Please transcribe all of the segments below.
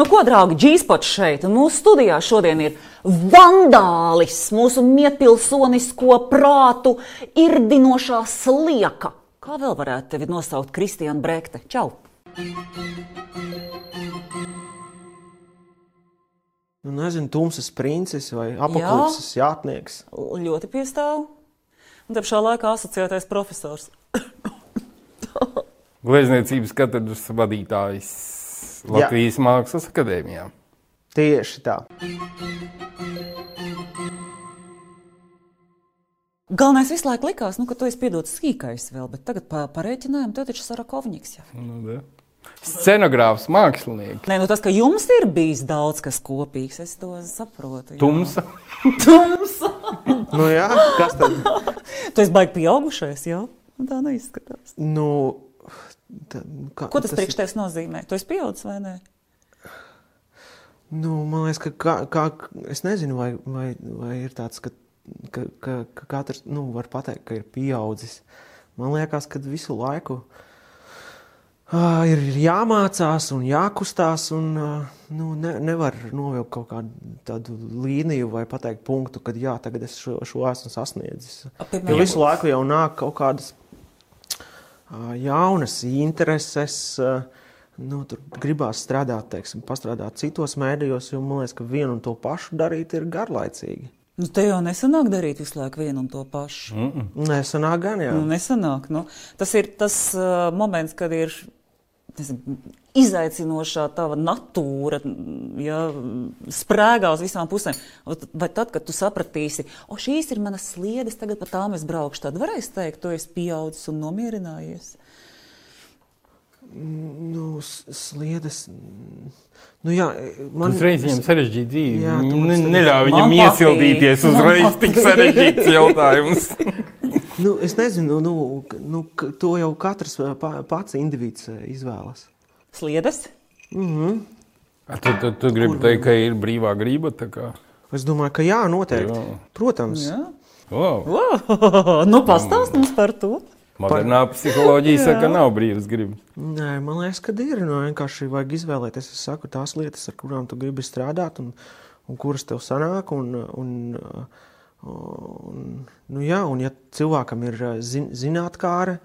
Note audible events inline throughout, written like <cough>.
Nu, ko, draugi, Džīspots šeit, un mūsu studijā šodien ir vandālis, mūsu miepilsonisko prātu irdinošā slieka. Kā vēl varētu tevi nosaukt Kristiāna Brekte? Čau! Nu, nezinu, tumsas princis vai apaklūpes jātnieks. Ļoti piestāv. Un te pašā laikā asociētais profesors. Glezniecības katedras vadītājs Latvijas Jā. Mākslas akadēmijā. Tieši tā. Galvenais visu laiku likās, nu, ka tu esi piedots sīkais vēl, bet tagad pa, parēķinājām, tev taču Sarakovņiks jau. Nu, da. Scenogrāfs, mākslinieks. Nē, nu tas, ka jums ir bijis daudz kas kopīgs, es to saprotu. Jā. Tumsa. <laughs> Tumsa. nu jā, kas tad? <laughs> tu esi baigi pieaugušais, jā? Nu, tā neizskatās. Nu, tā, kā, Ko tas, tas priekš tevis nozīmē? Tu esi pieaudzis vai nē? Nu, man liekas, ka kā, kā, es nezinu, vai, vai, vai ir tāds, ka, ka, ka, ka katrs nu, var pateikt, ka ir pieaudzis. Man liekas, ka visu laiku uh, ir jāmācās un jākustās, un uh, nu, ne, nevar novilkt kaut kādu tādu līniju vai pateikt punktu, ka jā, tagad es šo, šo esmu sasniedzis. Jo visu laiku jau nāk kaut kādas jaunas intereses. Nu, tur gribās strādāt, teiksim, pastrādāt citos mēdījos, jo man liekas, ka vienu un to pašu darīt ir garlaicīgi. Nu, te jau nesanāk darīt visu laiku vienu un to pašu. Mm -mm. Nesanāk gan, jā. Nu, nesanāk. Nu, tas ir tas uh, moments, kad ir izaicinošā tava natūra, ja, sprēgā uz visām pusēm. Vai tad, kad tu sapratīsi, o šīs ir manas sliedes, tagad pa tām es braukšu, tad varēs teikt, tu esi pieaudzis un nomierinājies. Nu, sliedes. Nu, jā, man liekas, viņam sarežģīta dzīve. Jā, neļauj viņam iesildīties uzreiz tik sarežģīts jautājums. <laughs> Nu, es nezinu, nu, nu, to jau katrs pats indivīds izvēlas. Sliedes? Mm -hmm. Tu, tu, tu gribi Kur... teikt, ka ir brīvā grība? Es domāju, ka jā, noteikti. Jā. Protams. Jā. Wow. Wow. <laughs> nu, pastāst mums par to. Modernā psiholoģija saka, ka nav brīvas gribas. Nē, man liekas, ka ir. Nu, vienkārši vajag izvēlēties. Es saku tās lietas, ar kurām tu gribi strādāt un, un kuras tev sanāk. Un, un, Un, nu jā, un ja cilvēkam ir zin, zinātnākāra,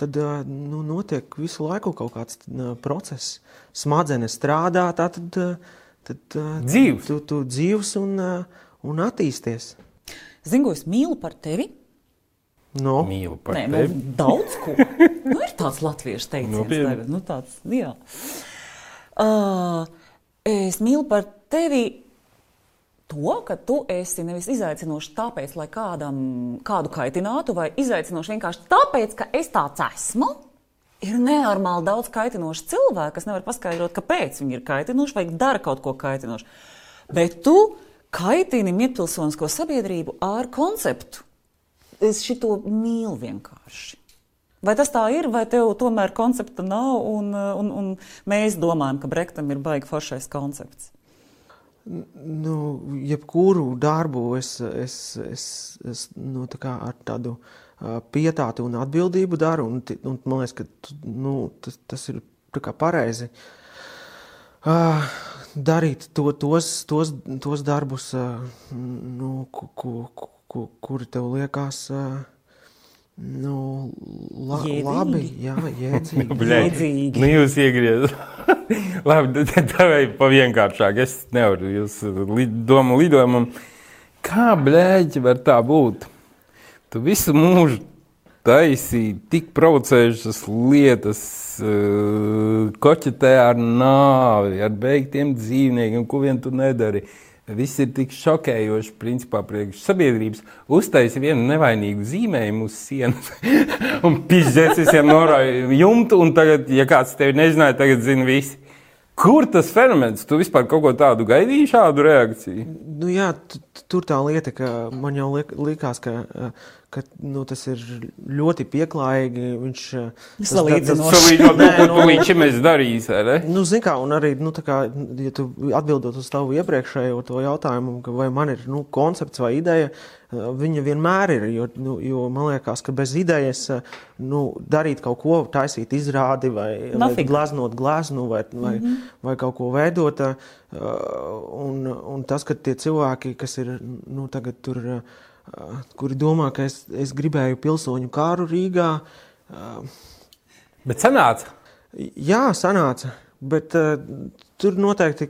tad nu, notiek visu laiku kaut kāds process. Smadzenes strādā, tā tad, tad dzīves. tu, tu dzīves un, un attīsties. Zinu, ko es mīlu par tevi. No. Mīlu par Nē, tevi. Nu, daudz ko. nu, ir tāds latviešu teiciens. Nu, nu, tāds, jā. Uh, es mīlu par tevi to, ka tu esi nevis izaicinošs tāpēc, lai kādam kādu kaitinātu, vai izaicinošs vienkārši tāpēc, ka es tāds esmu. Ir nenormāli daudz kaitinošu cilvēku, kas nevar paskaidrot, kāpēc viņi ir kaitinoši vai dara kaut ko kaitinošu. Bet tu kaitini mietpilsonisko sabiedrību ar konceptu. Es šito mīlu vienkārši. Vai tas tā ir, vai tev tomēr koncepta nav, un, un, un mēs domājam, ka Brektam ir baigi foršais koncepts? Nu, jebkuru darbu es, es, es, es nu, tā ar tādu uh, pietātu un atbildību daru. Un, un man liekas, ka nu, tas, tas ir pareizi. Uh, darīt to, tos, tos, tos darbus, uh, nu, ku, ku, ku, kuri tev liekas. Uh, Nu, la, jēdzīgi. labi, jā, <laughs> jēdzīgi. Jēdzīgi. Nu, jūs iegriezat. <laughs> labi, tā vai pavienkāršāk. Es nevaru jūs domu lidojumam. Kā blēģi var tā būt? Tu visu mūžu taisīji tik provocējušas lietas, uh, koķetē ar nāvi, ar beigtiem dzīvniekiem, ko vien tu nedari. Uh, Viss ir tik šokējoši, principā, priekš sabiedrības. Uztaisīja vienu nevainīgu zīmējumu uz sienas, <laughs> un pizdzēs visiem norāja jumtu, un tagad, ja kāds tevi nezināja, tagad zina visi. Kur tas fenomens? Tu vispār kaut ko tādu gaidīji, šādu reakciju? Nu, jā, tur tā lieta, ka man jau likās, ka ka nu, tas ir ļoti pieklājīgi. Viņš salīdzinoši ar to, ko viņš ir darījis. Nu, Ziniet, kā, un arī, nu, kā, ja tu atbildot uz tavu iepriekšējo jautājumu, vai man ir nu, koncepts vai ideja, viņa vienmēr ir. Jo, nu, jo man liekas, ka bez idejas nu, darīt kaut ko, taisīt izrādi vai, Nothing. vai glaznot gleznu vai, vai, mm -hmm. vai kaut ko veidot. Un, un tas, ka tie cilvēki, kas ir nu, tagad tur, kuri domā, ka es, es gribēju pilsoņu kāru Rīgā. Bet sanāca? Jā, sanāca. Bet uh, tur noteikti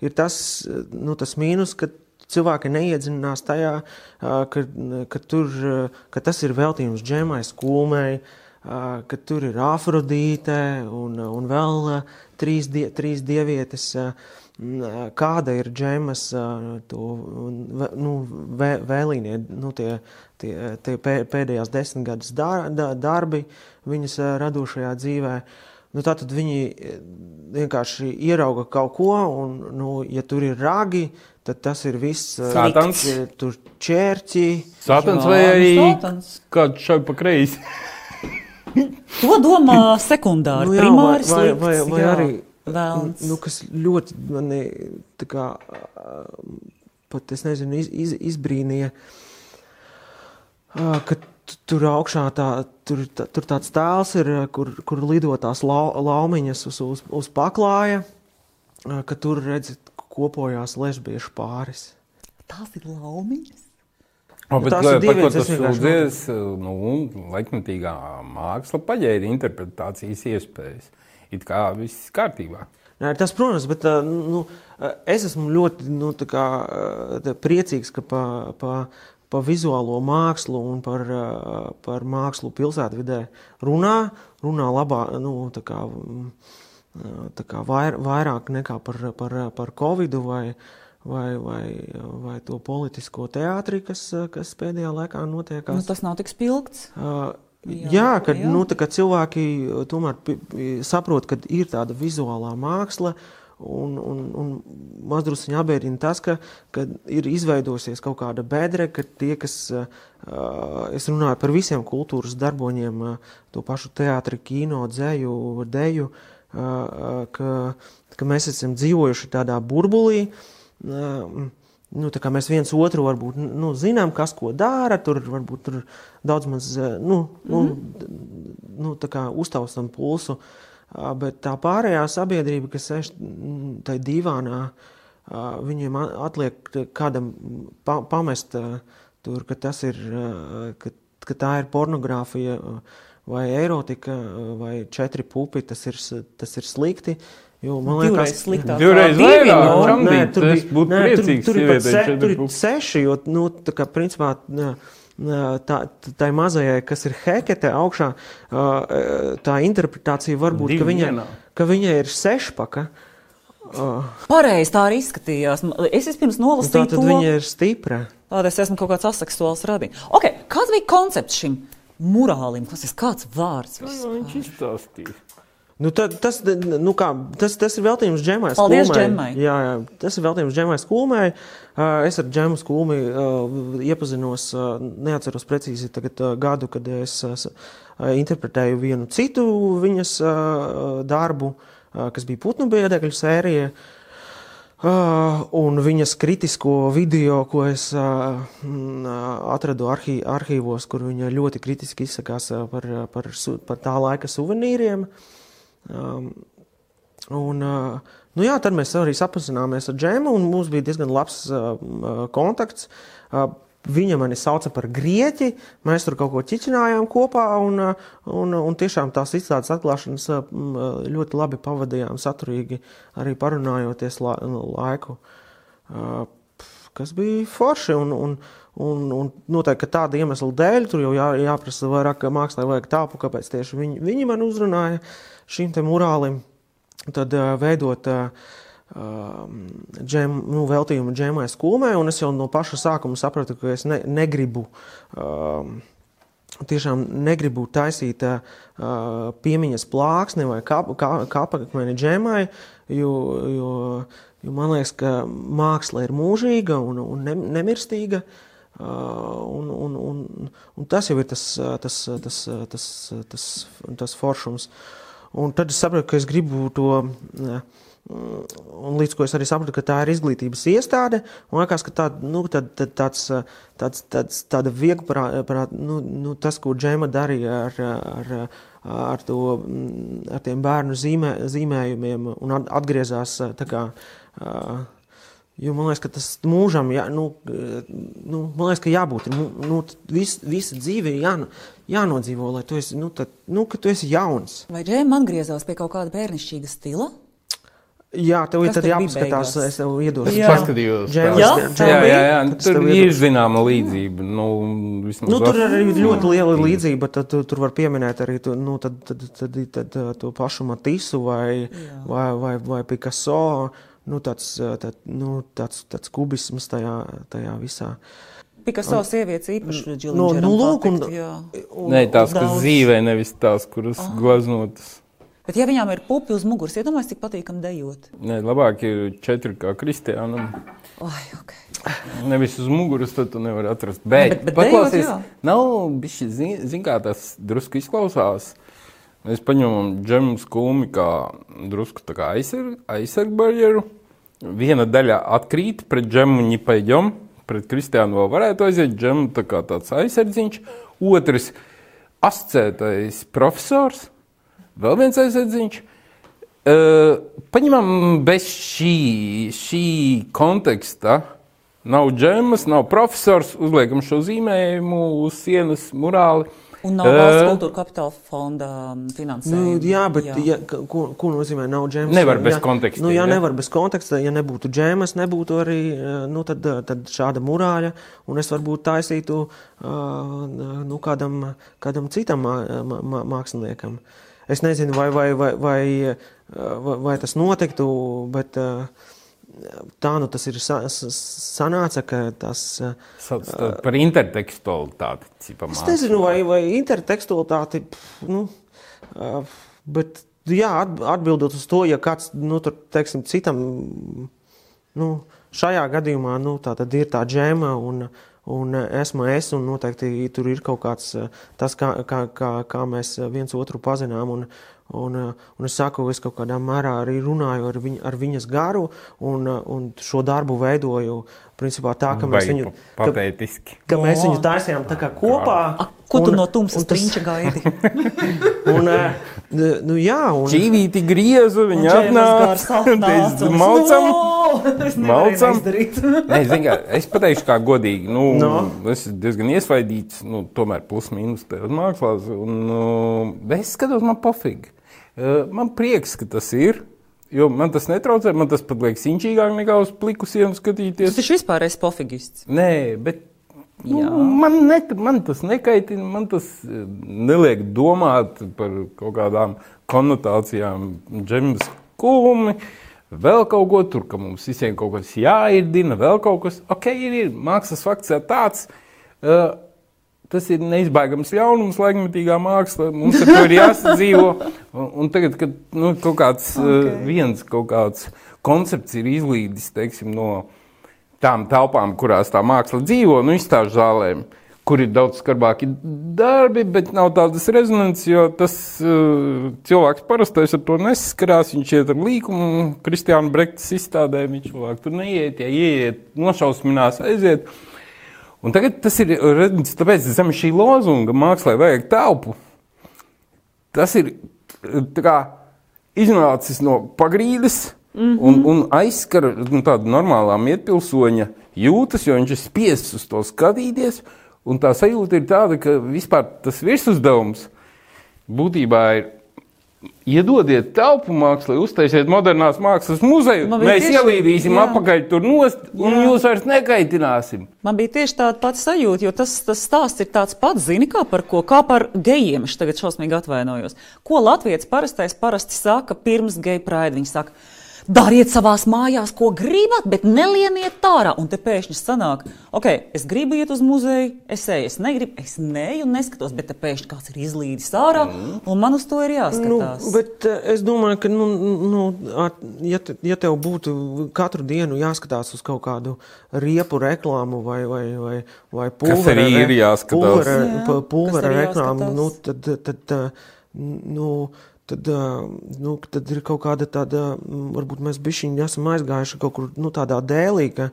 ir tas, nu, tas mīnus, ka cilvēki neiedziļinās tajā, uh, ka, ka, tur, uh, ka tas ir veltījums džemai, skulmei, uh, ka tur ir afrodīte un, un vēl uh, trīs, die, trīs dievietes. Uh, kāda ir džemas to, nu, vē, vēlīnie, nu, tie, tie, tie pēdējās desmitgades darbi viņas radošajā dzīvē. Uh, Nu, Tātad viņi e, vienkārši ierauga kaut ko, un, nu, ja tur ir ragi, tad tas ir viss. E, Sātans. E, tur ķērķi. Sātans vai arī kāds šai pa kreisi. <laughs> to domā sekundāri, nu, jā, primāri vai, vai, vai, vai jā, arī. Vēlns. Nu, kas ļoti mani tā kā, pat es nezinu, iz, iz, izbrīnīja, ka tur augšā tā, tur, tā, tur tāds tēls ir, kur, kur lido tās lau, laumiņas uz, uz, uz paklāja, ka tur redzat kopojās lesbiešu pāris. Tās ir laumiņas? O, bet, tās ir divas tas sūdzies, nu, laikmetīgā māksla paģēra interpretācijas iespējas. It kā viss kārtībā. Nē, tas, protams, bet nu, es esmu ļoti nu, kā, priecīgs, ka pa, pa, par vizuālo mākslu un par, par mākslu pilsētvidē runā, runā labā, nu, tā kā, mm, tā kā vair, vairāk nekā par, par, par Covid vai, vai, vai, vai to politisko teātri, kas, kas pēdējā laikā notiek. Nu, tas nav tik spilgts. Uh, Jā, jā, kad jā. Nu, cilvēki tomēr saprot, ka ir tāda vizuālā māksla, Un, un, un mazdrusciņā apbēdina tas, ka, ka ir izveidojusies kaut kāda bedre, ka tie, kas, uh, es runāju par visiem kultūras darboņiem, uh, to pašu teātri, kino, dzēju, deju, uh, ka, ka mēs esam dzīvojuši tādā burbulī. Uh, Nu, mēs viens otru varbūt nu, zinām, kas ko dara. Tur varbūt tur daudz maz nu, nu, mm -hmm. nu, uztaustam pulsu. Uh, bet tā pārējā sabiedrība, kas sēž mm, tajā divānā, viņiem atliek kādam pa, pamest tur, ka ir, ka, ka tā ir pornogrāfija vai erotika vai četri pupi, tas ir, tas ir slikti. Jo, man liekas, sliktāk. Divreiz vairāk. Nē, tur būtu priecīgs. Tur, tur, ir se, tur ir seši, jo, nu, tā kā principā, nē, tā, tā mazajai, kas ir hekete augšā, tā interpretācija var būt, ka viņai, ka viņai ir sešpaka. Pareizi tā arī izskatījās. Es vispirms nolasīju, tā, to. Viņa ir stipra. Tātad es esmu kaut kāds aseksuāls radījums. Okay, kāds bija koncepts šim murālim? Tas ir kāds vārds. Vispār? Viņš izstāstīja. Nu, ta, tas, nu kā, tas, tas ir veltījums džemai. Paldies, džemai. Jā, jā, tas ir veltījums džemai skulmai. Es ar džemu skulmi iepazinos, neatceros precīzi tagad gadu, kad es interpretēju vienu citu viņas darbu, kas bija putnu biedekļu sērija. Uh, un viņas kritisko video, ko es uh, atradu arhī, arhīvos, kur viņa ļoti kritiski izsakās par, par, par tā laika suvenīriem. Um, un, uh, nu jā, tad mēs arī sapazināmies ar Džēmu, un mums bija diezgan labs kontakts. Viņa mani sauca par grieķi, mēs tur kaut ko ķiķinājām kopā, un, uh, un, un tiešām tās izstādes atklāšanas uh, ļoti labi pavadījām, saturīgi arī parunājoties la, laiku, kas bija forši. Un, un, un, un noteikti tāda iemesla dēļ tur jau jā, jāprasa vairāk mākslā, vajag tāpu, kāpēc tieši viņi, viņi man uzrunāja. Šim te murālim, tad veidot uh, džem, nu, veltījumu džemai skulmē, un es jau no paša sākuma sapratu, ka es ne, negribu, uh, tiešām negribu taisīt uh, piemiņas plāksni vai kāpakmeni džemai, jo, jo, jo man liekas, ka māksla ir mūžīga un, un ne, nemirstīga. Uh, un, un, un, un tas jau ir tas, tas, tas, tas, tas, tas, foršums. Uh, un tad es sapratu, ka es gribu to. Un līdz ko es arī sapratu, ka tā ir izglītības iestāde, man liekas, ka tā, nu, tad, tad tāds, tāds, tāds, tāda viegla nu, nu, tas, ko Džema darīja ar, ar, ar, to, ar tiem bērnu zīmē, zīmējumiem un atgriezās tā kā. Jo man liekas, ka tas mūžam, jā, nu, nu, man liekas, ka jābūt. Nu, nu, vis, visa dzīve ir jā, jānodzīvo, lai tu esi, nu, tad, nu, tu esi jauns. Vai Džēma atgriezās pie kaut kāda bērnišķīga stila? Jā, tev ir jāpaskatās, es tev iedodu. Jā, paskatījos. Jā, jā, jā, jā, jā. tur ir zināma līdzība. Nu, nu, tur ir arī ļoti liela līdzība. Tad tu, tur var pieminēt arī tu, nu, tad, tad, tad, tad, tad, to pašu Matisu vai, jā. vai, vai, vai Picasso. Nu, tāds, tā, nu, tāds, tāds kubisms tajā, tajā visā. Picasso sievietes īpaši no, nu, lūk, un, un, Nē, tās, kas dzīvē, nevis tās, kuras oh. glaznotas. Bet, ja viņām ir pupi uz muguras, iedomājieties, cik patīkami dejot. Nē, labāk ir četri kā kristiānam. Ai, okay. Nevis uz muguras, tad tu nevari atrast. Bet, bet, bet paklausies, dejot, nav bišķi, zin, zin kā tas drusku izklausās. Mēs paņemam džemu skumi kā drusku tā kā aizsarg, aizsargbarjeru. Viena daļa atkrīt pret džemu ņipaļģom, pret kristiānu vēl varētu aiziet, džemu tā kā tāds aizsardziņš. Otrs ascētais profesors Vēl viens aizsardziņš. Uh, paņemam bez šī, šī konteksta. Nav džemas, nav profesors, uzliekam šo zīmējumu uz sienas murāli. Un nav valsts kultūra kapitāla fonda finansējuma. Nu, jā, bet jā. Ja, ko, ko nozīmē nav džemas? Nevar bez jā, konteksta. Nu, jā, jā, nevar bez konteksta. Ja nebūtu džemas, nebūtu arī nu, tad, tad šāda murāļa, un es varbūt taisītu uh, nu, kādam, kādam citam māksliniekam. Uh, Es nezinu, vai, vai, vai, vai, vai, vai tas notiktu, bet tā nu tas ir sanāca, ka tas. Sauc par intertekstualitāti. Es nezinu, vai, vai intertekstualitāti, nu, bet jā, atbildot uz to, ja kāds, nu, tur, teiksim, citam, nu, šajā gadījumā, nu, tā ir tā džēma un, un esmu es, un noteikti tur ir kaut kāds tas, kā, kā, kā, kā mēs viens otru pazinām. Un, un, un es saku, es kaut kādā mērā arī runāju ar, viņ, ar viņas garu, un, un šo darbu veidoju principā tā, ka mēs viņu patētiski. Ka, ka mēs viņu taisījām tā kā kopā. A, ko tu un, no tumsas trinča gaidi? <laughs> un, nu jā, un... Čīvīti griezu, viņa atnāca. Maucam. Maucam. Nē, zin, kā, es pateikšu kā godīgi. Nu, no. Es diezgan iesvaidīts, nu, tomēr plus mīnus uz mākslās. Un, uh, es skatos, man pofīgi. Uh, man prieks, ka tas ir. Jo man tas netraucē, man tas pat liekas inčīgāk nekā uz pliku sienu skatīties. Tas vispār ir pofigists. Nē, bet nu, man, ne, man tas nekaitina, man tas eh, neliek domāt par kaut kādām konotācijām, džemas kūmi. Vēl kaut ko tur, ka mums visiem kaut kas jāirdina, vēl kaut kas. Ok, ir, ir. mākslas fakts tāds. Uh, tas ir neizbēgams ļaunums, laikmetīgā māksla. Mums ar to ir jāsadzīvo. <laughs> Un, un tagad, kad nu, kaut kāds okay. uh, viens kaut kāds koncepts ir izlīdis teiksim, no tām telpām, kurās tā māksla dzīvo, nu, izstāžu zālēm. Kur ir daudz skarbāki darbi, bet nav tādas rezonances, jo tas uh, cilvēks parastais ar to nesaskarās. Viņš iet ar līkumu, Kristiāna Brektas izstādē, viņš vēl tur neiet, ja ieiet, nošausminās, aiziet. Un tagad tas ir redzams, tāpēc zem šī lozunga mākslā vajag telpu. Tas ir kā, iznācis no pagrīdes mm -hmm. un, un aizskara nu, tādu normālā mietpilsoņa jūtas, jo viņš ir spiests uz to skatīties. Un tā sajūta ir tāda, ka vispār tas virsuzdevums būtībā ir Iedodiet telpu mākslā, uztaisiet modernās mākslas muzeju. Mēs tieši, ielīdīsim jā. apakaļ tur nost, un jā. jūs vairs nekaitināsim. Man bija tieši tāda pati sajūta, jo tas, tas stāsts ir tāds pats, zini, kā par ko, kā par gejiem. Es tagad šausmīgi atvainojos. Ko Latvijas parastais parasti saka pirms geju praida? Viņi saka, Dariet savās mājās, ko gribat, bet nelieniet ārā. Un te pēkšņi sanāk, ok, es gribu iet uz muzeju, es eju, es negribu, es neju un neskatos, bet te pēkšņi kāds ir izlīdis ārā, mm. un man uz to ir jāskatās. Nu, bet uh, es domāju, ka, nu, nu, ja, te, ja tev būtu katru dienu jāskatās uz kaut kādu riepu reklāmu vai, vai, vai, vai pulvera, pulvera, pulvera, pulvera reklāmu, nu, tad, tad, tad, nu, tad, nu, tad ir kaut kāda tāda, varbūt mēs bišķiņi esam aizgājuši kaut kur nu, tādā dēlī, ka,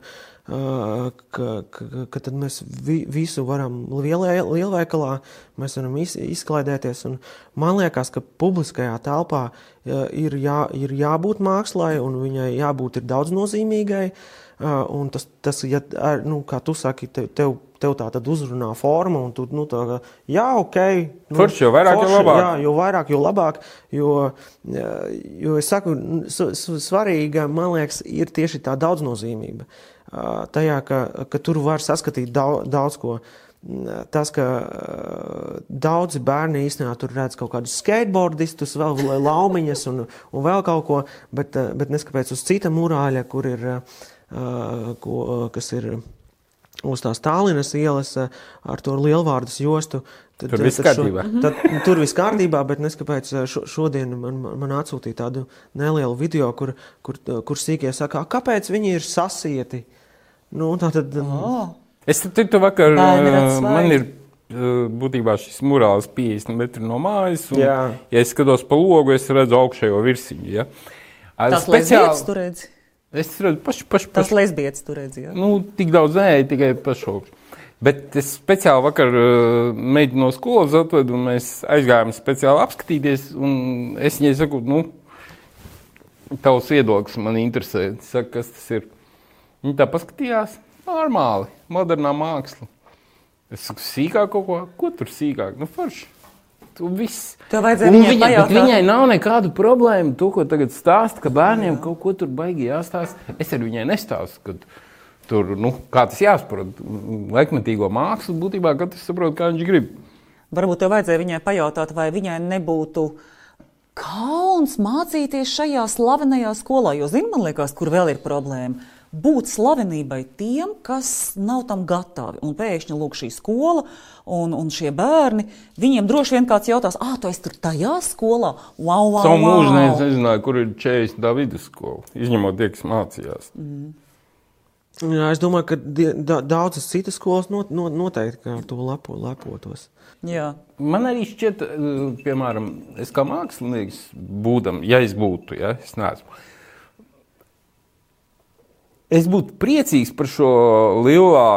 ka, ka, ka tad mēs vi, visu varam lielē, lielveikalā, mēs varam iz, izklaidēties. Un man liekas, ka publiskajā telpā ir, jā, ir jābūt mākslai un viņai jābūt ir daudz nozīmīgai. Un tas, tas ja, nu, kā tu saki, tev, tev tev tā tad uzrunā forma, un tu, nu, tā jā, ok. Nu, forši, jo vairāk, forši, jo labāk. Jā, jo vairāk, jo labāk, jo, jo es saku, svarīga, man liekas, ir tieši tā daudznozīmība. Tajā, ka, ka tur var saskatīt daudz, daudz ko. Tas, ka daudzi bērni īstenībā tur redz kaut kādus skateboardistus, vēl laumiņas un, un vēl kaut ko, bet, bet neskapēc uz cita murāļa, kur ir, ko, kas ir uz tās Tālinas ielas ar to lielvārdus jostu. Tad, tur viss kārtībā. Šo, tad, tur viss kārtībā, bet neskapēc šo, šodien man, man atsūtīja tādu nelielu video, kur, kur, kur sīkie saka, kāpēc viņi ir sasieti. Nu, tā tad... Oh. Es tur vakar, uh, man ir būtībā šis murāls 50 metri no mājas. Un, Jā. ja es skatos pa logu, es redzu augšējo virsiņu. Ja. Tas speciāli tur redzi. Es redzu, paši, paši, paši. Tas lesbietis tur redzēja. Nu, tik daudz nē, tikai pašaugšu. Bet es speciāli vakar uh, mēģināju no skolas atvedu, un mēs aizgājām speciāli apskatīties. Es viņai saku, nu, tavs viedoklis man interesē. Saku, kas tas ir? Viņa tā paskatījās, normāli, modernā māksla. Es saku, sīkāk kaut ko, ko tur sīkāk? Nu, forši. Viss. Tev vajadzēja viņai viņa, pajautāt. Viņai nav nekādu problēmu. To, ko tagad stāsta, ka bērniem Jā. kaut ko tur baigi jāstāsta. Es ar viņai nestāstu. Kad, tur, nu, kā tas jāsaprot, laikmetīgo mākslu būtībā katrs saprot, kā viņš grib. Varbūt tev vajadzēja viņai pajautāt, vai viņai nebūtu kauns mācīties šajā slavenajā skolā. Jo, zini, man liekas, kur vēl ir problēma būt slavenībai tiem, kas nav tam gatavi. Un pēkšņi lūk šī skola un, un šie bērni, viņiem droši vien kāds jautās, ah, tu esi tur tajā skolā? Wow, wow, Savu mūžu wow. nezināju, kur ir 40 tā vidusskola, izņemot tie, kas mācījās. Mm. Jā, es domāju, ka da, daudzas citas skolas not, not, noteikti ar to lepo, lepotos. Jā. Man arī šķiet, eh, piemēram, es kā mākslinieks, būdam, ja es būtu, ja es neesmu, es būtu priecīgs par šo lielā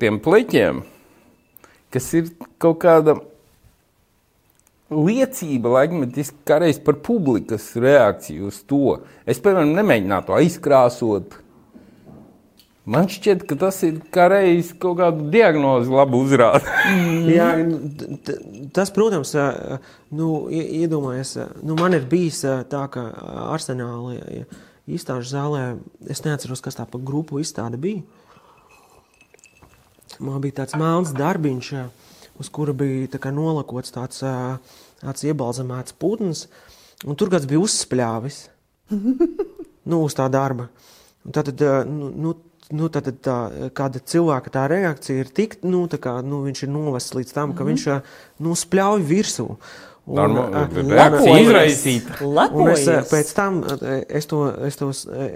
tiem pleķiem, kas ir kaut kāda liecība, laikmetiski, kā reiz par publikas reakciju uz to. Es, piemēram, nemēģinātu aizkrāsot. Man šķiet, ka tas ir kā reiz kaut kādu diagnozi labi uzrādīt. <laughs> Jā, tas, protams, nu, iedomājies, nu, man ir bijis tā, ka arsenāli. Ja, izstāžu zālē. Es neatceros, kas tā pa grupu izstāde bija. Man bija tāds melns darbiņš, uz kura bija nolakots tāds, tāds iebalzamēts putns, un tur kāds bija uzspļāvis <laughs> nu, uz tā darba. Tad, nu, nu, nu, tad tā, kāda cilvēka tā reakcija ir tik, nu, kā, nu, viņš ir novests līdz tam, ka mm -hmm. viņš nu, spļauj virsū. Reakcija izraisīta. Es pēc tam es to, es to,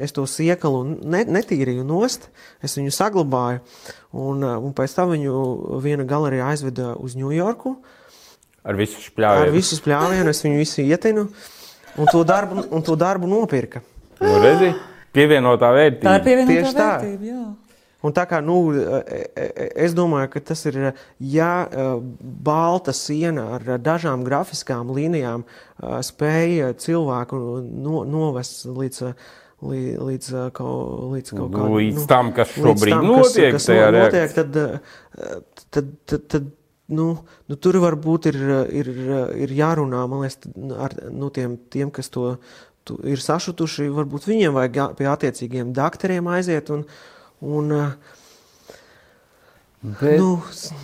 es to siekalu ne, netīrīju nost, es viņu saglabāju, un, un pēc tam viņu viena galerija aizveda uz Ņujorku. Ar visu spļāvienu. Ar visu spļāvienu, es viņu visu ietinu, un to darbu, un to darbu nopirka. Nu, redzi, pievienotā vērtība. Tā ir pievienotā Tieši vērtība, tā. jā. Un tā kā, nu, e, e, e, es domāju, ka tas ir, ja balta siena ar dažām grafiskām līnijām spēja cilvēku no, novest līdz līdz kaut, līdz kaut kādam. Līdz nu, tam, kas šobrīd tam, notiek, kas, kas notiek tad, tad, tad, tad nu, nu, tur varbūt ir, ir, ir jārunā liekas, ar nu, tiem, tiem, kas to tu, ir sašutuši. Varbūt viņiem vajag pie attiecīgiem doktoriem aiziet un, Un, Bet nu,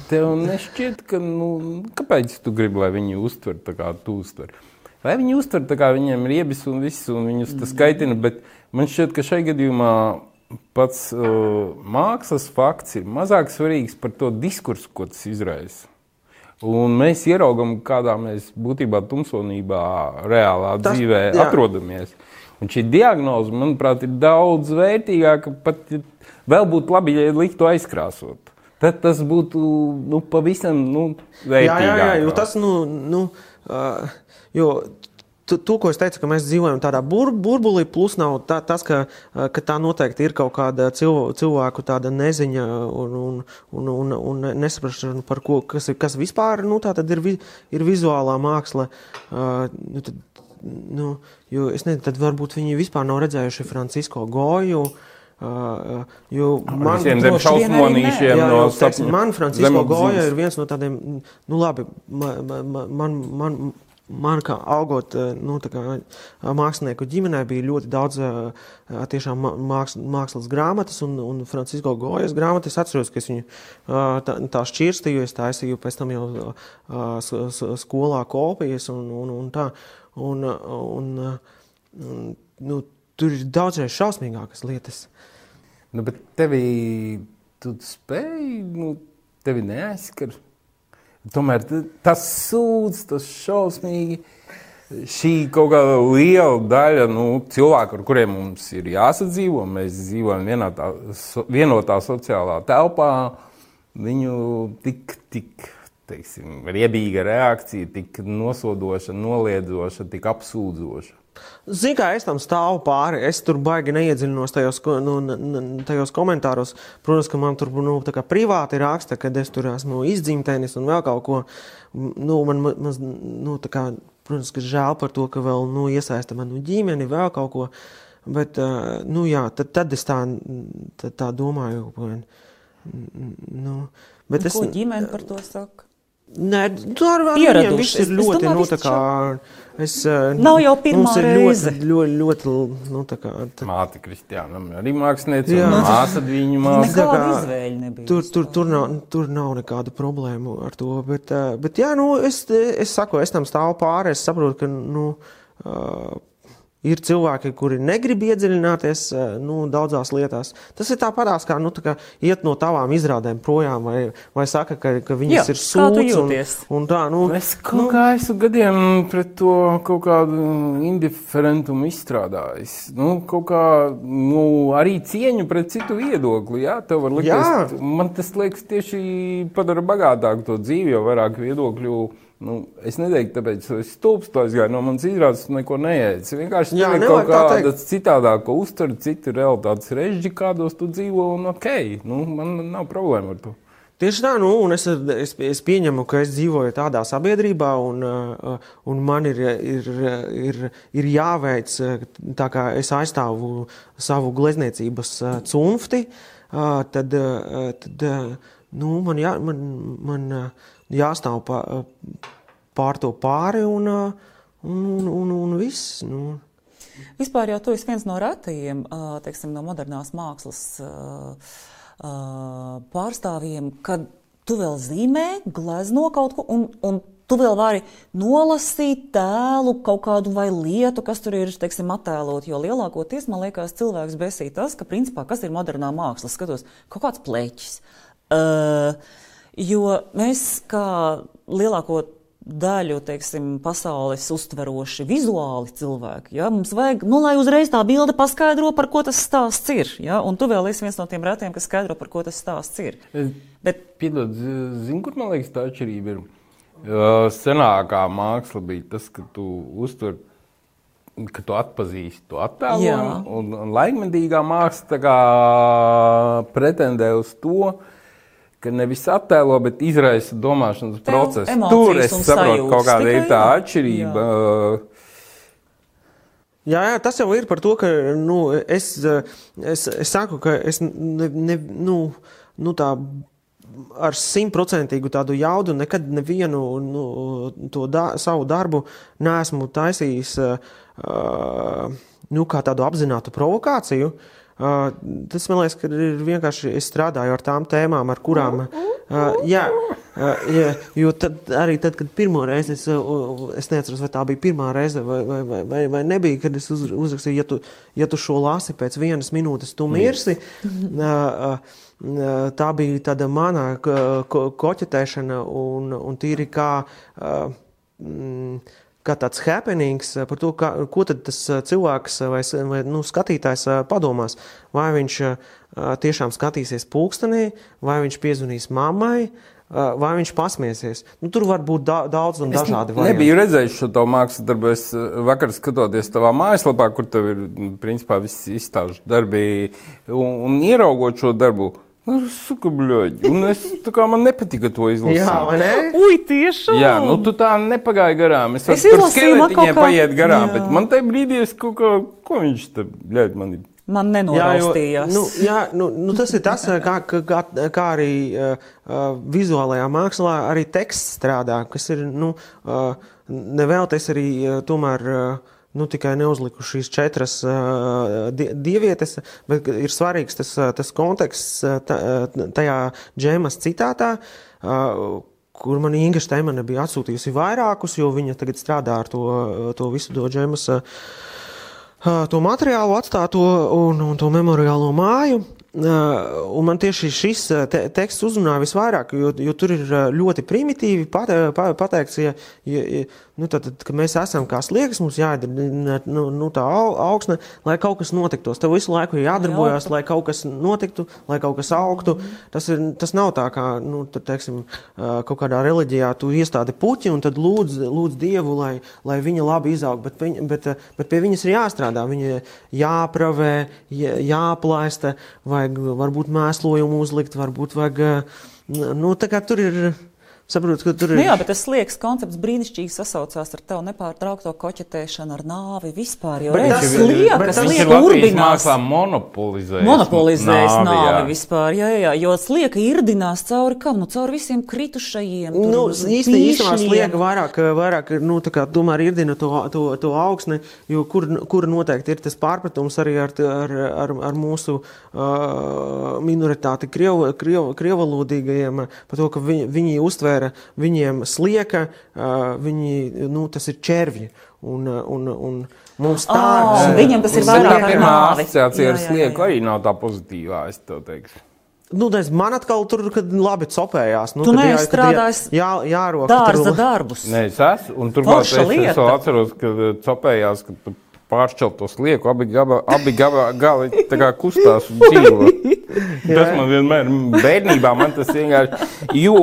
tev nešķiet, ka, nu, kāpēc tu gribi, lai viņi uztver tā kā tu uztver? Lai viņi uztver tā kā viņiem ir iebis un viss, un viņus tas kaitina, bet man šķiet, ka šai gadījumā pats uh, mākslas fakts ir mazāk svarīgs par to diskursu, ko tas izraisa. Un mēs ieraugam, kādā mēs būtībā tumsonībā, reālā tas, dzīvē jā. atrodamies. Un šī diagnoze, manuprāt, ir daudz vērtīgāka pat Vēl būtu labi, ja liktu aizkrāsot. Tad tas būtu nu, pavisam nu, vērtīgi. Jā, jā, jā, jo tas, nu, nu uh, jo to, ko es teicu, ka mēs dzīvojam tādā bur, burbulī, plus nav tā, tas, ka, ka tā noteikti ir kaut kāda cilvēku, cilvēku tāda neziņa un, un, un, un, un nesaprašana par ko, kas, kas vispār, nu, ir, ir vizuālā māksla. Uh, nu, tad, nu, jo es nezinu, tad varbūt viņi vispār nav redzējuši Francisko Goju. Uh, jo man liekas, no man Francisko Goja ir viens no tādiem, nu labi, man, man, man, man kā augot nu, kā mākslinieku ģimenē, bija ļoti daudz tiešām māks, mākslas grāmatas un, un Francisko Gojas grāmatas. Es atceros, ka es viņu tā, tā šķirstīju, es taisīju pēc tam jau skolā kopijas un, un, un tā. Un, un, un, nu, tur ir daudzreiz šausmīgākas lietas. Nu, bet tevī, tu spēj, nu, tevi neaizskar. Tomēr tas sūdz, tas šausmīgi. Šī kaut kāda liela daļa nu, cilvēku, ar kuriem mums ir jāsadzīvo, mēs dzīvojam vienotā, vienotā sociālā telpā, viņu tik, tik teiksim, riebīga reakcija, tik nosodoša, noliedzoša, tik apsūdzoša. Zini, kā es tam stāvu pāri, es tur baigi neiedziļinos tajos, nu, tajos komentāros. Protams, ka man tur nu, privāti raksta, ka es tur esmu izdzimtenis un vēl kaut ko. Nu, man, man, nu, kā, protams, ka žēl par to, ka vēl nu, iesaista manu ģimeni, vēl kaut ko. Bet, nu, jā, tad, tad es tā, tad tā domāju. Nu, bet es, ko ģimene par to saka? Nē, tur arī viss ir ļoti, nu, tā kā, es, eh, Nav jau pirmā reize. Ļoti, ļoti, ļoti, nu, tā kā. Tā. Māte Kristiānam arī mākslinieci, un māsa viņu māsa. Kā nebija. Tur, tur, tur, nav, tur nav nekāda problēma ar to, bet, eh, bet jā, nu, es, es saku, es tam stāvu pāri, es saprotu, ka, nu, uh, Ir cilvēki, kuri negrib iedziļināties eh, nu, daudzās lietās. Tas ir tāpatās, kā, nu, tā kā iet no tavām izrādēm projām, vai, vai saka, ka, ka viņas Jā, ir sūdzības. Un, un tā, nu, es kaut nu, kā esmu gadiem pret to kaut kādu indiferentumu izstrādājis. Nu, kaut kā nu, arī cieņu pret citu viedokli. Jā, likties, man tas liekas tieši padara bagātāku to dzīvi, jo vairāk viedokļu Nu, es neteiktu, tāpēc, ka es stulbs to aizgāju. No manas izrādes neko neēdzu. Vienkārši Jā, ir kaut kāda citādāka uztvere, citu realitātes režģi, kādos tu dzīvo, un ok, nu, man nav problēma ar to. Tieši tā, nu, un es, es, es pieņemu, ka es dzīvoju tādā sabiedrībā, un, uh, un man ir, ir, ir, ir jāveic, tā kā es aizstāvu savu glezniecības uh, cunfti, tad, tad nu, man, jā, man, man jāstāv pa, pār to pāri un, un, un, un, un viss. Nu. Vispār jau tu esi viens no retajiem, teiksim, no modernās mākslas pārstāvjiem, kad tu vēl zīmē, glezno kaut ko, un, un tu vēl vari nolasīt tēlu, kaut kādu vai lietu, kas tur ir, teiksim, attēlot. Jo lielākoties, man liekas, cilvēks besī tas, ka, principā, kas ir modernā māksla, skatos, kaut kāds pleķis. Uh, Jo mēs kā lielāko daļu teiksim, pasaules uztveroši vizuāli cilvēki. Ja? Mums vajag, nu, lai uzreiz tā bilde paskaidro, par ko tas stāsts ir. Ja? Un tu vēl esi viens no tiem retiem, kas skaidro, par ko tas stāsts ir. Bet... Piedod, zini, kur man liekas tā atšķirība ir? Senākā māksla bija tas, ka tu uztver ka tu atpazīsti to attēlojumu, un, un laikmetīgā māksla pretendē uz to, ka nevis attēlo, bet izraisa domāšanas Tev procesu. Tur es saprotu, kaut kāda ir tā atšķirība. Jā, jā, tas jau ir par to, ka nu, es, es, es saku, ka es ne, ne, nu, nu tā ar simtprocentīgu tādu jaudu nekad nevienu nu, to da, savu darbu neesmu taisījis uh, nu, kā tādu apzinātu provokāciju. Uh, tas man liekas, ka ir vienkārši es strādāju ar tām tēmām, ar kurām. Uh, jā, uh, jā, jo tad, arī tad, kad pirmo reizi es, es neatceros, vai tā bija pirmā reize vai, vai, vai, vai, vai nebija, kad es uz, uzrakstīju, ja tu, ja tu šo lasi pēc vienas minūtes, tu mirsi. <laughs> Uh, uh, tā bija tāda mana ko, koķetēšana un, un tīri kā. Uh, mm, kā tāds happenings par to, kā, ko tas cilvēks vai, vai nu, skatītājs padomās. Vai viņš tiešām skatīsies pulkstenī, vai viņš piezvanīs mammai, vai viņš pasmiesies. Nu, tur var būt da daudz un dažādi varianti. Nebiju redzējis šo mākslas darbu. Es vakar skatoties tavā mājaslapā, kur tev ir, principā, viss izstāžu darbi un, un ieraugot šo darbu. Nu, suka, bļoģi. Un es tā kā man nepatika to izlasīt. Jā, vai ne? Ui, tiešām! Jā, nu tu tā nepagāji garām. Es, Es izlasīju, man kaut kā- paiet garām, Jā. bet man tajā brīdī es kaut ko, ko viņš te, bļoģi, man ir. Man Jā, jo, nenoraustījās. nu, jā nu, nu, tas ir tas, kā, kā, kā, kā arī uh, vizuālajā mākslā arī teksts strādā, kas ir nu, uh, nevēlties arī uh, tomēr. Uh, Nu, tikai neuzliku šīs četras uh, die- dievietes, bet ir svarīgs tas, uh, tas konteksts uh, uh, tajā džēmas citātā, uh, kur man Inga Šteimane bija atsūtījusi vairākus, jo viņa tagad strādā ar to, uh, to visu to džēmas. Uh, to materiālu atstāto un, un to memoriālo māju. ā, Un man tieši šis te, teksts uzrunāja visvairāk, jo, jo tur ir ļoti primitīvi pat, pa, pateikts, ja, ja, ja, nu, tad, tad, ka mēs esam kā sliekas, mums jādara nu, nu, tā au- augsne, lai kaut kas notiktos. Tev visu laiku ir jādarbojas, lai kaut kas notiktu, lai kaut kas augtu. Tas, ir, tas nav tā kā nu, tad, teiksim, kaut kādā reliģijā tu iestādi puķi un tad lūdz, lūdz Dievu, lai, lai viņa labi izaug. Bet, viņa, bet, bet pie viņas ir jāstrādā, viņa jāpravē, jā- jāplaista, vajag varbūt mēslojumu uzlikt, varbūt vajag. Nu, tā kā tur ir. Saprotu, ka tur ir. Nu jā, bet tas liekas, koncepts brīnišķīgi sasaucās ar tevu nepārtraukto koķetēšanu ar nāvi vispār. Jo Bet redz, tas- liekas, bet tas liekas, urbinās. mākslā monopolizējis. Monopolizējis nāvi, jā. nāvi vispār, jā, jā, jo slieka irdinās cauri kam? Nu, cauri visiem kritušajiem. Nu, īsti, īstenībā pīšļiem. slieka vairāk, vairāk nu, tā kā tomēr irdina to, to, to augsni, jo kur, kur noteikti ir tas pārpratums arī ar, ar, ar, ar mūsu uh, minoritāti kriev, kriev, krievalodīgajiem, par to, ka viņi, viņi uztvēra viņiem slieka, viņi, nu, tas ir červji. Un, un, un mums tā Ā, un viņam tas ir vairāk nāvi. asociācija ar Jā, jā, jā, slieku jā. arī nav tā pozitīvā, es tev teikšu. Nu, es man atkal tur, kad labi copējās. Nu, Tu jā- neesi strādājis Jā, jārok. Dārza darbus. Nē, es esmu. Un turklāt es, Forša es vēl atceros, ka copējās, ka tu pāršķelt to slieku, abi, gaba, abi gaba, gali tā kā kustās un dzīvo. <laughs> tas man vienmēr, bērnībā man tas vienkārši, jo,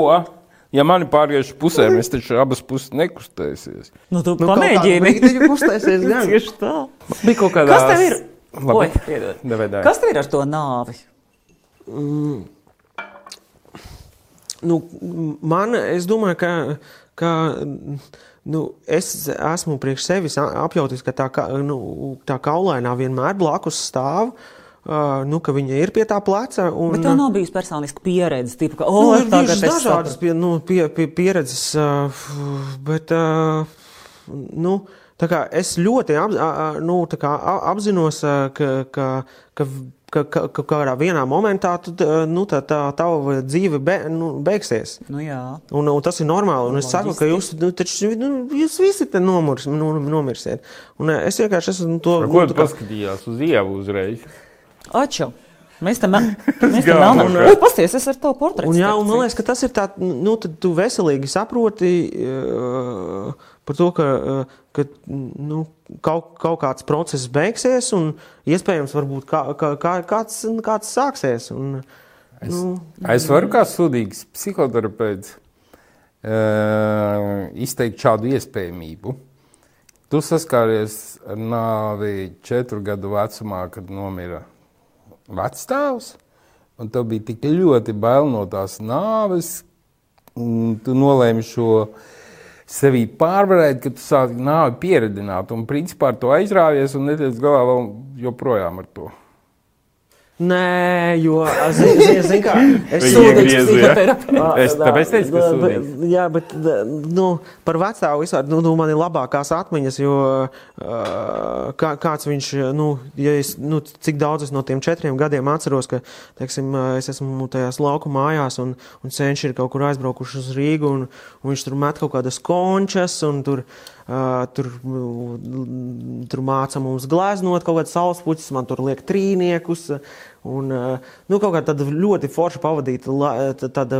ja mani pārgriež pusē, mēs taču abas puses nekustēsies. Nu, tu Nu, pamēģini. brīdi kustēsies <laughs> gan. Tieši tā. Bija kaut kādā... Kas tev ir? Labi. Oi. Kas tev ir ar to nāvi? Nu, man, es domāju, ka, ka nu, es esmu priekš sevis apjautis, ka tā, ka, nu, tā kaulainā vienmēr blakus stāv. Uh, nu, ka viņa ir pie tā pleca. Un, Bet tev nav bijusi personiska pieredze, tipu, ka, Nu, oh, ir tagad bijušas es dažādas pie, nu, pie, pie, pieredzes, uh, bet uh, nu, tā kā es ļoti ap, nu, tā kā apzinos, ka, ka, ka, ka, ka, ka kādā vienā momentā tu, nu, tā, tā tava dzīve be, nu, beigsies. Nu, jā. Un, un tas ir normāli. Un es saku, ka jūs, nu, taču, nu, jūs visi te nomurs, nu, nomirsiet. Un uh, es vienkārši esmu to. Ar ko nu, tu kā- paskatījās uz ievu uzreiz? Aču. Mēs tam melnām. Pasties, es ar to portretu. Un, jā, un man liekas, ka tas ir tā, nu, tad tu veselīgi saproti uh, par to, ka, uh, ka nu, kaut, kaut kāds process beigsies, un iespējams, varbūt kā, kā, kā, kāds, kāds sāksies. Un, Es, nu, es varu kā sūdīgs psihoterapeits uh, izteikt šādu iespējamību. Tu saskāries ar nāvi četru gadu vecumā, kad nomira vecstāvs, un tev bija tik ļoti bail no tās nāves, un tu nolēmi šo sevī pārvarēt, ka tu sāki nāvi pieredzināt, un principā ar to aizrāvies un netiec galā vēl joprojām ar to. Nē, jo, zini, zin, zin, kā, es sūdzu- iegrieza, jā. Ā, Es tāpēc teicu, ka sūdīgs. bet- Jā, bet nu, par vecāku vispār nu, nu, man ir labākās atmiņas, jo kā, kāds viņš, nu, ja es, nu, cik daudz es no tiem četriem gadiem atceros, ka, teiksim, es esmu tajās lauku mājās un, un cenši ir kaut kur aizbraukuši uz Rīgu un, un viņš tur met kaut kādas končas un tur. Tur, tur māca mums gleznot kaut kādas saulespuķis, man tur liek trīniekus. Un, nu, kaut kā tāda ļoti forša pavadīta, tāda,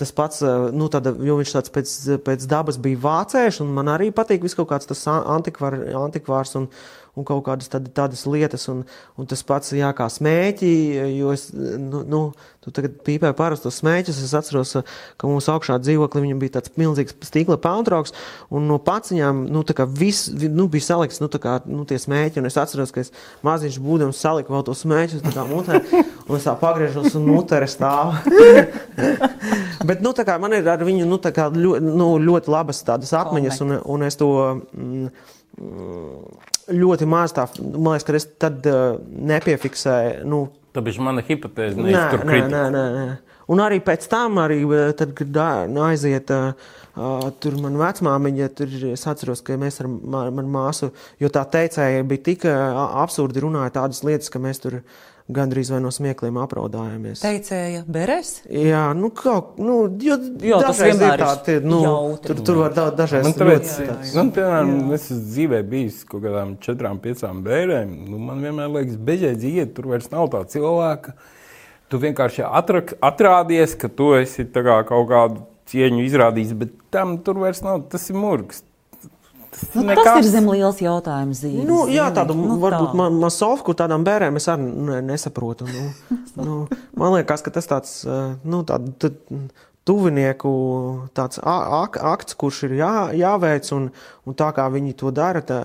tas pats, nu, tāda, jo viņš tāds pēc, pēc dabas bija vācēšs, un man arī patīk viss kaut kāds tas an- antikvar, antikvārs. Un, un kaut kādas tad, tādas lietas, un, un tas pats, jā, kā smēķi, jo es, nu, nu tu tagad pīpēju parastos smēķus, es atceros, ka mūsu augšā dzīvoklī viņam bija tāds milzīgs stīkla pauntrauks, un no paciņām, nu, tā kā viss, nu, bija salikts, nu, tā kā, nu, tie smēķi, un es atceros, ka es maziņš būdams saliku vēl tos smēķus, tā kā mutē, un es tā pagriežos, un mutere stāv. <laughs> Bet, nu, tā kā man ir ar viņu, nu, tā kā ļoti, nu, ļoti labas tādas atmiņas, un, un es to, mm, ļoti maz tā, man liekas, ka es tad uh, nepiefiksēju. Nu, Tāpēc mana hipotēze nē, nē, nē, nē, nē. Un arī pēc tam, arī, tad, kad aiziet, uh, tur man vecmāmiņa, tur es atceros, ka mēs ar manu māsu, jo tā teicēja, bija tik uh, absurdi runāja tādas lietas, ka mēs tur gandrīz vai no smiekliem apraudājāmies. Teicēja, beres? Jā, nu kaut, nu, jo, jo tas vienmēr ir tā, nu, jautri. tur, tur var da, dažreiz. Man tāpēc, jā, jā, jā. Nu, piemēram, es esmu dzīvē bijis kaut kādām četrām, piecām bērēm, nu, man vienmēr liekas bežēdzi iet, tur vairs nav tā cilvēka. Tu vienkārši atrak, atrādies, ka tu esi kā kaut kādu cieņu izrādījis, bet tam tur vairs nav, tas ir murgs. Nu, nekas... Tas ir zem liels jautājums. Zīmes, nu, jā, tādu nu, varbūt tā. masovku tādām bērēm es arī nesaprotu. Nu, <laughs> nu, man liekas, ka tas tāds, nu, tād, tuvinieku tāds ak akts, kurš ir jā, jāveic, un, un tā kā viņi to dara, tā,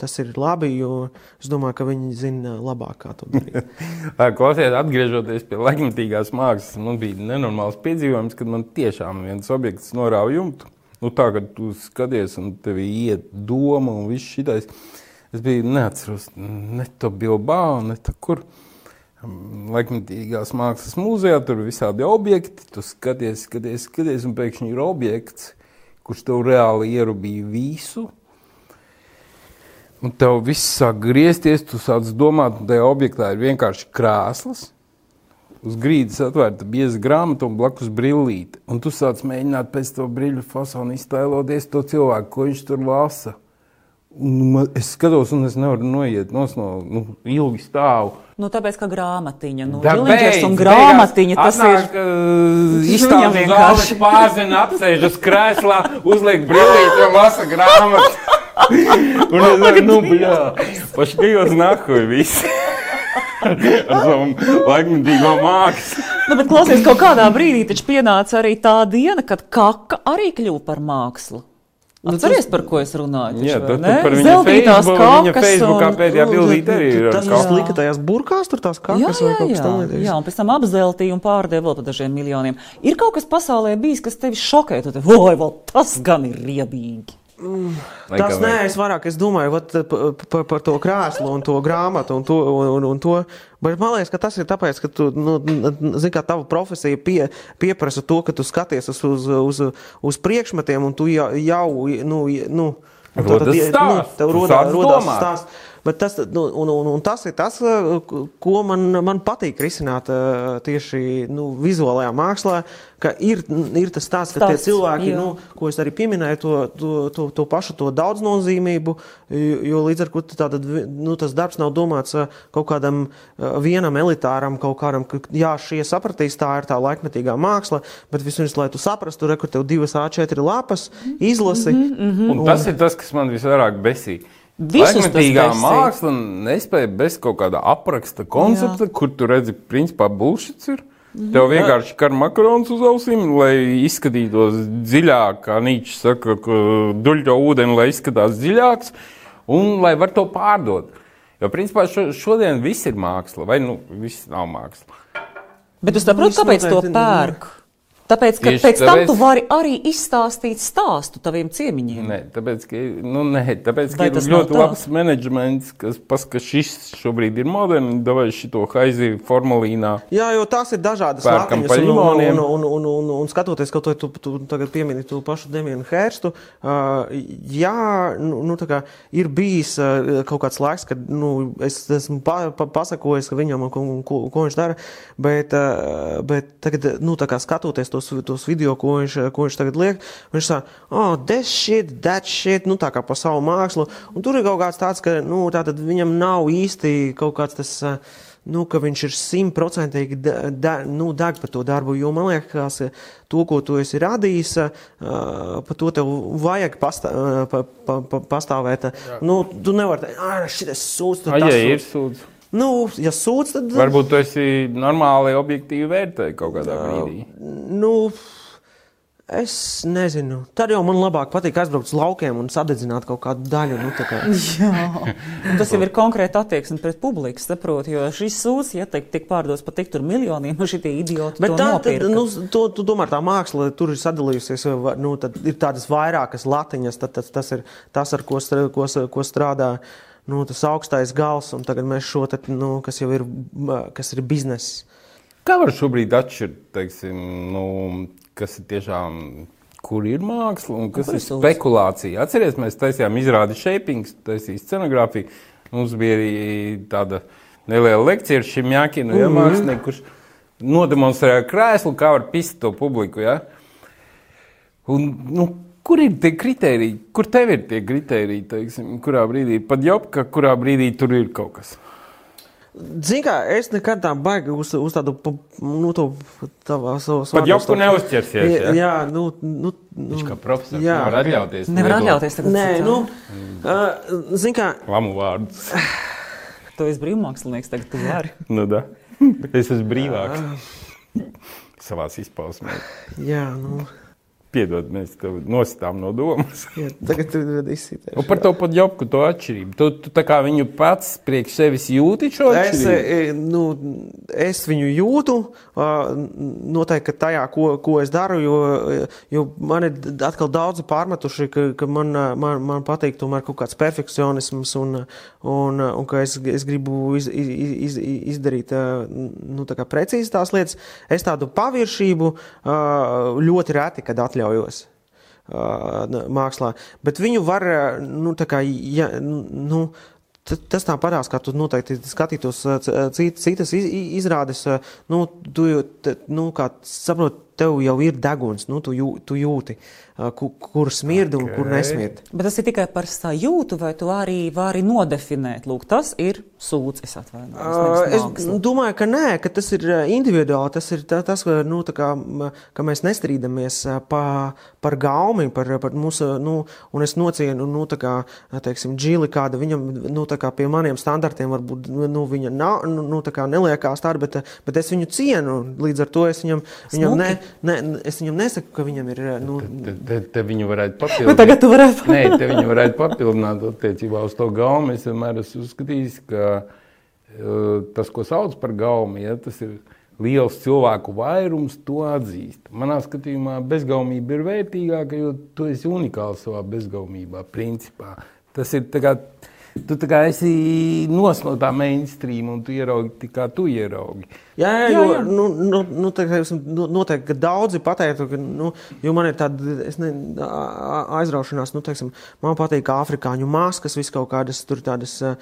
tas ir labi, jo es domāju, ka viņi zina labāk, kā to darīt. <laughs> Klausies, atgriežoties pie laikmatīgās mākslas, man bija nenormāls piedzīvojums, kad man tiešām viens objekts norāva jumtu. Nu, tā kā tu skaties, un tev iet doma, un viss šitais. Es biju neatceros, ne to Bilbao, ne tā kur. Laikmatīgās mākslas mūzejā tur ir visādi objekti. Tu skaties, skaties, skaties, un pēkšņi ir objekts, kurš tev reāli ierubīja visu. Un tev viss sāk griezties, tu sāc domāt, ka tajā objektā ir vienkārši krāslas uz grīdas atvērta bieza grāmata un blakus brillīte. Un tu sāc mēģināt pēc to brīļu fasonu iztēloties to cilvēku, ko viņš tur lasa. Un man, es skatos, un es nevaru noiet no nu, ilgi stāvu. Nu, tāpēc, ka grāmatiņa, nu, Dilingers un grāmatiņa, tas atnāk, ir... <laughs> Izstāv vienkārši. Pārzina, apsēž uz krēslā, uzliek brillīti un lasa grāmatu. <laughs> un es, nu, bļā, paškajos nahuj visi. <laughs> ar savu laikmatīgo mākslu. nu, bet klausies, kaut kādā brīdī taču pienāca arī tā diena, kad kaka arī kļuva par mākslu. Nu, Atceries, par ko es runāju? Jā, tad par viņu Facebook, viņa Facebookā pēdējā bildīte arī ir. Tas tas lika tajās burkās, tur tās kakas jā, jā, jā, jā, un pēc tam apzeltīja un pārdeva vēl par dažiem miljoniem. Ir kaut kas pasaulē bijis, kas tevi šokē, tu te, vai, vēl tas gan ir riebīgi. Mm, tas nē, es vairāk es domāju vat, par, par to krēslu un to grāmatu un to. Un, un to. Bet man liekas, ka tas ir tāpēc, ka tu, nu, zini, kā tava profesija pie, pieprasa to, ka tu skaties uz, uz, uz, uz priekšmetiem un tu jau, jau nu, nu, Rodas stāsts. Nu, tev rodas, rodas stāsts. Bet tas, nu, un, un, un tas ir tas, ko man, man patīk risināt tieši nu, vizuālajā mākslā, ka ir, ir tas stāsts, ka Stāsts, tie cilvēki, jā. nu, ko es arī pieminēju, to, to, to, to pašu to daudznozīmību, jo līdz ar to tātad, nu, tas darbs nav domāts kaut kādam vienam elitāram, kaut kādam, ka jā, šie sapratīs, tā ir tā laikmetīgā māksla, bet vispirms, lai tu saprastu, re, kur tev divas A4 lapas, izlasi. Mm -hmm, mm -hmm. Un tas ir tas, kas man visvairāk besīja Laikmetīgā māksla nespēja bez kaut kāda apraksta koncepta, Jā. kur tu redzi, principā, bullshits ir. Mhm. Tev vienkārši kar makarons uz ausīm, lai izskatītos dziļāk, kā Nīčs saka, duļķo ūdeni, lai izskatās dziļāks, un lai var to pārdot. Jo, principā, šo, šodien viss ir māksla, vai nu, viss nav māksla. Bet tu saproti, kāpēc to pērk? Tāpēc, ka Tieši pēc tāpēc... tam tu vari arī izstāstīt stāstu taviem ciemiņiem. Nē, tāpēc, ka, nu, nē, tāpēc, ka ir ļoti labs menedžments, kas pasaka, ka šis šobrīd ir moderns, davai šito haizi formalīnā. Jā, jo tās ir dažādas lākaņas un, un, un, un, un, un, un skatoties, kaut ko tu, tu tagad piemini tu pašu Demienu Hērstu, uh, jā, nu, nu, tā kā ir bijis uh, kaut kāds laiks, kad, nu, es esmu pa, pa, pasakojis, ka viņam un ko, ko, ko viņš dara, bet, uh, bet tagad, nu, tā kā skatoties to tos, tos video, ko viņš, ko viņš tagad liek. Viņš saka, oh, this shit, that shit, nu tā kā pa savu mākslu. Un tur ir kaut kāds tāds, ka, nu, tā tad viņam nav īsti kaut kāds tas. Uh, nu, ka viņš ir simtprocentīgi nu, deg par to darbu. Jo man liekas, to, ko tu esi radījis, uh, par to tev vajag pastā, uh, pa, pa, pa, pastāvēt. Jā. Nu, tu nevari teikt, ah, šis. Ah, ja ir sūdz. Nu, ja sūdz, tad. Varbūt tu esi normāli objektīvi vērtēji kaut kādā brīdī. Uh, nu, Es nezinu. Tad jau man labāk patīk aizbraukt uz laukiem un sadedzināt kaut kādu daļu. Nu, kā. <laughs> Jā, un tas jau ir konkrēti attieksme pret publiku, saprotu, jo šis sūds, ja tiek, tiek pārdos par tik tur miljoniem, un šitie idioti Bet to tā, tad, nu, to, tu domā, tā māksla tur ir sadalījusies, nu, tad ir tādas vairākas latiņas, tad tas, tas ir tas, ar ko, ko, ko strādā. Nu, tas augstais gals, un tagad mēs šo, tad, nu, kas jau ir, kas ir bizness. Kā var šobrīd atšķirt, teiksim, nu, kas ir tiešām, kur ir māksla un kas ir spekulācija. Atcerieties, mēs taisījām izrādi shapings, taisījām scenogrāfiju. Mums bija arī tāda neliela lekcija ar šim jākinu, ja, mhm. mākslinieku, kurš nodemonstrēja krēslu, kā var pist to publiku. Ja. Un, nu, kur ir tie kriteriji, kur tev ir tie kriteriji, teiksim, kurā brīdī, pat jau, ka kurā brīdī tur ir kaut kas? Zini, kā es nekad tā baigi uz, uz tādu, nu, to tavā savā. Pat jau tu neuzķersies. Jā, jā nu, nu, nu. Viņš kā profesors jā, nevar atļauties. Nevar atļauties tagad. Nē, nu, uh, zini, kā. Lamu vārdus. <sighs> tu esi brīvmākslinieks, tagad tu vari. <laughs> nu, da. Es esmu brīvāks. Savās izpausmēs. Jā, nu. Piedod, mēs tev nostām no domas. Jā, tagad tu izsīties. Un par to pat jopku, to atšķirību. Tu, tu tā kā viņu pats priekš sevis jūti šo atšķirību? Es, e, nu, es viņu jūtu, noteikti tajā, ko, ko es daru, jo, jo man ir atkal daudzi pārmetuši, ka, ka man, man, man patīk tomēr kaut kāds perfekcionisms un, un, un ka es, es gribu iz, iz, iz, izdarīt nu, precīzi tās lietas. Es tādu paviršību ļoti reti, kad atļauju uh, mākslā. Bet viņu var, nu, tā kā, ja, nu, tas tā parādās, kā tu noteikti skatītos citas izrādes, nu, tu, nu, kā saproti, tev jau ir deguns, nu, tu, jū, tu jūti. Uh, kur, kur smirda okay. un kur nesmirda. Bet tas ir tikai par sajūtu, vai tu arī vari nodefinēt? Lūk, tas ir sūds, es atvainojos. Es domāju, ka nē, ka tas ir individuāli. Tas ir tā, tas, ka, nu, kā, ka mēs nestrīdamies pa, par gaumi, par, par mūsu, nu, un es nocienu, nu, tā kā, teiksim, džili kāda viņam, nu, tā kā pie maniem standartiem varbūt, nu, viņa nav, nu, nu tā kā neliekās tāda, bet, bet es viņu cienu, līdz ar to es viņam, viņam ne, ne, es viņam nesaku, ka viņam ir, nu, te, te viņu varētu <laughs> papildināt. Bet tagad tu varētu. Nē, te viņu varētu papildināt attiecībā uz to gaumu. Es vienmēr esmu uzskatījis, ka uh, tas, ko sauc par gaumu, ja, tas ir liels cilvēku vairums, to atzīst. Manā skatījumā bezgaumība ir vērtīgāka, jo tu esi unikāls savā bezgaumībā, principā. Tas ir tā kā tu kā esi nos no tā mainstream un tu ieraugi kā tu ieraugi. Jā, jā, jā, jo, nu, nu, nu, tā, nu, noteikti, ka daudzi pateiktu, ka, nu, jo man ir tāda, es ne, aizraušanās, nu, teiksim, man patīk afrikāņu maskas, vis kaut kādas tur tādas uh,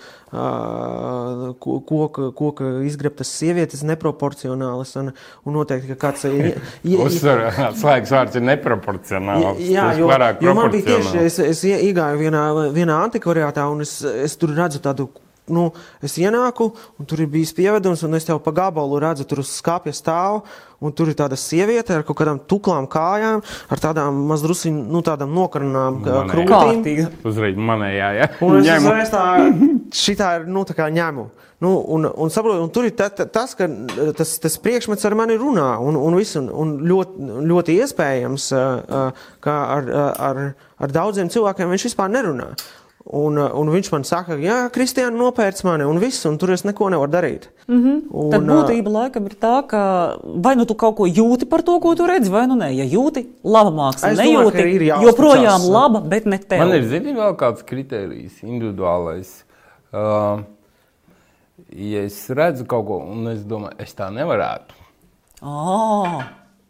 koka, koka izgrebtas sievietes neproporcionālas, un, un noteikti, ka kāds... <laughs> Uzsver, <laughs> slēgas vārds ir neproporcionāls. Jā, jo, jo man bija tieši, es, es iegāju vienā, vienā antikvariātā, un es, es tur redzu tādu nu, es ienāku, un tur ir bijis pievedums, un es jau pa gabalu redzu, tur uz skāpja stāv, un tur ir tāda sieviete ar kaut kādām tuklām kājām, ar tādām mazdrusiņ, nu, tādām nokarnām krūtīm. Uzreiz manējā, ja? Un es uzreiz tā, šitā ir, nu, tā kā ņemu. Nu, un, un, saprot, un tur ir ta, ta, tas, ka tas, tas priekšmets ar mani runā, un, un, visu, un, un ļoti, ļoti iespējams, ka ar, ar, ar daudziem cilvēkiem viņš vispār nerunā. Un, uh, un viņš man saka, Jā, Kristiāna nopērts mani, un viss, un tur es neko nevaru darīt. Mm -hmm. un, Tad uh, būtība laikam ir tā, ka vai nu tu kaut ko jūti par to, ko tu redzi, vai nu nē. Ja jūti, laba māksla, es nejūti, domāju, joprojām laba, bet ne tev. Man ir zini vēl kāds kriterijs, individuālais. Uh, ja es redzu kaut ko, un es domāju, es tā nevarētu. Oh.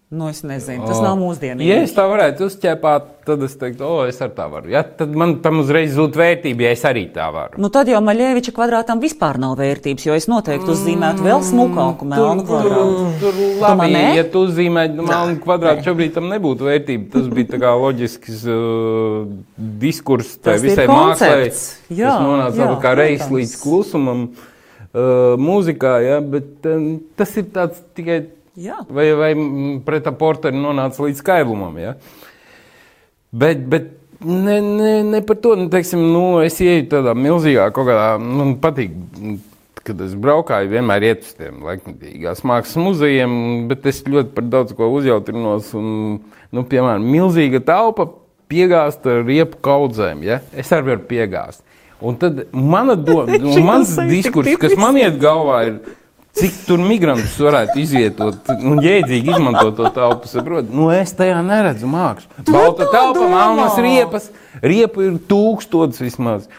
Nu, es nezinu, tas nav mūsdienīgi. Ja es tā varētu uzķēpāt, tad es teiktu, o, es ar tā varu. Ja, tad man tam uzreiz zūd vērtība, ja es arī tā varu. Nu, tad jau Maļēviča kvadrātam vispār nav vērtības, jo es noteikti uzzīmētu vēl smukāku melnu kvadrātu. Tur labi, ja tu uzzīmē melnu kvadrātu, šobrīd tam nebūtu vērtība. Tas bija tā kā loģisks uh, diskurss tai visai mākslai. Jā, tas nonāca jā, kā reizes līdz klusumam uh, mūzikā, ja, bet um, tas ir tāds tikai Jā. Vai, vai pret porteri nonāca līdz skaidrumam. Ja? Bet, bet ne, ne, ne par to. Nu, teiksim, nu, es ieju tādā milzīgā kaut kādā, man patīk. Kad es braukāju, vienmēr iet uz tiem laikmatīgās mākslas muzejiem, bet es ļoti par daudz ko uzjautrinos. Un, nu, piemēram, milzīga telpa piegāzt ar riepu kaudzēm. Ja? Es arī varu piegāzt. Un tad mana doma, <laughs> mans diskurss, kas man iet galvā, ir Cik tur migrantus varētu izvietot un jēdzīgi izmantot to telpu? Saprot? Nu, es tajā neredzu mākslu. Balta telpa, melnas riepas, riepu ir tūkstotis vismaz.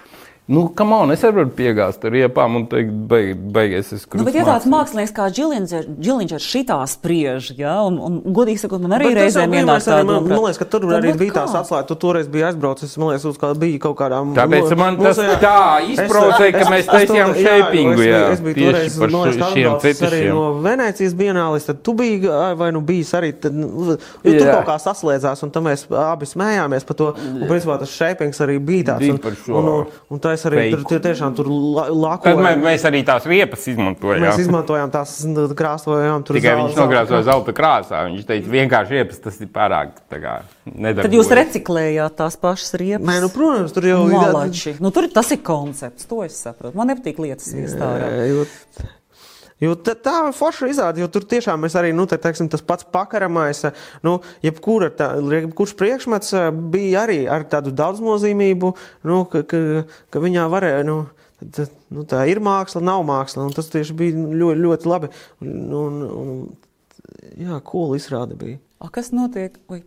Nu, kam on, es varu piegāzt ar riepām un teikt, beig, beigies es krustu. Nu, bet ja tāds mākslinieks kā Džiliņš ar šitā spriež, ja, un, un godīgi sakot, man arī reizēm ienāk tāda. Man, man liekas, ka tur arī bija tās atslēgas, tu toreiz biji aizbraucis, man liekas, uz kā bija kaut kādām. Tāpēc man tas tā izprovocēja, ka mēs taisījām šeipingu, jā. Es biju toreiz, man liekas, atbraucis arī no Venēcijas bienālis, tad tu biji, vai nu bijis arī, tad, jo tur kaut kā saslēdzās, un tam mēs abi smējāmies par to, un principā tas šeipings arī bija tāds. Mēs arī fake. tur tiešām tur lakojām. Mēs, mēs arī tās riepas izmantojām. Mēs izmantojām tās krāsojām. Tikai zelta, viņš nogrāzoja zelta krāsā. Viņš teica, vienkārši riepas tas ir pārāk. Tad jūs reciklējāt tās pašas riepas? Nē, nu, protams, tur jau ir. Nu, tur tas ir koncepts, to es saprotu. Man nepatīk lietas viestārā. Jo tā, tā forša izrāda, jo tur tiešām mēs arī, nu, tā, teiksim, tas pats pakaramais, nu, jebkura, tā, jebkurš priekšmets eh, bija arī ar tādu daudznozīmību, nu, ka, ka, ka viņā varēja, nu, tā, nu, tā ir māksla, nav māksla, un tas tieši bija ļoti, ļoti labi. Un, un, un, jā, cool izrāde bija. A, kas notiek? Oi,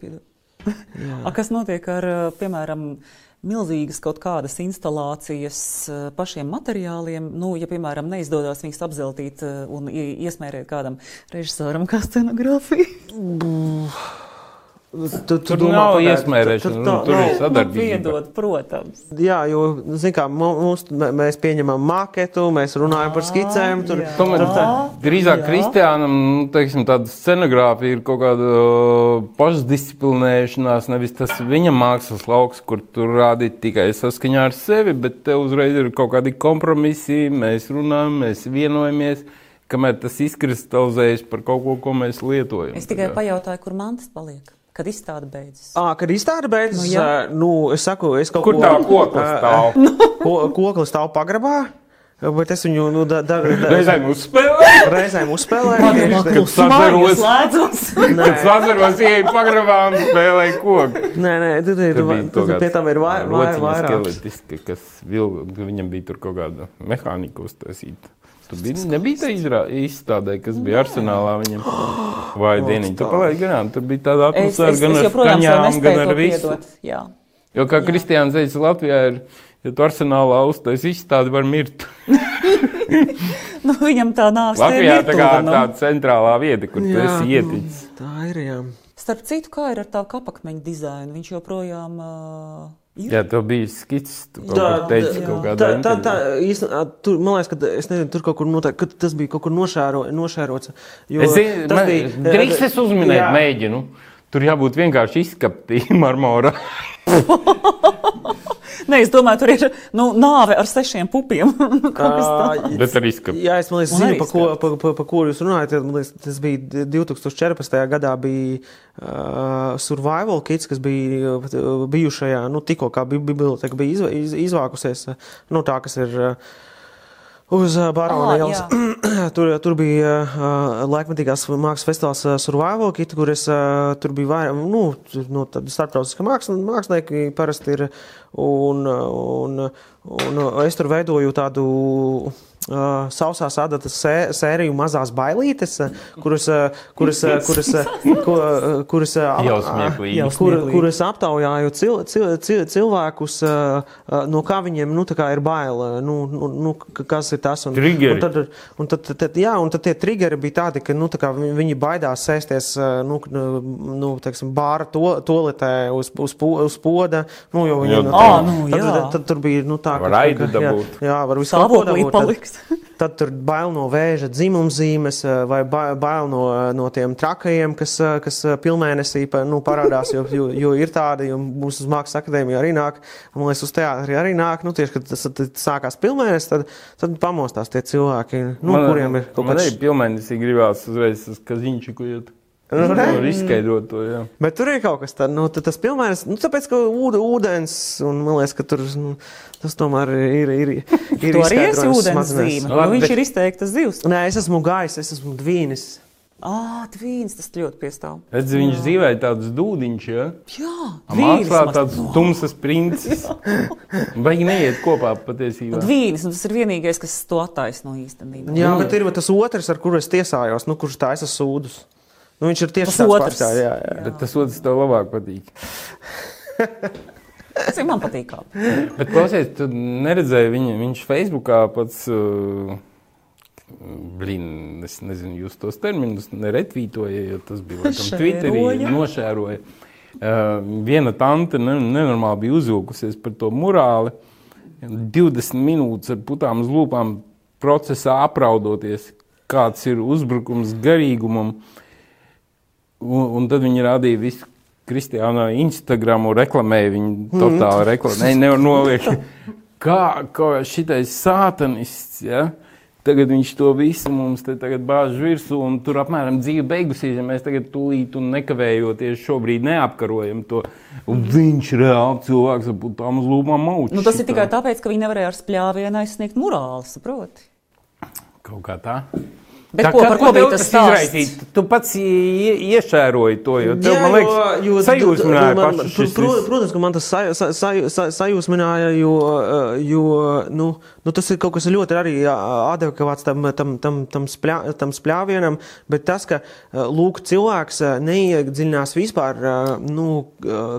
A, kas notiek ar, piemēram, milzīgas kaut kādas instalācijas eh, pašiem materiāliem. Nu, ja, piemēram, neizdodas viņus apzeltīt eh, un iesmērēt kādam režisoram kā scenogrāfiju. Tu, tu tur domā, nav iesmērēšana, nu, tur ir sadarbība. Piedod, protams. Jā, jo, zin kā, mums, mēs pieņemam maketu, mēs runājam par skicēm. Tur, Tomēr tur tā, drīzāk jā. Kristiānam, nu, teiksim, tāda scenogrāfija ir kaut kāda pašdisciplinēšanās, nevis tas viņa mākslas lauks, kur tur rādīt tikai saskaņā ar sevi, bet te uzreiz ir kaut kādi kompromisi, mēs runājam, mēs vienojamies kamēr tas izkristalizējas par kaut ko, ko mēs lietojam. Es tikai pajautāju, kur mantas paliek. Kad izstāde beidzas? À, kad izstāde beidzas, nu, jā. nu, es saku, es kaut Kur ko. Kur tā kokla stāv? <laughs> Ko, kokla stāv pagrabā. Bet es viņu nu, da, da, da, reizēm uzspēlēju. Reizēm uzspēlēju. Kad sazaros, kad <laughs> sazaros ieeju pagrabā un spēlēju koku. Nē, nē, tu, tu, tu, tu, pie tam ir vairāk. Kas vil, viņam bija tur kaut kāda mehānika uztaisīta. Tu biji, nebija tā izrā, izstādē, kas bija arsenālā viņam. Vai dieniņ, tu palaidi garām, tur bija tāda atmosfēra gan ar skaņām, gan ar visu. Jā. Jo, kā Kristiāns teica, Latvijā ir, ja tu arsenālā uztais izstādi, var mirt. <laughs> nu, viņam tā nav. Latvijā tā kā nu. tāda centrālā vieta, kur jā, tu esi ieticis. Tā ir, jā. Starp citu, kā ir ar tavu kapakmeņu dizainu? Viņš joprojām... Uh, Jā, tev bija skicis, tu kaut kā teici, kaut kādā tā, tā, tā, īstenībā, tur, man liekas, ka, es nezinu, tur kaut kur noteikti, ka tas bija kaut kur nošēro, nošērots. Jo es zinu, tas man, bija... Drīkst es uzminēt, jā. mēģinu. Tur jābūt vienkārši izskaptī marmora. Nē, es domāju, tur ir nu, nāve ar sešiem pupiem. <laughs> Bet arī skats. Jā, es liekas, zinu, par ko, pa, pa, pa ko jūs runājat. Liekas, tas bija 2014. gadā, bija uh, Survival Kids, kas bija bijušajā, nu, tikko kā biblioteka bija iz, iz, izvākusies. Nu, tā, kas ir. Uh, Uz Barona ielas. <clears throat> tur, tur bija uh, laikmatīgās mākslas festivāls uh, Survival Kit, kur es uh, tur biju vairāk, nu, nu tādi starptautiski mākslinieki parasti ir, un, un, un, es tur veidoju tādu uh, sausās adatas sē, sēriju mazās bailītes, kuras, kuras, kuras, kuras, kuras, kur, kuras aptaujāju cil, cil, cil, cilvēkus, uh, no kā viņiem nu, kā ir bail, nu, nu, nu, kas ir tas. Un, Triggeri. un tad, un tad tad, jā, un tad tie triggeri bija tādi, ka nu, tā viņi baidās sēsties nu, nu, teiksim, bāra to, toaletē uz, uz, uz poda. Nu, jo viņi, nu, à, nu, tad, tad, tad, tur bija nu, tā, ka, ka, jā, jā, var visu kaut ko dabūt. Tad, <laughs> tad tur bail no vēža dzimumzīmes vai bail no, no tiem trakajiem, kas, kas pilnmēnesī nu, parādās, jo, jo, jo ir tādi, jo mūsu uz mākslas akadēmiju arī nāk, un, liekas, uz teātri arī nāk, nu, tieši, kad tas sākās pilnmēnesis, tad, tad pamostās tie cilvēki, nu, man, kuriem ir kaut kāds. Man arī pilnmēnesī gribās uzreiz uz kaziņčiku iet. Nu, tur izskaidrot to. Jā. Bet tur ir kaut kas tāds, nu, tas pilnvērts, nu, tāpēc, ka ūdens, un man liekas, ka tur nu, tas tomēr ir. ir, <laughs> ir tu arī esi ūdens zīme. Nu, viņš bet... ir izteiktas zivs. Nē, es esmu gājis, es esmu dvīnis. Ah, tvīns, tas ļoti piestāv. Redz, viņš dzīvēja tādus dūdiņš, ja? Jā, mākslā tāds no. tumsas princis. <laughs> Vai neiet kopā patiesībā? Tvīnis, nu, tas ir vienīgais, kas to attaisno īstenībā. Jā, bet ir tas otrs, ar kuru es tiesājos, nu, kurš taisa sūdus. Nu, viņš ir tieši tas otrs. Pats, jā, jā. Bet tas otrs tev labāk patīk. <laughs> Tas ir man patīk. Bet klausies, tu neredzēji viņu, viņš Facebookā pats. Uh, Blin, es nezinu, jūs tos terminus neretvītojat, jo tas bija laikam Twitterī, nošēroja. Uh, viena tante ne, nenormāli bija uzvilkusies par to murāli. 20 minūtes ar putām uz lūpām procesā apraudoties, kāds ir uzbrukums garīgumam. Un, un tad viņi rādīja visu Kristiāna Instagramu, reklamēja viņu totāli reklamēja. Nevar noliekt, <laughs> kā, kā šitais sātanists, ja? Tagad viņš to visu mums te bāž virsū, un tur apmēram dzīve beigusies. Ja mēs tagad tūlīt un nekavējoties šobrīd neapkarojam to. Un viņš reāli cilvēks ar putām uz lūpām mauc. Nu, tas ir tikai tāpēc, ka viņi nevarēja ar spļāvienu aizsniegt morāli, saproti? Kaut kā tā. Bet tā, ko, par ko bija tas izraisīt? Tu pats iešēroji to, jo tev, Jā, man liekas, jo, sajūsmināja man, paši šis. Protams, ka man tas saj, saj, saj, sajūsmināja, jo, jo nu, nu, tas ir kaut kas ļoti arī adekvāts tam, tam, tam, tam, spļā, tam spļāvienam, bet tas, ka lūk, cilvēks neiedziļinās vispār nu,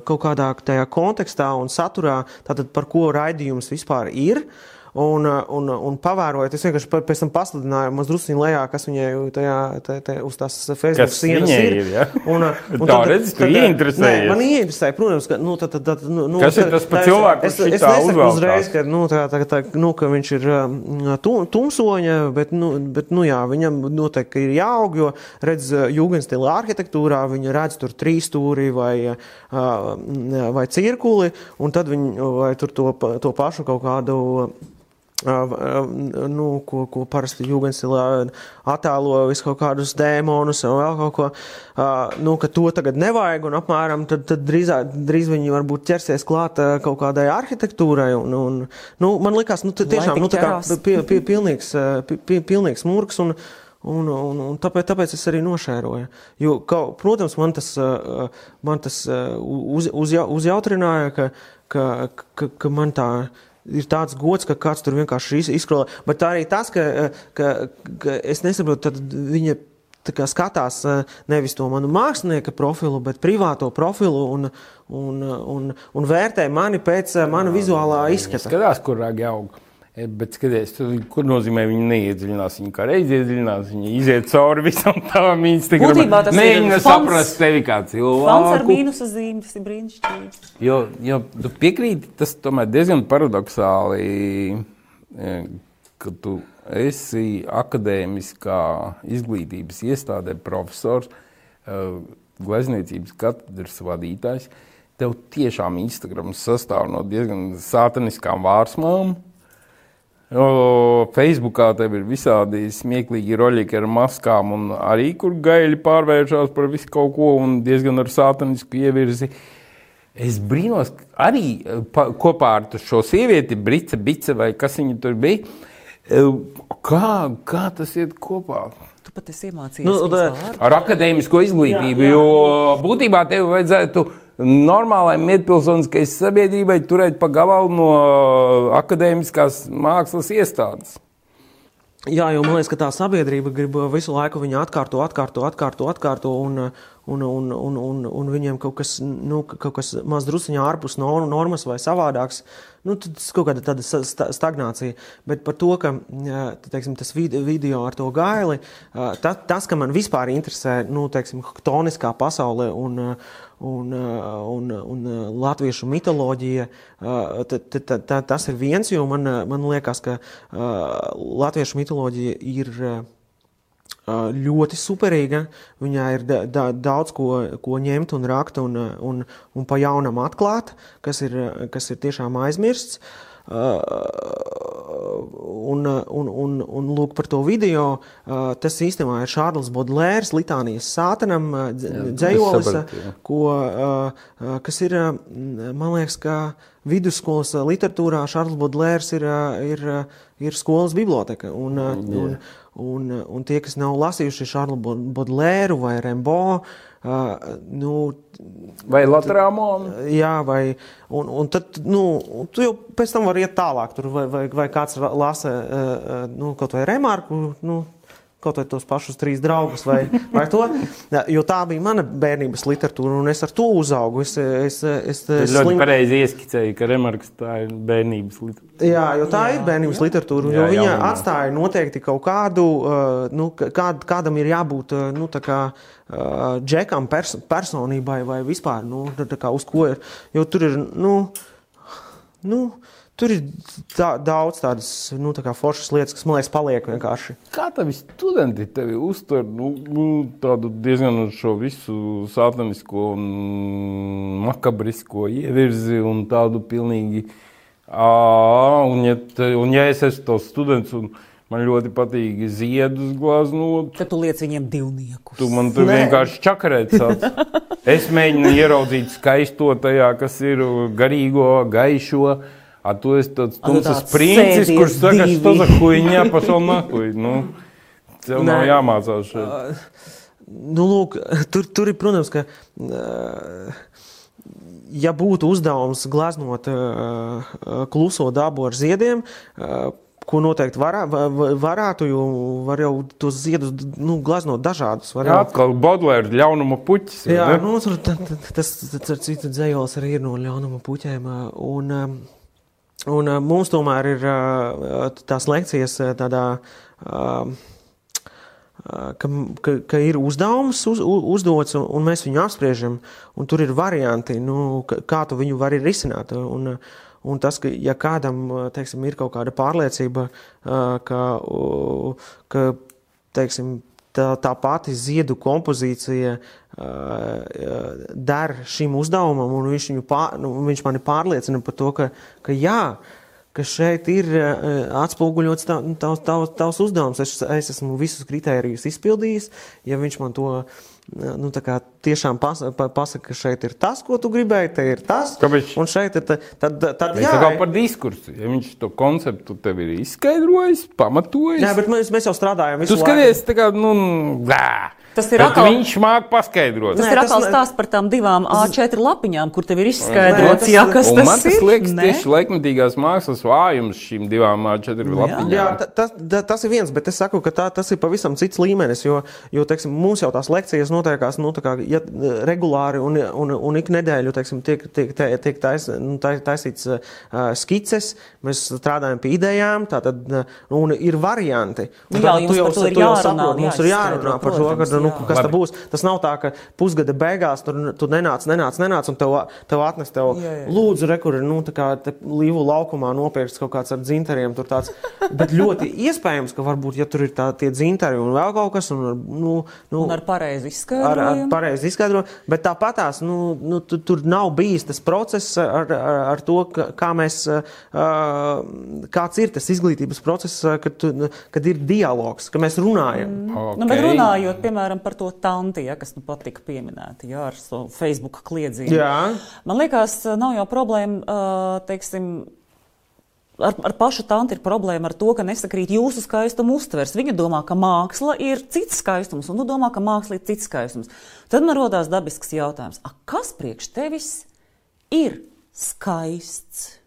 kaut kādā tajā kontekstā un saturā, tātad par ko raidījums vispār ir. Uh, Un, uh, un, uh, un pavērojot, es vienkārši pēc tam pasludināju mazliet lejā, kas viņai tajā, tajā, tajā, uz tās Facebook sienas ir. ir ja? un, uh, <laughs> un tā redz, tu ieinteresējies. Man ieinteresēja, protams, ka, nu, tad, tad, nu, nu, kas ir tas par cilvēku, es, es nesaku uzreiz, ka, nu, tā, tā, tā, nu, ka viņš ir um, tumsoņa, bet, nu, bet, nu, jā, viņam noteikti ir jāaug, jo, redz, jūgenstila arhitektūrā, viņa redz tur trīs stūri vai, vai cirkuli, un tad viņi, vai tur to, to pašu kaut kādu nu, ko, ko parasti jūgenstilā attēlo visu kaut kādus dēmonus un vēl kaut ko, nu, ka to tagad nevajag un apmēram tad, tad drīzāk, drīz viņi varbūt ķersies klāt kaut kādai arhitektūrai un, un nu, man likās, nu, tiešām, nu, tā kā pie, pie, pilnīgs, pie, pilnīgs murgs un, Un, un, un tāpēc, tāpēc es arī nošēroju. Jo, ka, protams, man tas, man tas uz, uz, uzjautrināja, ka, ka, ka, ka man tā ir tāds gods, ka kāds tur vienkārši izkrāja. Bet arī tas, ka, ka, ka es nesaprotu, tad viņa kā, skatās eh, nevis to manu mākslinieka profilu, bet privāto profilu un, un, un, un vērtē mani pēc eh, mana vizuālā izskata. Skatās, kur ragi aug. E, bet skaties, kur nozīmē viņa neiedziļinās. Viņa kā reiz iedziļinās, viņa iziet cauri visam tam Instagram. Mēģina saprast tevi kā cilvēku. Fans ar mīnusa zīmi, tas ir brīnišķīgi. Jo, jo tu piekrīti, tas tomēr diezgan paradoxāli, e, ka tu esi akadēmiskā izglītības iestādē profesors, e, glezniecības katedras vadītājs. Tev tiešām Instagram sastāv no diezgan sātaniskām vārsmām O, Facebookā tev ir visādi smieklīgi roļiki ar maskām, un arī kur gaļi pārvēršas par visu kaut ko un diezgan ar sātanisku ievirzi. Es brīnos, arī pa, kopā ar šo sievieti, Brita Bice vai kas viņa tur bija. E, kā, kā tas iet kopā? Tu pat esi iemācījies nu, ar akadēmisko izglītību, jā, jā. jo būtībā tev vajadzētu normālai medpilsoniskai sabiedrībai turēt pa gabalu no akadēmiskās mākslas iestādes. Jā, jo man liekas, ka tā sabiedrība grib visu laiku viņu atkārto, atkārto, atkārto, atkārto un, un, un, un, un, un viņiem kaut kas, nu, kaut kas maz drusciņā ārpus normas vai savādāks, nu, tas kaut kāda tāda stagnācija. Bet par to, ka teiksim, tas video ar to gaili, ta, tas, ka man vispār interesē, nu, teiksim, toniskā pasaule un, un, un, un latviešu mitoloģija, t, t, t, tas ir viens, jo man, man liekas, ka latviešu mitoloģija ir ļoti superīga. Viņā ir da, da, daudz ko, ko ņemt un rakt un, un, un pa jaunam atklāt, kas ir, kas ir tiešām aizmirsts. Uh, un, un, un, un lūk par to video. Uh, tas īstenībā ir Šārls Bodlērs, Litānijas sātanam, dzējolis, ko, uh, kas ir, man liekas, ka vidusskolas literatūrā Šārls Bodlērs ir, ir, ir skolas biblioteka. Un, un, Un, un tie, kas nav lasījuši Šarlu Bodlēru vai Rembo, uh, nu, vai Latvijas Jā, vai. Un, un tad, nu, tu jau pēc tam vari iet tālāk, tur, vai, vai, vai kāds lasa uh, nu, kaut vai remarku. Nu, kaut vai tos pašus trīs draugus, vai, vai to. Jo tā bija mana bērnības literatūra, un es ar to uzaugu. Es, es, es, es ļoti slim... pareizi ieskicēju, ka Remarks tā ir bērnības literatūra. Jā, jo tā jā. ir bērnības literatūra, jo jā, viņa jaunumā. atstāja noteikti kaut kādu, uh, nu, kād, kādam ir jābūt, uh, nu, tā kā uh, džekam pers personībai vai vispār, nu, tā kā uz ko ir, jo tur ir, nu, nu, Tur ir tā, daudz tādas nu, tā foršas lietas, kas man liekas, paliek vienkārši. Kā tavi studenti tevi uztver nu, nu, tādu diezgan šo visu sātanisko un makabrisko ievirzi un tādu pilnīgi. À, un, ja te, un ja es esmu tos students un man ļoti patīk ziedus glaznot, tad tu liec viņiem divniekus. Tu man tur Nē. vienkārši čakarēt sāc. es mēģinu ieraudzīt skaisto tajā, kas ir garīgo, gaišo. А то есть тот tumsas princis, kurš saka, что за хуйня, пошел нахуй. Nu, tev nav jāmācās šeit. Uh, nu, lūk, tur, tur ir, protams, ka, uh, ja būtu uzdevums glaznot uh, kluso dabu ar ziediem, uh, ko noteikti varā, varētu, jo var jau tos ziedus nu, glaznot dažādus. Jā, atkal Bodlēra ļaunuma puķis. Jā, nu, tur, tas, tas, tas ar citu dzējols arī ir no ļaunuma puķēm. Un, um, Un uh, mums tomēr ir uh, tās lekcijas tādā, uh, ka, ka, ka ir uzdevums uz, uzdots, un, un mēs viņu apspriežam, tur ir varianti, nu, kā tu viņu vari risināt. Un, un tas, ka ja kādam, teiksim, ir kaut kāda pārliecība, ka, ka teiksim, tā, tā pati ziedu kompozīcija uh, der šim uzdevumam, un viņš, pār, nu, viņš mani pārliecina par to, ka, ka jā, ka šeit ir uh, atspoguļots tā, tavs, tavs, tavs uzdevums. Es, es esmu visus kritērijus izpildījis, ja viņš man to nu, tiešām pas, pasaka, ka šeit ir tas, ko tu gribēji, te ir tas. Kāpēc? Un šeit ir. Tad, tad, tad jā, tā par diskursu. Ja viņš to konceptu tev ir izskaidrojis, pamatojis. Jā, bet mēs, mēs jau strādājam. Tu skaties, tā kā, nu, bā. Tas ir atkal, viņš māca paskaidrot. Tas Nē, ir atkal stāsts par tām divām A4 lapiņām, kur tev ir izskaidrots, jā, kas tas, tas ir. Tas liekas tieši laikmatīgās mākslas vājums šīm divām A4 nu, lapiņām. Jā, tas, tas ir viens, bet es saku, ka tā, tas ir pavisam cits līmenis, jo, jo teiksim, mums jau tās lekcijas notiekās nu, kā, ja, regulāri un, un, un ik nedēļu teiksim, tiek, tiek, tiek tais, nu, taisīts uh, skices, mēs strādājam pie idejām, tātad un ir varianti. Un jā, tu jau, tu jau saproti, mums ir jārunā par to, ka nu, kas tas būs. Tas nav tā, ka pusgada beigās tur tu nenāc, nenāc, nenāc, un tev, tev atnes tev, jā, jā. lūdzu, rekur, nu, tā kā līvu laukumā nopirks kaut kāds ar dzintariem. Tāds, bet ļoti iespējams, ka varbūt, ja tur ir tā, tie dzintari un vēl kaut kas, un, nu, nu, un ar pareizi izskaidrojumu. Ar, ar pareizi izskaidrojumu, bet tāpatās, nu, nu, tu, tur nav bijis tas process ar, ar, ar to, kā mēs, kāds ir tas izglītības process, kad, tu, kad ir dialogs, ka mēs runājam. Mm. Okay. Nu, bet runājot, piemēram, par to tanti, ja, kas nu pat tika pieminēta jā, ar so Facebook kliedzību. Jā. Man liekas, nav jau problēma, teiksim, ar, ar pašu tanti ir problēma ar to, ka nesakrīt jūsu skaistumu uztvers. Viņa domā, ka māksla ir cits skaistums, un tu domā, ka māksla ir cits skaistums. Tad man rodās dabisks jautājums, kas priekš tevis ir skaists?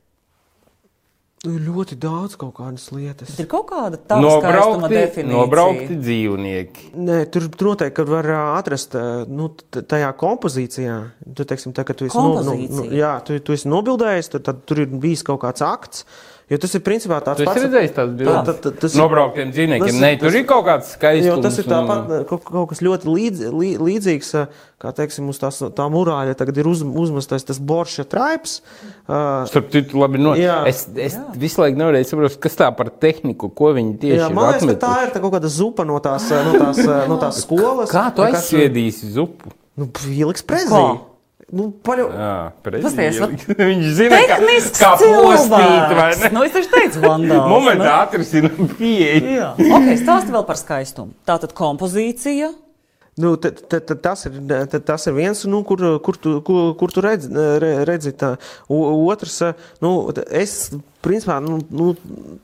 Ļoti daudz kaut kādas lietas. Ir kaut kāda tāda nobraukti, nobraukti dzīvnieki. Nē, tur noteikti var atrast nu, tajā kompozīcijā. Tu, teiksim, tā, tu esi, no, no, no, jā, tu, tu esi nobildējis, tad, tad tur ir bijis kaut kāds akts. Jo tas ir principā tāds pats. Es redzēju, tās bildes. Tā, tā, tas Nobrauktiem dzīvniekiem. Nē, tur ir kaut kāds skaists. Jo tas ir tāpat, kaut, kaut kas ļoti līdz, lī, līdzīgs, kā teiksim, uz tās, tā murāļa tagad ir uz, uzmestais tas borša traips. Uh, Starp citu, labi, no, jā. es, es jā. visu laiku nevarēju saprast, kas tā par tehniku, ko viņi tieši jā, man liekas, tā ir tā kaut kāda zupa no tās, no tās, no tās skolas. Kā tu aizsviedīsi zupu? Nu, ieliks prezī. Nu, paļau... Jā, Pasties, <laughs> Viņš zina, kā, kā postīt, vai ne? Nu, es taču teicu, vandāls. Momentā <laughs> nu. atrisina pieeja. Jā. Ok, stāsti vēl par skaistumu. Tātad kompozīcija. Nu, t, t, t, tas, ir, t, tas ir viens, nu, kur, kur tu, kur, kur tu redzi, redzi tā. Otrs, nu, es principā nu, nu,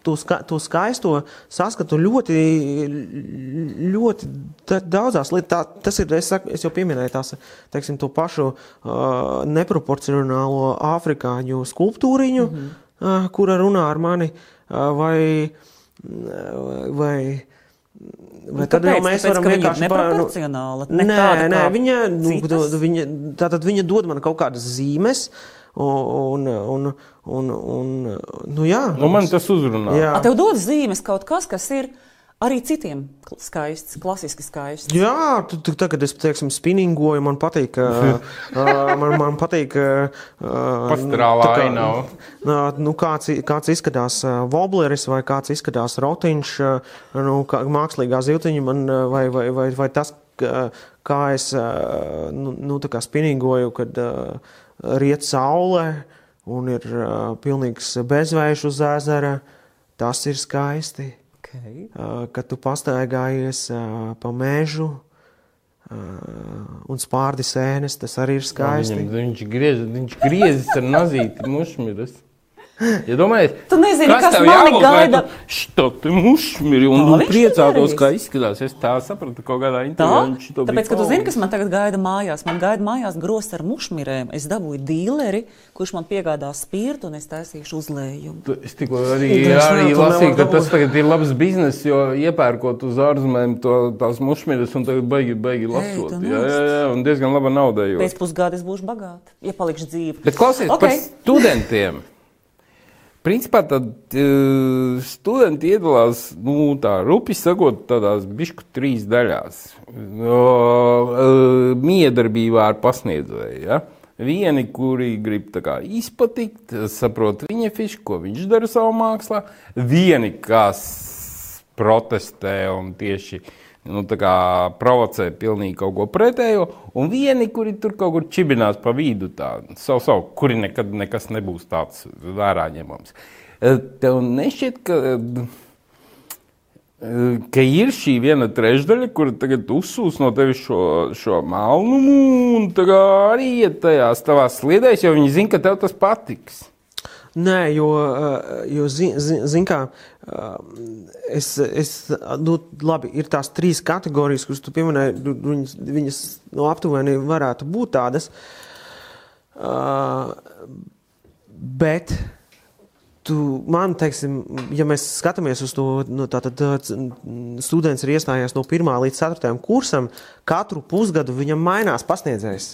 to, ska, to skaisto saskatu ļoti, ļoti daudzās lietās. Tas ir, es, saku, es jau pieminēju tās, teiksim, to pašu uh, neproporcionālo afrikāņu skulptūriņu, mm -hmm. uh, kura runā ar mani, uh, vai, vai Vai tad tāpēc, jau mēs tāpēc, varam vienkārši neproporcionāli? Ne nē, nē, viņa, nu, viņa, tātad viņa dod man kaut kādas zīmes, Un, un, un, un, nu jā, nu, man tas uzrunā. Jā. A tev dod zīmes kaut kas, kas ir arī citiem skaists, klasiski skaists. Jā, tagad es, teiksim, spinningoju, man patīk, uh, <laughs> man, man patīk, uh, pastrālā ainava. Uh, nu, kāds, kāds izskatās uh, wobleris vai kāds izskatās rotiņš, uh, nu, kā mākslīgā ziltiņa man, uh, vai, vai, vai, vai tas, kā es, uh, nu, nu, tā kā spinningoju, kad, uh, riet saulē un ir uh, pilnīgs bezvējš uz ezera, tas ir skaisti. Okay. Uh, kad tu pastaigājies uh, pa mežu uh, un spārdi sēnes, tas arī ir skaisti. Viņam, viņš, griez, viņš griezis ar nazīti mušmiras. Ja domājiet, tu nezini, kas, kas mani gaida. Što tu mušmiri un nu, priecātos, kā izskatās. Es tā sapratu kaut kādā intervijā. Tāpēc, ka tu zini, kas man tagad gaida mājās. Man gaida mājās gros ar mušmirēm. Es dabūju dīleri, kurš man piegādās spirtu un es taisīšu uzlējumu. Es tikko arī, arī lasīju, ka tas tagad ir labs biznes, jo iepērkot uz ārzemēm to, tās mušmiras un tagad baigi, baigi lasot. Ei, jā, jā, jā, un diezgan laba nauda. Pēc pusgada es būšu bagāta, ja palikšu dzīve. Bet klausies okay. par studentiem. Principā tad uh, studenti iedalās, nu, rupi sakot, tādās bišku trīs daļās. Uh, uh, miedarbībā ar pasniedzēju. Ja? Vieni, kuri grib kā, izpatikt, saprot viņa fišu, ko viņš dara savā mākslā. Vieni, kas protestē un tieši uh, nu, provocē pilnīgi kaut ko pretējo, un vieni, kuri tur kaut kur čibinās pa vidu, tā, savu, savu, kuri nekad nekas nebūs tāds vērā ņemams. E, tev nešķiet, ka, e, ka ir šī viena trešdaļa, kur tagad uzsūs no tevis šo, šo melnumu, un arī iet tajās tavās sliedēs, jo viņi zina, ka tev tas patiks. Nē, jo, eh, jo zin, zin, zin kā, eh, es, es, nu, labi, ir tās trīs kategorijas, kuras tu pieminēji, viņas, viņas no aptuveni varētu būt tādas, uh, bet tu, man, teiksim, ja mēs skatāmies uz to, nu, tātad students ir iestājies no 1 līdz 4 kursam, katru pusgadu viņam mainās pasniedzējs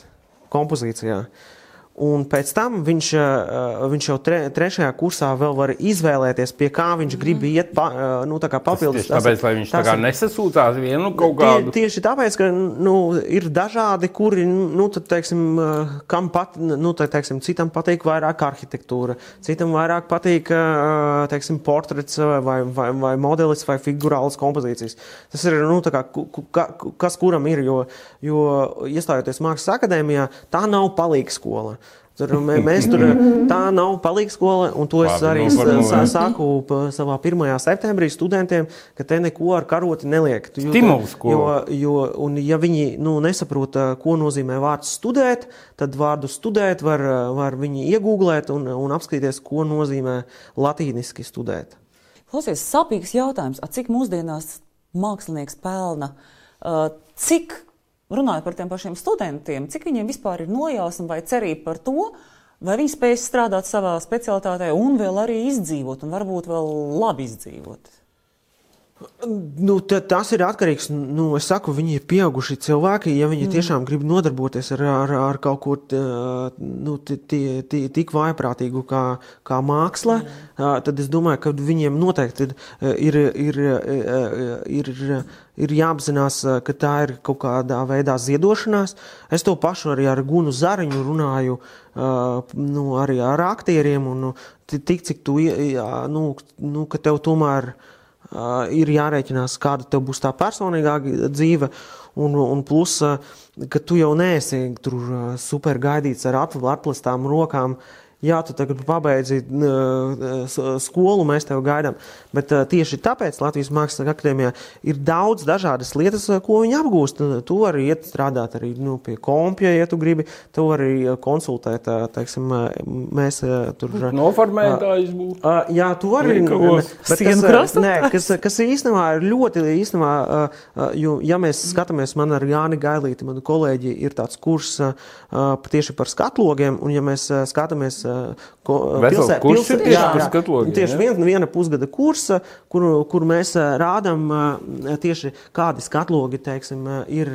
kompozīcijā. Uh, Un pēc tam viņš, uh, viņš jau tre, trešajā kursā vēl var izvēlēties, pie kā viņš grib mm. iet pa, uh, nu, papildus. Tas tāpēc, lai viņš tā kā nesasūtās vienu kaut kādu. Tie, tieši tāpēc, ka nu, ir dažādi, kuri, nu, tad, teiksim, kam pat, nu, tad, teiksim, citam patīk vairāk arhitektūra, citam vairāk patīk, teiksim, portrets vai, vai, vai modelis vai figurāls kompozīcijas. Tas ir, nu, tā kā, ka, kas kuram ir, jo, jo iestājoties Mākslas akadēmijā, tā nav palīga Tur mēs tur <laughs> tā nav palīgs skola, un to es arī sāku savā 1. septembrī studentiem, ka te neko ar karoti neliek. Stimuls skola. Jo, jo, un ja viņi nu, nesaprot, ko nozīmē vārds studēt, tad vārdu studēt var, var viņi iegūglēt un, un apskatīties, ko nozīmē latīniski studēt. Klausies, sapīgs jautājums, cik mūsdienās mākslinieks pelna, cik runājot par tiem pašiem studentiem, cik viņiem vispār ir nojausma vai cerība par to, vai viņi spēj strādāt savā specialitātē un vēl arī izdzīvot, un varbūt vēl labi izdzīvot? Nu, tas ir atkarīgs nu, es saku, viņi ir pieauguši cilvēki. Ja viņi mm. tiešām grib nodarboties ar, ar, ar kaut ko nu, tik vaiprātīgu kā, kā māksla, mm. tad es domāju, ka viņiem noteikti ir, ir, ir, ir jāapzinās, ka tā ir kaut kādā veidā ziedošanās. Es to pašu arī ar Gunu Zariņu runāju, nu, arī ar aktieriem, un nu, tik cik tu, nu, nu, ka tev tomēr ir Uh, ir jārēķinās, kāda tev būs tā personīgā dzīve, un, un plus, uh, ka tu jau neesi tur uh, super gaidīts ar atplestām rokām. Jā, tu tagad pabeidzi skolu, mēs tevi gaidām. Bet tieši tāpēc Latvijas Mākslas akadēmijā ir daudz dažādas lietas, ko viņi apgūst. Tu vari iet strādāt arī nu, pie kompja, ja tu gribi. Tu vari konsultēt, teiksim, mēs tur. Noformētājs būtu. Jā, tu vari. Bet kas, nē, kas, kas īstenībā ir ļoti īstenībā, jo, ja mēs skatāmies, man ar Jāni Gailīti, manu kolēģi, ir tāds kurs tieši par skatlogiem, un ja mēs skatāmies pilsē, pilsē, tieši, jā, jā, katlogiem, tieši vien, viena pusgada kursa, kur, kur mēs rādām tieši kādi skatlogi, teiksim, ir,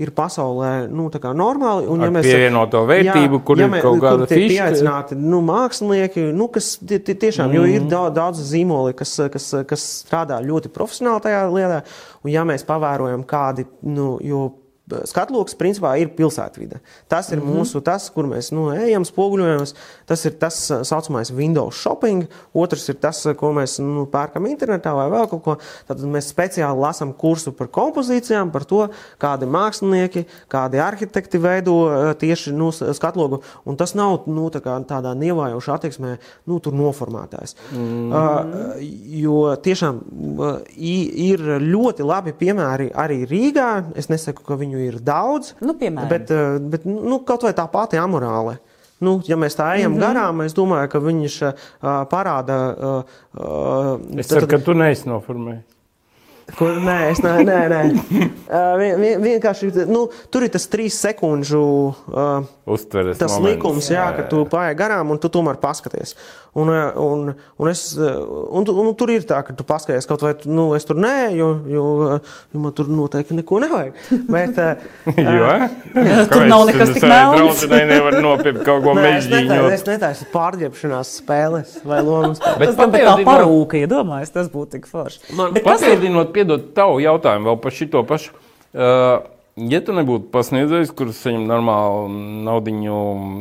ir pasaulē, nu, normāli. Un, ja mēs, pievienoto vērtību, jā, kur ja ir kaut kāda fiška. Pieaicināti, nu, mākslinieki, nu, kas tie, tie tiešām, mm. jo ir daudz, daudz zīmoli, kas, kas, kas strādā ļoti profesionāli tajā lietā, un ja mēs pavērojam kādi, nu, jo Skatloks principā ir pilsētvide. Tas ir mm -hmm. mūsu, tas, kur mēs nu, ejam, spoguļojamies. Tas ir tas saucamais Windows shopping, otrs ir tas, ko mēs nu, pērkam internetā vai vēl kaut ko. Tad mēs speciāli lasām kursu par kompozīcijām, par to, kādi mākslinieki, kādi arhitekti veido tieši nu, skatlogu. Un tas nav nu, tā kā, tādā nievājošā attieksmē nu, noformētājs. Mm -hmm. uh, jo tiešām uh, ir ļoti labi piemēri arī Rīgā. Es nesaku, ka viņi viņu ir daudz. Nu, piemēram. Bet, eh, bet nu, kaut vai tā pati amorāle. Nu, ja mēs tā ejam mm -hmm. garām, es domāju, ka viņš uh, parāda. Uh, uh, es ceru, tad, ka tu neesi noformējis. Kur, nē, es nē, nē, <laughs> nē. Uh, vien, vien, vienkārši nu, tur ir tas trīs sekundžu uh, Uztveres tas moments. likums, jā, jā, ka tu paiet garām un tu tomēr paskaties. Un, un, un, es, un, un, un tur ir tā, ka tu paskaties kaut vai, nu, es tur nē, jo, jo, jo man tur noteikti neko nevajag. Bet, <laughs> jo? Jā, tur nav nekas tik melns. Draudzenei nevar nopirkt kaut ko mežģīņu. Es netaisu pārģepšanās spēles vai lomas. <laughs> Bet pat tā parūka, iedomājas, tas būtu tik forši. Man papildinot, piedot tavu jautājumu vēl par šito pašu. Uh, Ja tu nebūtu pasniedzējis, kurš saņem normālu naudu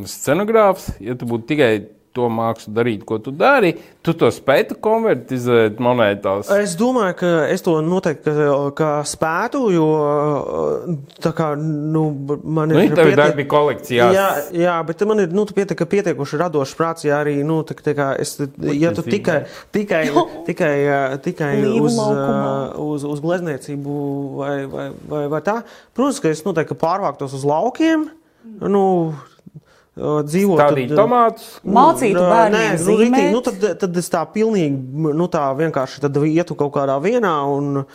scenogrāfs, ja tu būtu tikai to mākslu darīt, ko tu dari, tu to spētu konvertizēt monētās? Es domāju, ka es to noteikti ka, ka spētu, jo tā kā, nu, man ir. Nu, ir darbi kolekcijās. Jā, jā, bet man ir, nu, pietiek, pietiekuši radošs prāts, ja arī, nu, tā, tā kā es, ja tu tikai, tikai, tikai, tikai uz, uz, uz glezniecību vai, vai, vai, vai tā, protams, ka es noteikti pārvāktos uz laukiem, nu, dzīvot. Stādīt tad, tomātus. Mācītu bērniem nē, nu, ritīgi, nu, tad, tad es tā pilnīgi, nu tā vienkārši tad ietu kaut kādā vienā un,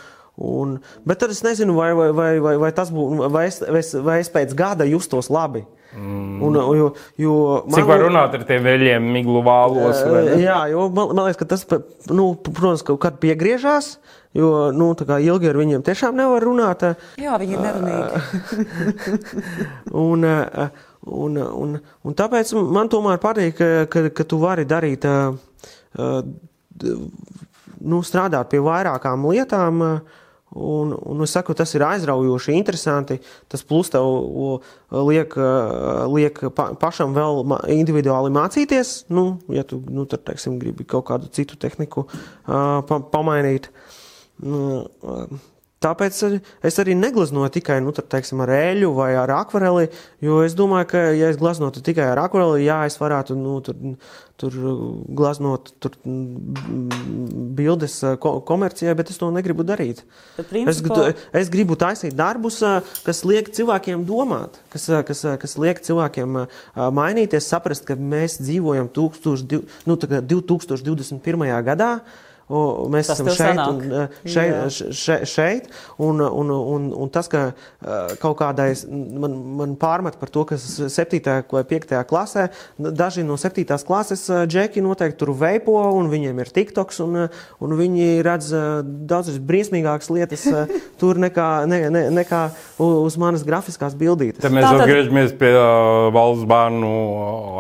un bet tad es nezinu, vai, vai, vai, vai, vai tas būtu, vai es, vai, es, vai es pēc gada justos labi. Mm. Un, jo, jo man, Cik var runāt ar tiem veļiem, miglu vālos? Jā, jo man, man liekas, ka tas, nu, protams, kaut kad piegriežās, jo, nu, tā kā ilgi ar viņiem tiešām nevar runāt. Jā, viņi ir nerunīgi. <laughs> un, Un, un, un tāpēc man tomēr patīk, ka, ka, ka tu vari darīt, nu, strādāt pie vairākām lietām. Un, un es saku, tas ir aizraujoši, interesanti. Tas plus tev liek, liek pa, pašam vēl individuāli mācīties. Nu, ja tu, nu, tad, teiksim, gribi kaut kādu citu tehniku pa, pamainīt. Tāpēc es arī negleznoju tikai nu, tad, teiksim, ar eļļu vai ar akvareli, jo es domāju, ka, ja es gleznotu tikai ar akvareli, jā, es varētu nu, tur, tur gleznot tur, bildes komercijai, bet es to negribu darīt. Principā... Es, es gribu taisīt darbus, kas liek cilvēkiem domāt, kas, kas, kas liek cilvēkiem mainīties, saprast, ka mēs dzīvojam 1000, nu, 2021. gadā mēs tas esam šeit sanāk. un šeit, šeit, šeit un, un, un, un tas, ka kaut kādais man, man pārmet par to, ka 7. vai 5. klasē, daži no 7. klases džeki noteikti tur veipo un viņiem ir TikToks un, un viņi redz daudz briesmīgākas lietas <laughs> tur nekā, ne, ne, nekā uz manas grafiskās bildītes. Tad mēs Tātad... atgriežamies pie uh, valsts bērnu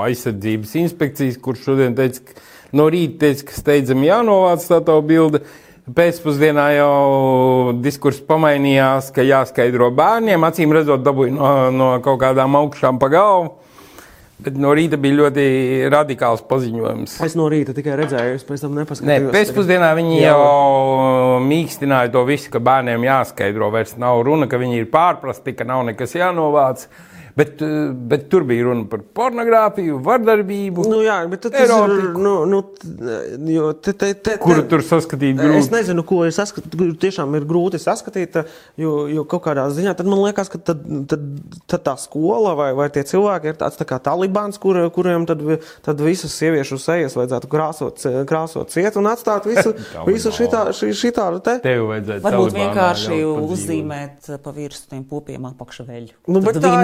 aizsardzības inspekcijas, kurš šodien teica, ka no rīta teica, ka steidzami jānovāc tā tā bilde. Pēcpusdienā jau diskurss pamainījās, ka jāskaidro bērniem. Acīm redzot, dabūja no, no kaut kādām augšām pa galvu. Bet no rīta bija ļoti radikāls paziņojums. Es no rīta tikai redzēju, es pēc tam nepaskatījos. Nē, pēcpusdienā viņi jā. jau mīkstināja to visu, ka bērniem jāskaidro. Vairs nav runa, ka viņi ir pārprasti, ka nav nekas jānovāc. Bet, eh, bet tur bija runa par pornogrāfiju, vardarbību. Nu, jā, bet tas ir. Nu, nu, jo, te, te, te, Kuru tur saskatīt? Grūti? Es nezinu, ko es saskatu. Tiešām ir grūti saskatīt, jo, jo kaut kādā ziņā tad man liekas, ka tad, tad, tad tā skola vai, vai tie cilvēki ir tāds tā kā talibāns, kur, kuriem tad, tad visas sieviešu sejas vajadzētu krāsot, krāsot ciet un atstāt visu, <laughs> visu šitā, šitā te. Tev vajadzētu. Varbūt vienkārši uzzīmēt pa virsmu tiem pupiem apakšveļu. Nu, bet tā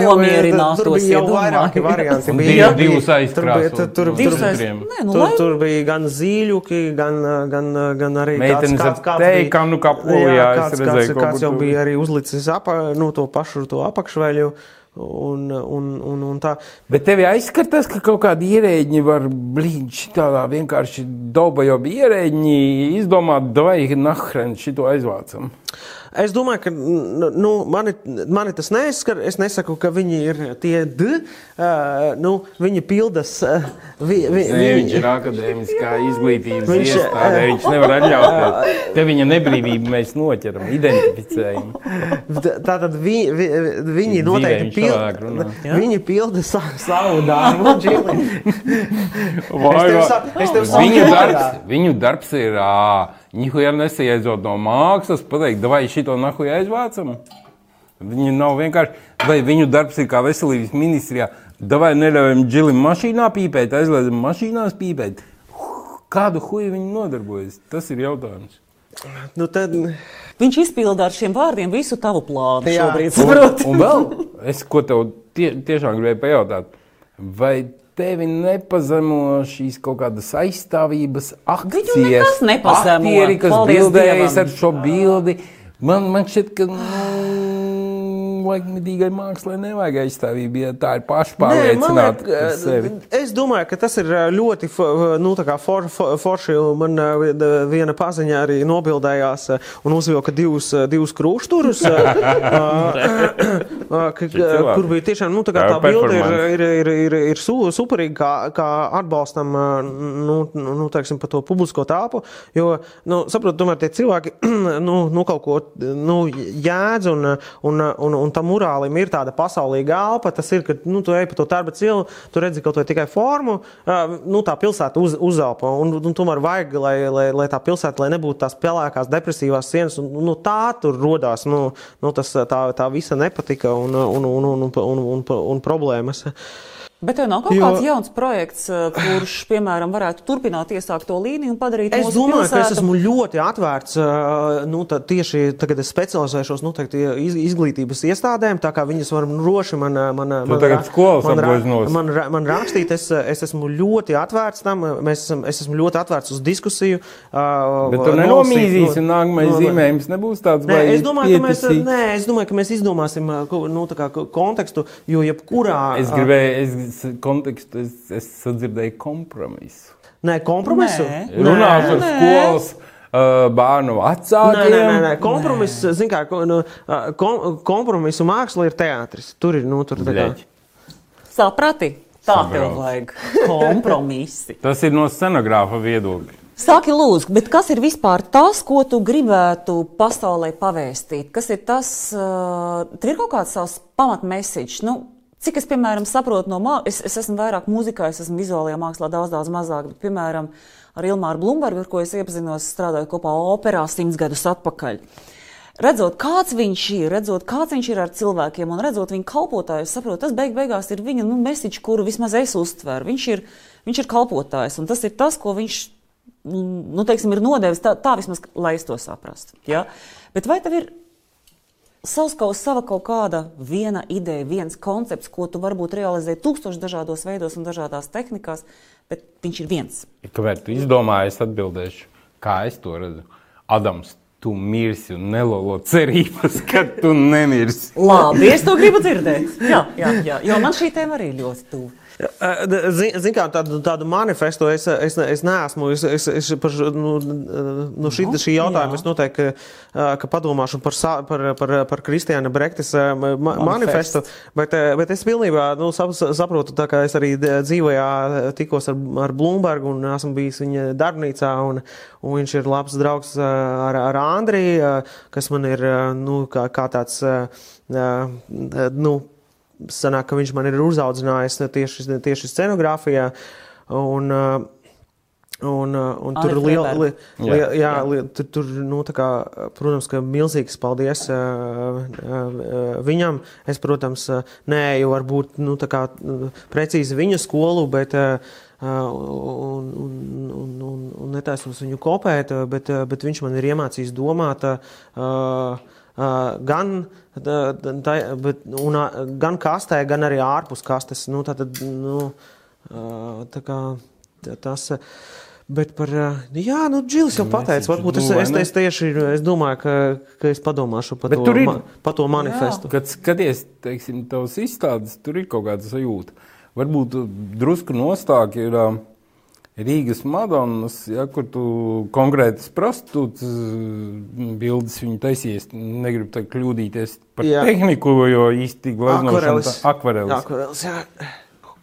jau ir nomierinātos. Tur bija jau vairāki varianti. Bija divas aizkrāsas. Tur, tur, tur, tur, tur bija gan zīļuki, gan, gan, gan arī Meitenes kāds bija, nu kapojā. Kāds, kāds, kāds jau bija arī uzlicis apa, nu, to pašu to apakšveļu. Un, un, un, un tā. Bet tev aizskatās, ka kaut kādi ierēģi var blīņķi tādā vienkārši doba jau bija ierēģi izdomāt, vai nahren šito aizvācam. Es domāju, ka nu, mani, mani tas neizskar. Es nesaku, ka viņi ir tie d. Uh, nu, viņi pildas. Uh, vi, vi, Nē, viņi, viņš ir akadēmiskā izglītības viņš, iestādē. Uh, viņš nevar atļauties. Te viņa nebrīvību mēs noķeram, identificējam. Tātad vi, vi, viņi noteikti pilda, viņi pilda savu, savu darbu. <laughs> vai, vai, es tev, es tev viņu, darbs, viņu darbs ir. Uh, Nihuja nesaiedzot no mākslas, pateikt, vai šito nahuja aizvācam. Viņi nav vienkārši, vai viņu darbs ir kā veselības ministrijā, vai neļaujam džilim mašīnā pīpēt, aizliedzam mašīnās pīpēt. Kādu huju viņi nodarbojas? Tas ir jautājums. Nu, tad... Viņš izpilda ar šiem vārdiem visu tavu plānu Jā. šobrīd. Un, un vēl, es ko tev tie, tiešām gribēju pajautāt, vai tevi nepazemo šīs kaut kādas aizstāvības akcijas. Viņu nekas nepazemo. Aktieri, kas bildējas ar šo bildi. Man, man šķiet, ka. Nu, laikmetīgai mākslai nevajag aizstāvību, ja tā ir pašpārliecināta sevi. Es domāju, ka tas ir ļoti nu, for, for, forši. Man viena paziņa arī nobildējās un uzvilka divus, divus krūšturus, <laughs> kur bija tiešām nu, tā, tā bilde ir, ir, ir, ir, ir superīga, kā, kā atbalstam nu, nu, teiksim, to publisko tāpu. Jo, nu, saprotu, tomēr tie cilvēki <clears throat> nu, nu, kaut ko nu, jēdz un, un, un, un tam murālim ir tāda pasaulīga elpa. Tas ir, ka nu, tu ej pa to tērba cielu, tu redzi kaut ko tikai formu, uh, nu, tā pilsēta uz, uzelpa. Un, un tomēr vajag, lai, lai, lai tā pilsēta, lai nebūtu tās pelēkās depresīvās sienas, un nu, tā tur rodās nu, nu, tas, tā, tā visa nepatika un, un, un, un, un, un, un, un problēmas. Bet tev nav kaut jo, kāds jauns projekts, eh, kurš, <laughs> piemēram, varētu turpināt iesākt to līniju un padarīt to par Es domāju, pilsētu? ka es esmu ļoti atvērts eh, nu, tieši tagad, es specializēšos noteikti iz, izglītības iestādēm, tā kā viņas var droši man, man, man, tagad skolas man, man, man, man rakstīt. Es, es esmu ļoti atvērts tam, mēs esam, es esmu ļoti atvērts uz diskusiju. Bet tu nenomīzīsi, un nākamais no, zīmējums nebūs tāds nē, es domāju, mēs, nē, es domāju, ka mēs izdomāsim nu, kontekstu, jo jebkurā. Es gribēju, es kontekstu es, es sadzirdēju kompromisu. Nē, kompromisu? Nē. Runāt ar skolas bērnu vecākiem. Nē, nē, nē. Kompromiss, zin kā, nu, kom, kompromisu māksla ir teātris. Tur ir, nu, tur tā kā. Saprati? Tā tev vajag kompromisi. Tas ir no scenogrāfa viedokļa. Saki, lūdzu, bet kas ir vispār tas, ko tu gribētu pasaulē pavēstīt? Kas ir tas, uh, tev ir kaut kāds savs pamatmesiķis? Nu, Cik es, piemēram, saprotu no mākslas, es, es esmu vairāk mūzikā, es esmu vizuālajā mākslā daudz, daudz mazāk, bet, piemēram, ar Ilmāru Blumbergu, ar ko es iepazinos, strādāju kopā operā simts gadus atpakaļ. Redzot, kāds viņš ir, redzot, kāds viņš ir ar cilvēkiem un redzot viņa kalpotāju, saprotu, tas beig beigās ir viņa nu, mesiķis, kuru vismaz es uztveru. Viņš ir, viņš ir kalpotājs, un tas ir tas, ko viņš nu, teiksim, ir nodevis tā, tā vismaz, lai es to saprastu. Ja? Bet vai tev ir savs kaut, sava kaut kāda viena ideja, viens koncepts, ko tu varbūt realizē tūkstoši dažādos veidos un dažādās tehnikās, bet viņš ir viens? Kamēr tu izdomāji, es atbildēšu, kā es to redzu. Adams, tu mirsi un nelolo cerības, <laughs> ka tu nemirsi. Labi, es to gribu dzirdēt. Jā, jā, jā, jo man šī tēma arī ļoti tuva. Ziniet, zin, kā tādu, tādu manifestu es, es, es neesmu. Es, es, es par nu, nu šī, šī jautājuma es noteikti ka padomāšu par, par, par, par Kristiāna Brektes ma, manifestu. Bet, bet es pilnībā nu, saprotu, ka es arī dzīvoju tikos ar, ar Bloombergu un esmu bijis viņa darbnīcā. Un, un viņš ir labs draugs ar, ar Andriju, kas man ir nu, kā, kā tāds. Nu, sanāk, ka viņš man ir uzaudzinājis tieši, tieši scenogrāfijā. Un, uh, Un, uh, un tur ir liela, li, li, jā, jā, li, tur, tur nu, kā, protams, ka milzīgs paldies uh, uh, viņam. Es, protams, uh, neeju varbūt nu, kā, precīzi viņa skolu, bet uh, un, un, un, un, un netaisos viņu kopēt, bet, bet viņš man ir iemācījis domāt. Uh, gan, tā, bet, un, gan kastē, gan arī ārpus kastes. Nu, tā, tad, nu, tā kā, tas, Bet par, jā, nu, Džilis jau pateica, varbūt es, es, es tieši es domāju, ka, ka es padomāšu par to, ir, ma, pa to manifestu. Jā, kad skaties, teiksim, tavs izstādes, tur ir kaut kāda sajūta. Varbūt drusku nostāk ir. Uh, Rīgas Madonas, ja, kur tu konkrētas prostitūtas mm, bildes viņu taisies. Negribu tā kļūdīties par jā. tehniku, jo īsti glaznošana akvarelis. akvarelis jā.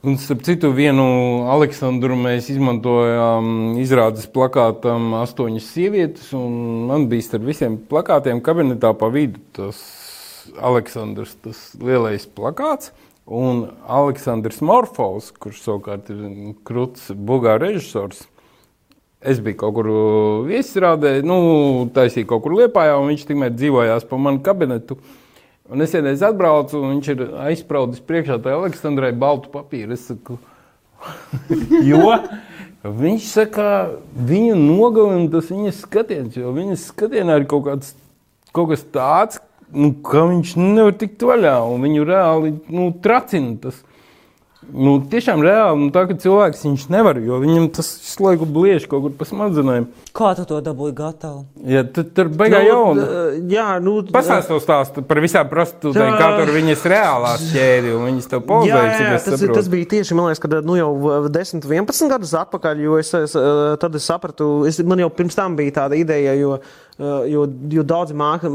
Un, starp citu, vienu Aleksandru mēs izmantojām izrādes plakātam astoņas sievietes, un man bija starp visiem plakātiem kabinetā pa vidu tas Aleksandrs, tas lielais plakāts. Un Aleksandrs Morfovs, kurš savukārt ir krūts bulgāru režisors, es biju kaut kur viesrādē, nu, taisīju kaut kur liepājā, un viņš tikmēr dzīvojās pa manu kabinetu. Un es vienreiz atbraucu, un viņš ir aizspraudis priekšā tai Aleksandrai baltu papīru. Es saku, <laughs> jo viņš saka, viņu nogalina tas viņas skatiens, jo viņas skatienā ir kaut, kāds, kaut kas tāds, nu, ka viņš nevar tikt vaļā un viņu reāli nu, tracina. Tas. Nu, tiešām reāli, nu, tā, ka cilvēks viņš nevar, jo viņam tas visu laiku bliež kaut kur pa smadzenēm. Kā tu to dabūji gatavu? Jā, tad tur beigā nu, jauna. Jā, nu. Pasāst to stāstu par visām prostitūtēm, kā tur viņas reālās ķēdi un viņas tev palīdzēja. Jā, jā, tas, tas bija tieši, man liekas, kad nu jau 10, 11 gadus atpakaļ, jo es, es tad es sapratu, es, man jau pirms tam bija tāda ideja, jo Eh, jo, jo daudzi māki,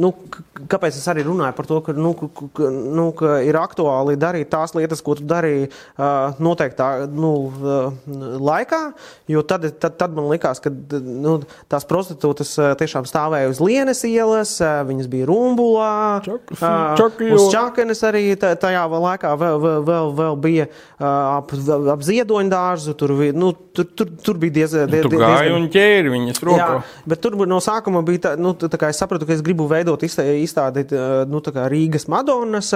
nu, kāpēc es arī runāju par to, ka, nu, ka, nu, ka ir aktuāli darīt tās lietas, ko tu darīji uh, noteiktā nu, uh, laikā. Jo tad, tad, tad man likās, ka nu, tās prostitūtas tiešām stāvēja uz Lienes ielas, viņas bija Rumbulā, Čakas, uh, uz Čakenes arī tajā laikā vēl, vēl, vēl, vēl bija uh, ap, ap Ziedoņdārzu. Tur, nu, tur, tur, tur bija diezgan. Diez, diez, diezgan... un ķēri viņas rokā. Jā, bet tur no sākuma sākuma bija tā, nu, tā kā es sapratu, ka es gribu veidot izstādi nu, Rīgas Madonas,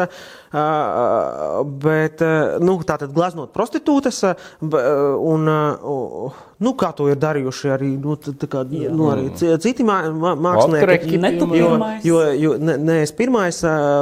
bet nu, tātad glaznot prostitūtas un. Nu, kā to ir darījuši arī, nu, kā, nu, arī citi mākslinieki. Jo, jo, jo ne, ne es pirmais,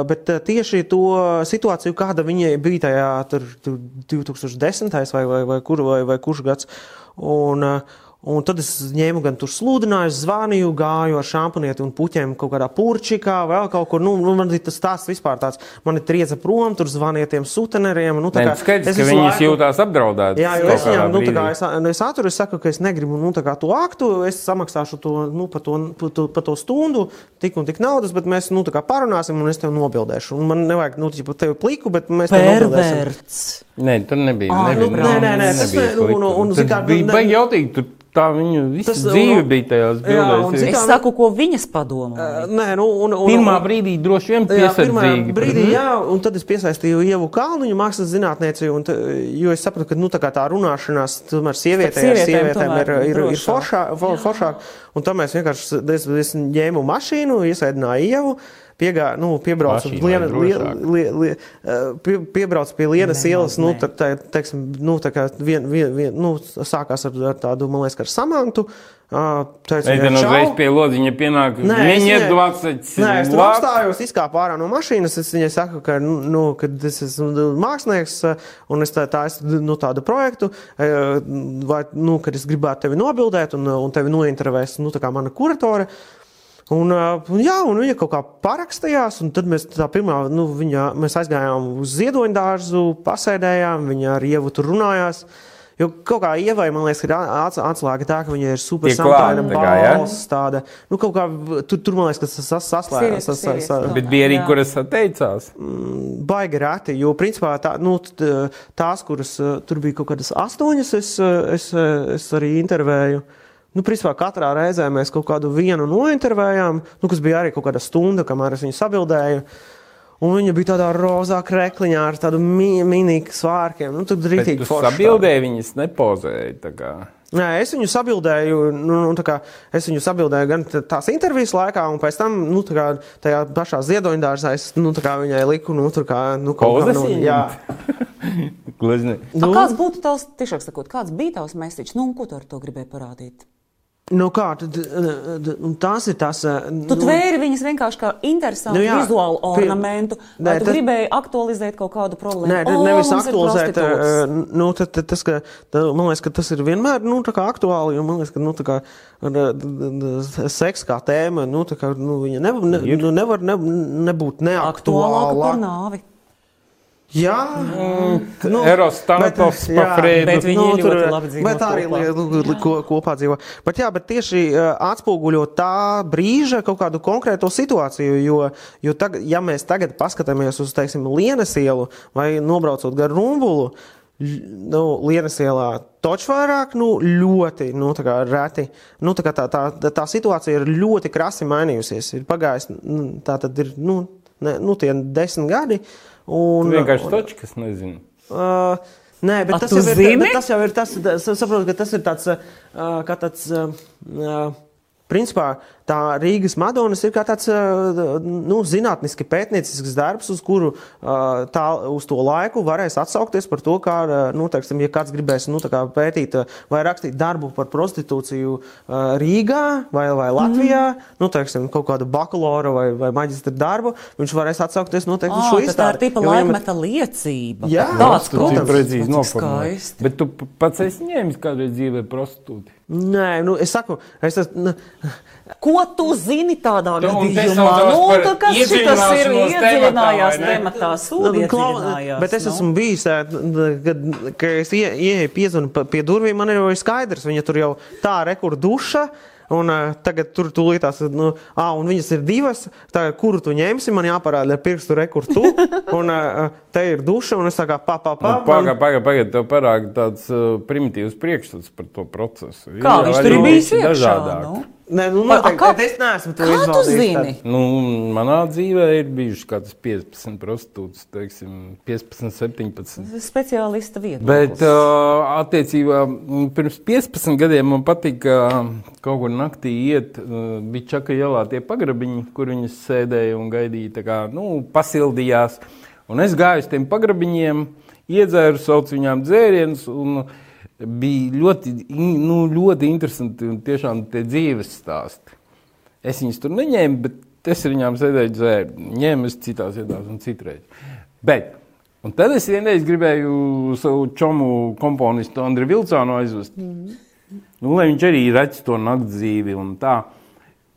bet tieši to situāciju, kāda viņai bija tajā tur, tur 2010. vai, vai, vai, kur, vai, vai kurš gads. Un, uh, Un tad es ņēmu gan tur sludināju, zvanīju, gāju ar šampanieti un puķiem kaut kādā purčikā, vēl kaut kur. Nu, nu man tas stāsts vispār tāds, man ir trieza prom, tur zvanīja tiem suteneriem. Nu, kā, skaidrs, es ka viņas laiku, jūtās apdraudētas. Jā, jo es viņam, nu, tā kā es, nu, es aturu, es saku, ka es negribu, nu, tā kā to aktu, es samaksāšu to, nu, par to, par to, par to stundu, tik un tik naudas, bet mēs, nu, tā kā parunāsim un es tev nobildēšu. Un man nevajag, nu, tev pliku, bet mēs tev nobildēsim. Nē, tur nebija. Ah, nebija, nu, nē, nē, nē, tas nebija. Un, un, un, un, kā, bija baigi jautīgi. Tā viņa visa tas, dzīve un, bija tajās bildēs. Jā, es saku, ko viņas padomā. Uh, nē, nu, un, un, pirmā brīdī droši vien piesardzīgi. Brīdī, jā, un tad es piesaistīju Ievu Kalniņu mākslas zinātnieci, un, t, jo es sapratu, ka, nu, tā tā runāšanās, tomēr sievietēm, sievietēm, sievietēm ir, ir, ir foršāk. foršāk un tā mēs vienkārši, es, es ņēmu mašīnu, iesēdināju Ievu, piegā, nu, piebrauc, liena, li, li, li, uh, pie, piebrauc pie lienas Nemaz ielas, nu, ne. tā, tā, teiksim, nu, tā kā vien, vien, vien, nu, sākās ar, ar tādu, man liekas, ar samantu. Uh, teicu, Es tam uzreiz pie lodziņa pienāku. Nē, es Viņa viņai- 20. Nē, es tur apstājos, izkāpu ārā no mašīnas. Es viņai saku, ka, nu, kad es esmu mākslinieks uh, un es tā, tā esmu nu, tādu projektu, uh, vai, nu, kad es gribētu tevi nobildēt un, un tevi nointervēs, nu, tā kā mana kuratore. Uh, un jā, un viņa kaut kā parakstījās, un tad mēs tā pirmā, nu, viņa, mēs aizgājām uz ziedoņdārzu, pasēdējām, viņa ar Ievu tur runājās. Jo kaut kā ievai, man liekas, ir ats- atslēga tā, ka viņa ir super samtaina balss, tāda, nu, kaut kā, tur, tur man liekas, ka tas sas- saslēdzas. Sirds, sirds, jā. Bet bija arī, kuras atteicās. Baigi reti, jo principā tā, nu, tās, kuras uh, tur bija kaut kādas astoņas, es, uh, es, uh, es arī intervēju. Nu, principā katrā reizē mēs kaut kādu vienu nointervējām, nu, kas bija arī kaut kāda stunda, kamēr es viņu sabildēju. Un viņa bija tādā rozā krekliņā ar tādu mi mini svārkiem. Nu, tur Bet rītīgi tu forši sabildēji, viņas nepozēja. Nē, es viņu sabildēju, nu, nu, kā es viņu sabildēju gan tās intervijas laikā, un pēc tam, nu, kā tajā pašā ziedoņdārzā, es, nu, tā kā viņai liku, nu, tur kā, nu, kaut kā, nu, jā. <laughs> Glezni. Nu, kāds būtu tavs, tiešām sakot, kāds bija tavs mēsīčs? Nu, un ko tu ar to gribēji parādīt? Nu, kā, tad, eh, un tās ir tās. eh, Tu nu, tvēri viņas vienkārši kā interesantu Nu nu, jā, vizuālu ornamentu, Nē, tu tas- gribēji aktualizēt kaut kādu problēmu? Nē, O, nevis aktualizēt. eh, Nu, tad, tad, tas, ka, tā, man liekas, ka tas ir vienmēr nu, tā kā aktuāli. jo Man liekas, ka nu, tā kā, eh, seks kā tēma, nu, tā kā, nu, viņa nevar, ne, Ir. nu, nevar ne, nebūt Aktuālāka par neaktuāla. nāvi. Jā, Nu, jā, pa Freidu. Bet viņi Nu, ļoti tur- labi dzīvo Bet arī kopā. li- nu, li- ko, kopā dzīvo. Bet, jā, bet tieši uh, atspoguļo tā brīža kaut kādu konkrēto situāciju. Jo, jo tagad, ja mēs tagad paskatāmies uz, teiksim, Lienas ielu vai nobraucot gar Rumbulu, nu, Lienas ielā toč vairāk, nu, ļoti, nu, tā kā reti. Nu, tā, kā tā, tā, tā, situācija ir ļoti krasi mainījusies. Ir pagājis, nu, tā tad ir, nu, ne, nu tie desmit gadi. Un, Tu vienkārši un- točs, kas nezinu. Uh, nē, bet A, tas jau, ir, zini? tas jau ir tas, saprotu, ka tas ir tāds, uh, kā tāds, uh, principā tā Rīgas Madonas ir kā tāds, nu, zinātniski pētniecisks darbs, uz kuru tā, uz to laiku varēs atsaukties par to, kā, nu, teiksim, ja kāds gribēs, nu, tā kā pētīt vai rakstīt darbu par prostitūciju Rīgā vai, vai Latvijā, mm. nu, teiksim, kaut kādu bakalaura vai, vai maģistra darbu, viņš varēs atsaukties noteikti uz Ah, šo tad tā ir izstādi. tipa laikmeta liecība. Jā, tāds, cik precīzi skaisti. Bet tu pats esi ņēmis kādreiz dzīvē prostitūti. Nē, nu, es saku, es esmu. Ko tu zini tādā Tu- gadījumā? Nu, par tā kas šitas ir iedziļināšanos tematā, tematā, sūdi iedziļinājās. Bet es nu. esmu bijis, kad, kad es ie- ieeju piezvanu pie durvīm, man ir jau skaidrs, viņa tur jau tā rekur duša. Un uh, tagad tur tūlītās, nu, ah, un viņas ir divas. Tā, kuru tu ņemsi, man jāparāda ar pirkstu rekurtu. <laughs> Un uh, te ir duša, un es tā kā pa, pa, pa. Pagaid, pagaid, pagaid, tev parāda tāds uh, primitīvs priekšstats par to procesu. Kā viņš tur ir bijis dažādāk. Nu? Nē, nu, noteikti, kā- es neesmu to tad. Nu, manā dzīvē ir bijuši kaut kādas 15 prostitūtas, teiksim, 15, 17. Speciālista vieta. Bet uh, attiecībā pirms 15 gadiem man patika uh, kaut kur naktī iet, uh, bija čaka ielā tie pagrabiņi, kur viņas sēdēja un gaidīja, tā kā, nu, pasildījās. Un es gāju uz tiem pagrabiņiem, iedzēru, saucu viņām dzērienus, un bija ļoti, nu, ļoti interesanti un tiešām tie dzīves stāsti. Es viņus tur neņēmu, bet es ar viņām sēdēju dzēru. Ņēmu es citās vietās un citreiz. Bet, un tad es vienreiz gribēju savu čomu komponistu Andriu Vilcānu aizvest. Mm. Nu, lai viņš arī redz to nakts dzīvi un tā.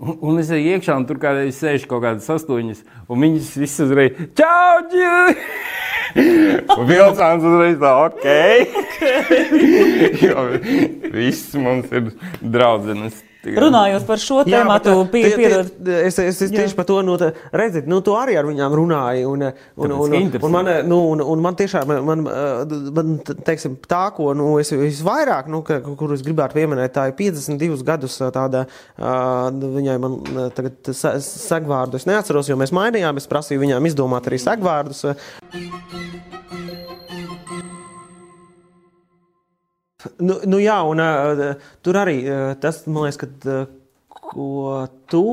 Un, un es eju iekšā, un tur kādreiz sēž kaut kādas astoņas, un viņas visas uzreiz - Čau, Džili! Vilcāns uzreiz tā, ok. <laughs> jo viss mums ir draudzenes. Runājot par šo tēmu, tu ā, pie, tie- tie- pierod. Es, es, es tieši par to nu, redzat, nu, tu arī ar viņām runāji. Un, un, un, un, man, nu, un, un man tiešām, man, man teiksim, tā, ko nu, es visvairāk, nu, ka, kur es gribētu pieminēt, tā ir 52 gadus tāda, viņai man tagad se- segvārdu es neatceros, jo mēs mainījām, es prasīju viņām izdomāt arī segvārdus. Nu, nu jā, un uh, tur arī uh, tas, man liekas, ka, uh, ko tu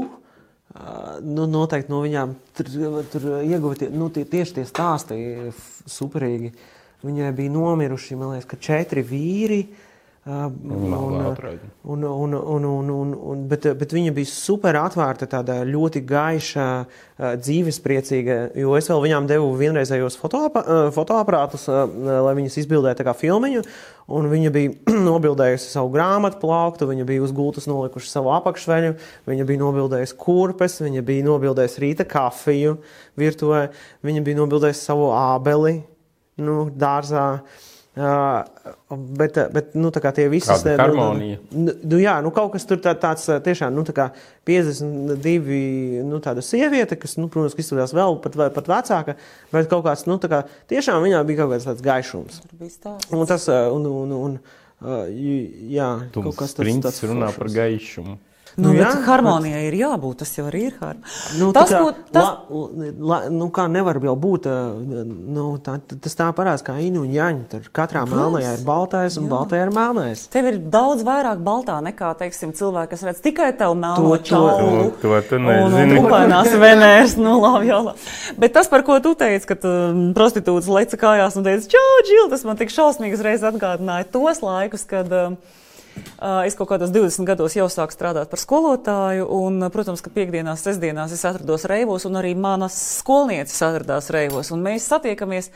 nu, noteikti no viņām tur, tur ieguva tie, nu, tie, tieši tie stāsti superīgi. Viņai bija nomiruši, man liekas, četri vīri. Uh, un, un, un, un, un, un, un, bet, bet viņa bija super atvērta, tāda ļoti gaiša, dzīvespriecīga. Jo es vēl viņām devu vienreizējos fotoapa, fotoaparātus, lai viņas izbildētu kā filmiņu. Un viņa bija <clears throat> nobildējusi savu grāmatu plauktu, viņa bija uz gultas nolikuši savu apakšveļu, viņa bija nobildējusi kurpes, viņa bija nobildējusi rīta kafiju virtuvē, viņa bija nobildējusi savu ābeli nu, dārzā. Uh, bet, bet nu, tie visi ir harmonija. Nu, nu, jā, nu, kaut kas tur tā, tāds tiešām nu, tā 52 nu, tāda sieviete, kas, nu, protams, izskatās vēl pat, pat vecāka, bet kaut kāds, nu, tā kā tiešām viņā bija kaut kāds tāds gaišums. Un tas, un, un, un, jā, tu kaut kas tāds. Princis runā par gaišumu. Nu, nu, jā, harmonijai ir jābūt. Tas jau arī ir harmonija. Nu, tas, kā, ko, tas... La, la, nu, kā nevar jau būt, nu, tā, tas tā parādās kā inu un jaņa. Tur katrā melnajā ir baltais un jā. baltajā ir melnais. Tev ir daudz vairāk baltā nekā, teiksim, cilvēki, kas redz tikai tev melno čaulu. To, to tu nezini. Un <laughs> upainās venērs, nu labi, jau labi. Bet tas, par ko tu teici, ka tu um, prostitūts leca kājās un teici, čau, Džil, tas man tik šausmīgi uzreiz atgādināja tos laikus, kad. Uh, Es kaut kādos 20 gados jau sāku strādāt par skolotāju, un, protams, ka piekdienās, sestdienās es atrados reivos, un arī manas skolnieces atradās reivos, un mēs satiekamies.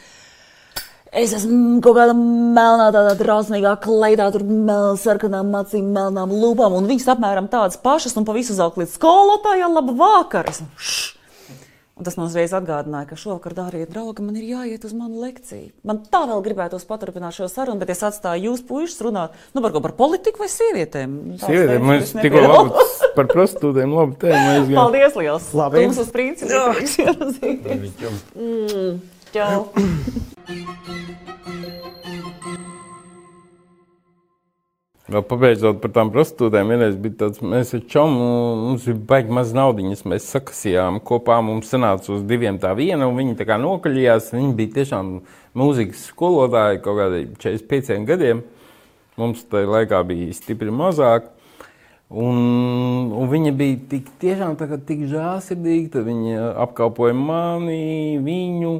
Es esmu kaut kādā melnā, tādā drausmīgā kleitā, tur melnām, sarkanām acīm, melnām lūpām, un viņas apmēram tādas pašas, un pa visu zelta līdz skolotājai labu vakaru. Un tas man uzreiz atgādināja, ka šovakar, dārgie draugi, man ir jāiet uz manu lekciju. Man tā vēl gribētos paturpināt šo sarunu, bet es atstāju jūs puikas runāt nu, par, ko, par politiku vai sievietēm. Sievietēm mēs tikko labi <laughs> par prostitūtiem labi tēmu. Paldies liels! Labi! Jums uz principu! mm, čau! <clears throat> Vēl pabeidzot par tām prostitūtēm, vienreiz bija tāds, mēs ar čomu, mums bija baigi maz naudiņas, mēs sakasījām kopā, mums sanāca uz diviem tā viena, un viņi tā kā nokaļījās, viņi bija tiešām mūzikas skolotāji kaut kādi 45 gadiem, mums tajā laikā bija stipri mazāk, un, un viņa bija tik tiešām tā kā tik žāsirdīga, tad viņa apkalpoja mani, viņu,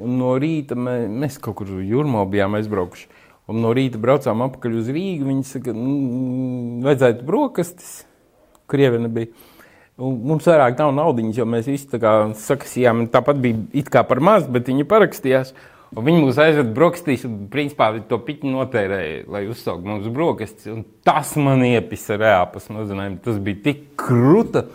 un no rīta mē, mēs kaut kur jūrmā bijām aizbraukuši. Un no rīta braucām atpakaļ uz Rīgu. Viņi saka, nu, vajadzētu brokastis, krieviena bija. Un mums vairāk nav naudiņas, jo mēs visi tā kā sakasījām, tāpat bija it kā par maz, bet viņi parakstījās. Un viņi mūs aizveda brokastīs, un principā to piķi notērēja, lai uzsauktu mums brokastis. Un tas man iepisa reāpas mazinājumu. Tas bija tik krūta.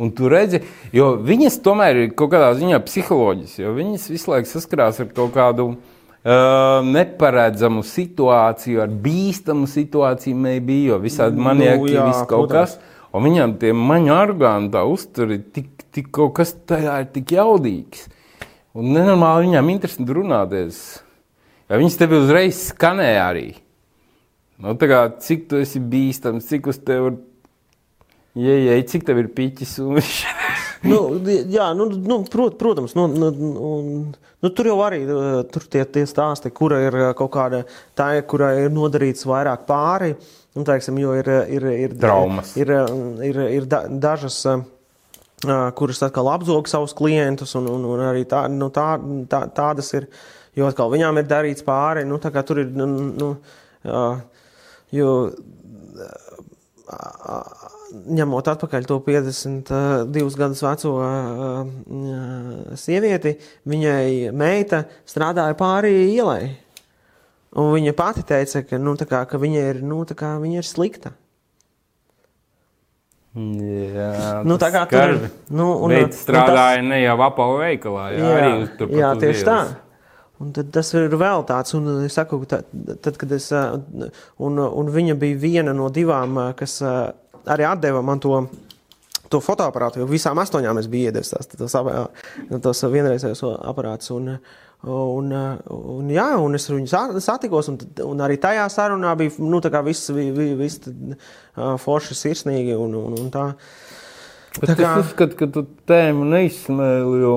Un tu redzi, jo viņas tomēr ir kaut kādā ziņā psiholoģiskas, jo viņas visu laiku saskarās ar kaut kādu Uh, neparedzamu situāciju, ar bīstamu situāciju, maybe, jo visādi manieki, nu, jā, kaut protams. kas. Un viņam tie maņu orgāni, tā uzturi, tik, tik kaut kas tajā ir tik jaudīgs. Un nenormāli viņām interesanti runāties. Ja viņas tevi uzreiz skanē arī. Nu, kā, cik tu esi bīstams, cik uz tevi ir, ja, ja, cik tev ir piķis un viņš <laughs> nu, jā, nu, nu, prot, protams, nu, nu, un, nu, tur jau arī tur tie, tie stāsti, kura ir kaut kāda tā, kurai ir nodarīts vairāk pāri. Nu, teiksim, jo ir, ir, ir, Traumas. ir, ir, ir da, dažas, kuras atkal apzog savus klientus, un, un, un arī tā, nu, tā, tā, tādas ir, jo atkal viņām ir darīts pāri. Nu, tur ir, nu, nu, jo ņemot atpakaļ to 52 gadus veco sievieti, viņai meita strādāja pāri ielai. Un viņa pati teica, ka, nu, kā, ka viņa, ir, nu, kā, viņa ir slikta. Jā, nu, tā kā tur ir. Nu, un, un strādāja tas, ne jau apavu veikalā, jā, jā, arī tur jā tieši tā. Un tad tas ir vēl tāds, un es saku, tad, tad kad es, un, un viņa bija viena no divām, kas arī atdeva man to. To fotoaparātu, jo visām astoņām es biju iedevis tās, tos, tos vienreizējos aparātus. Un, un, un, jā, un es viņu satikos, un, un arī tajā sarunā bija nu, viss, viss forši, sirsnīgi un, un, un tā. Bet tā kā... Es uzskatu, ka tu tēmu neizsmēli, jo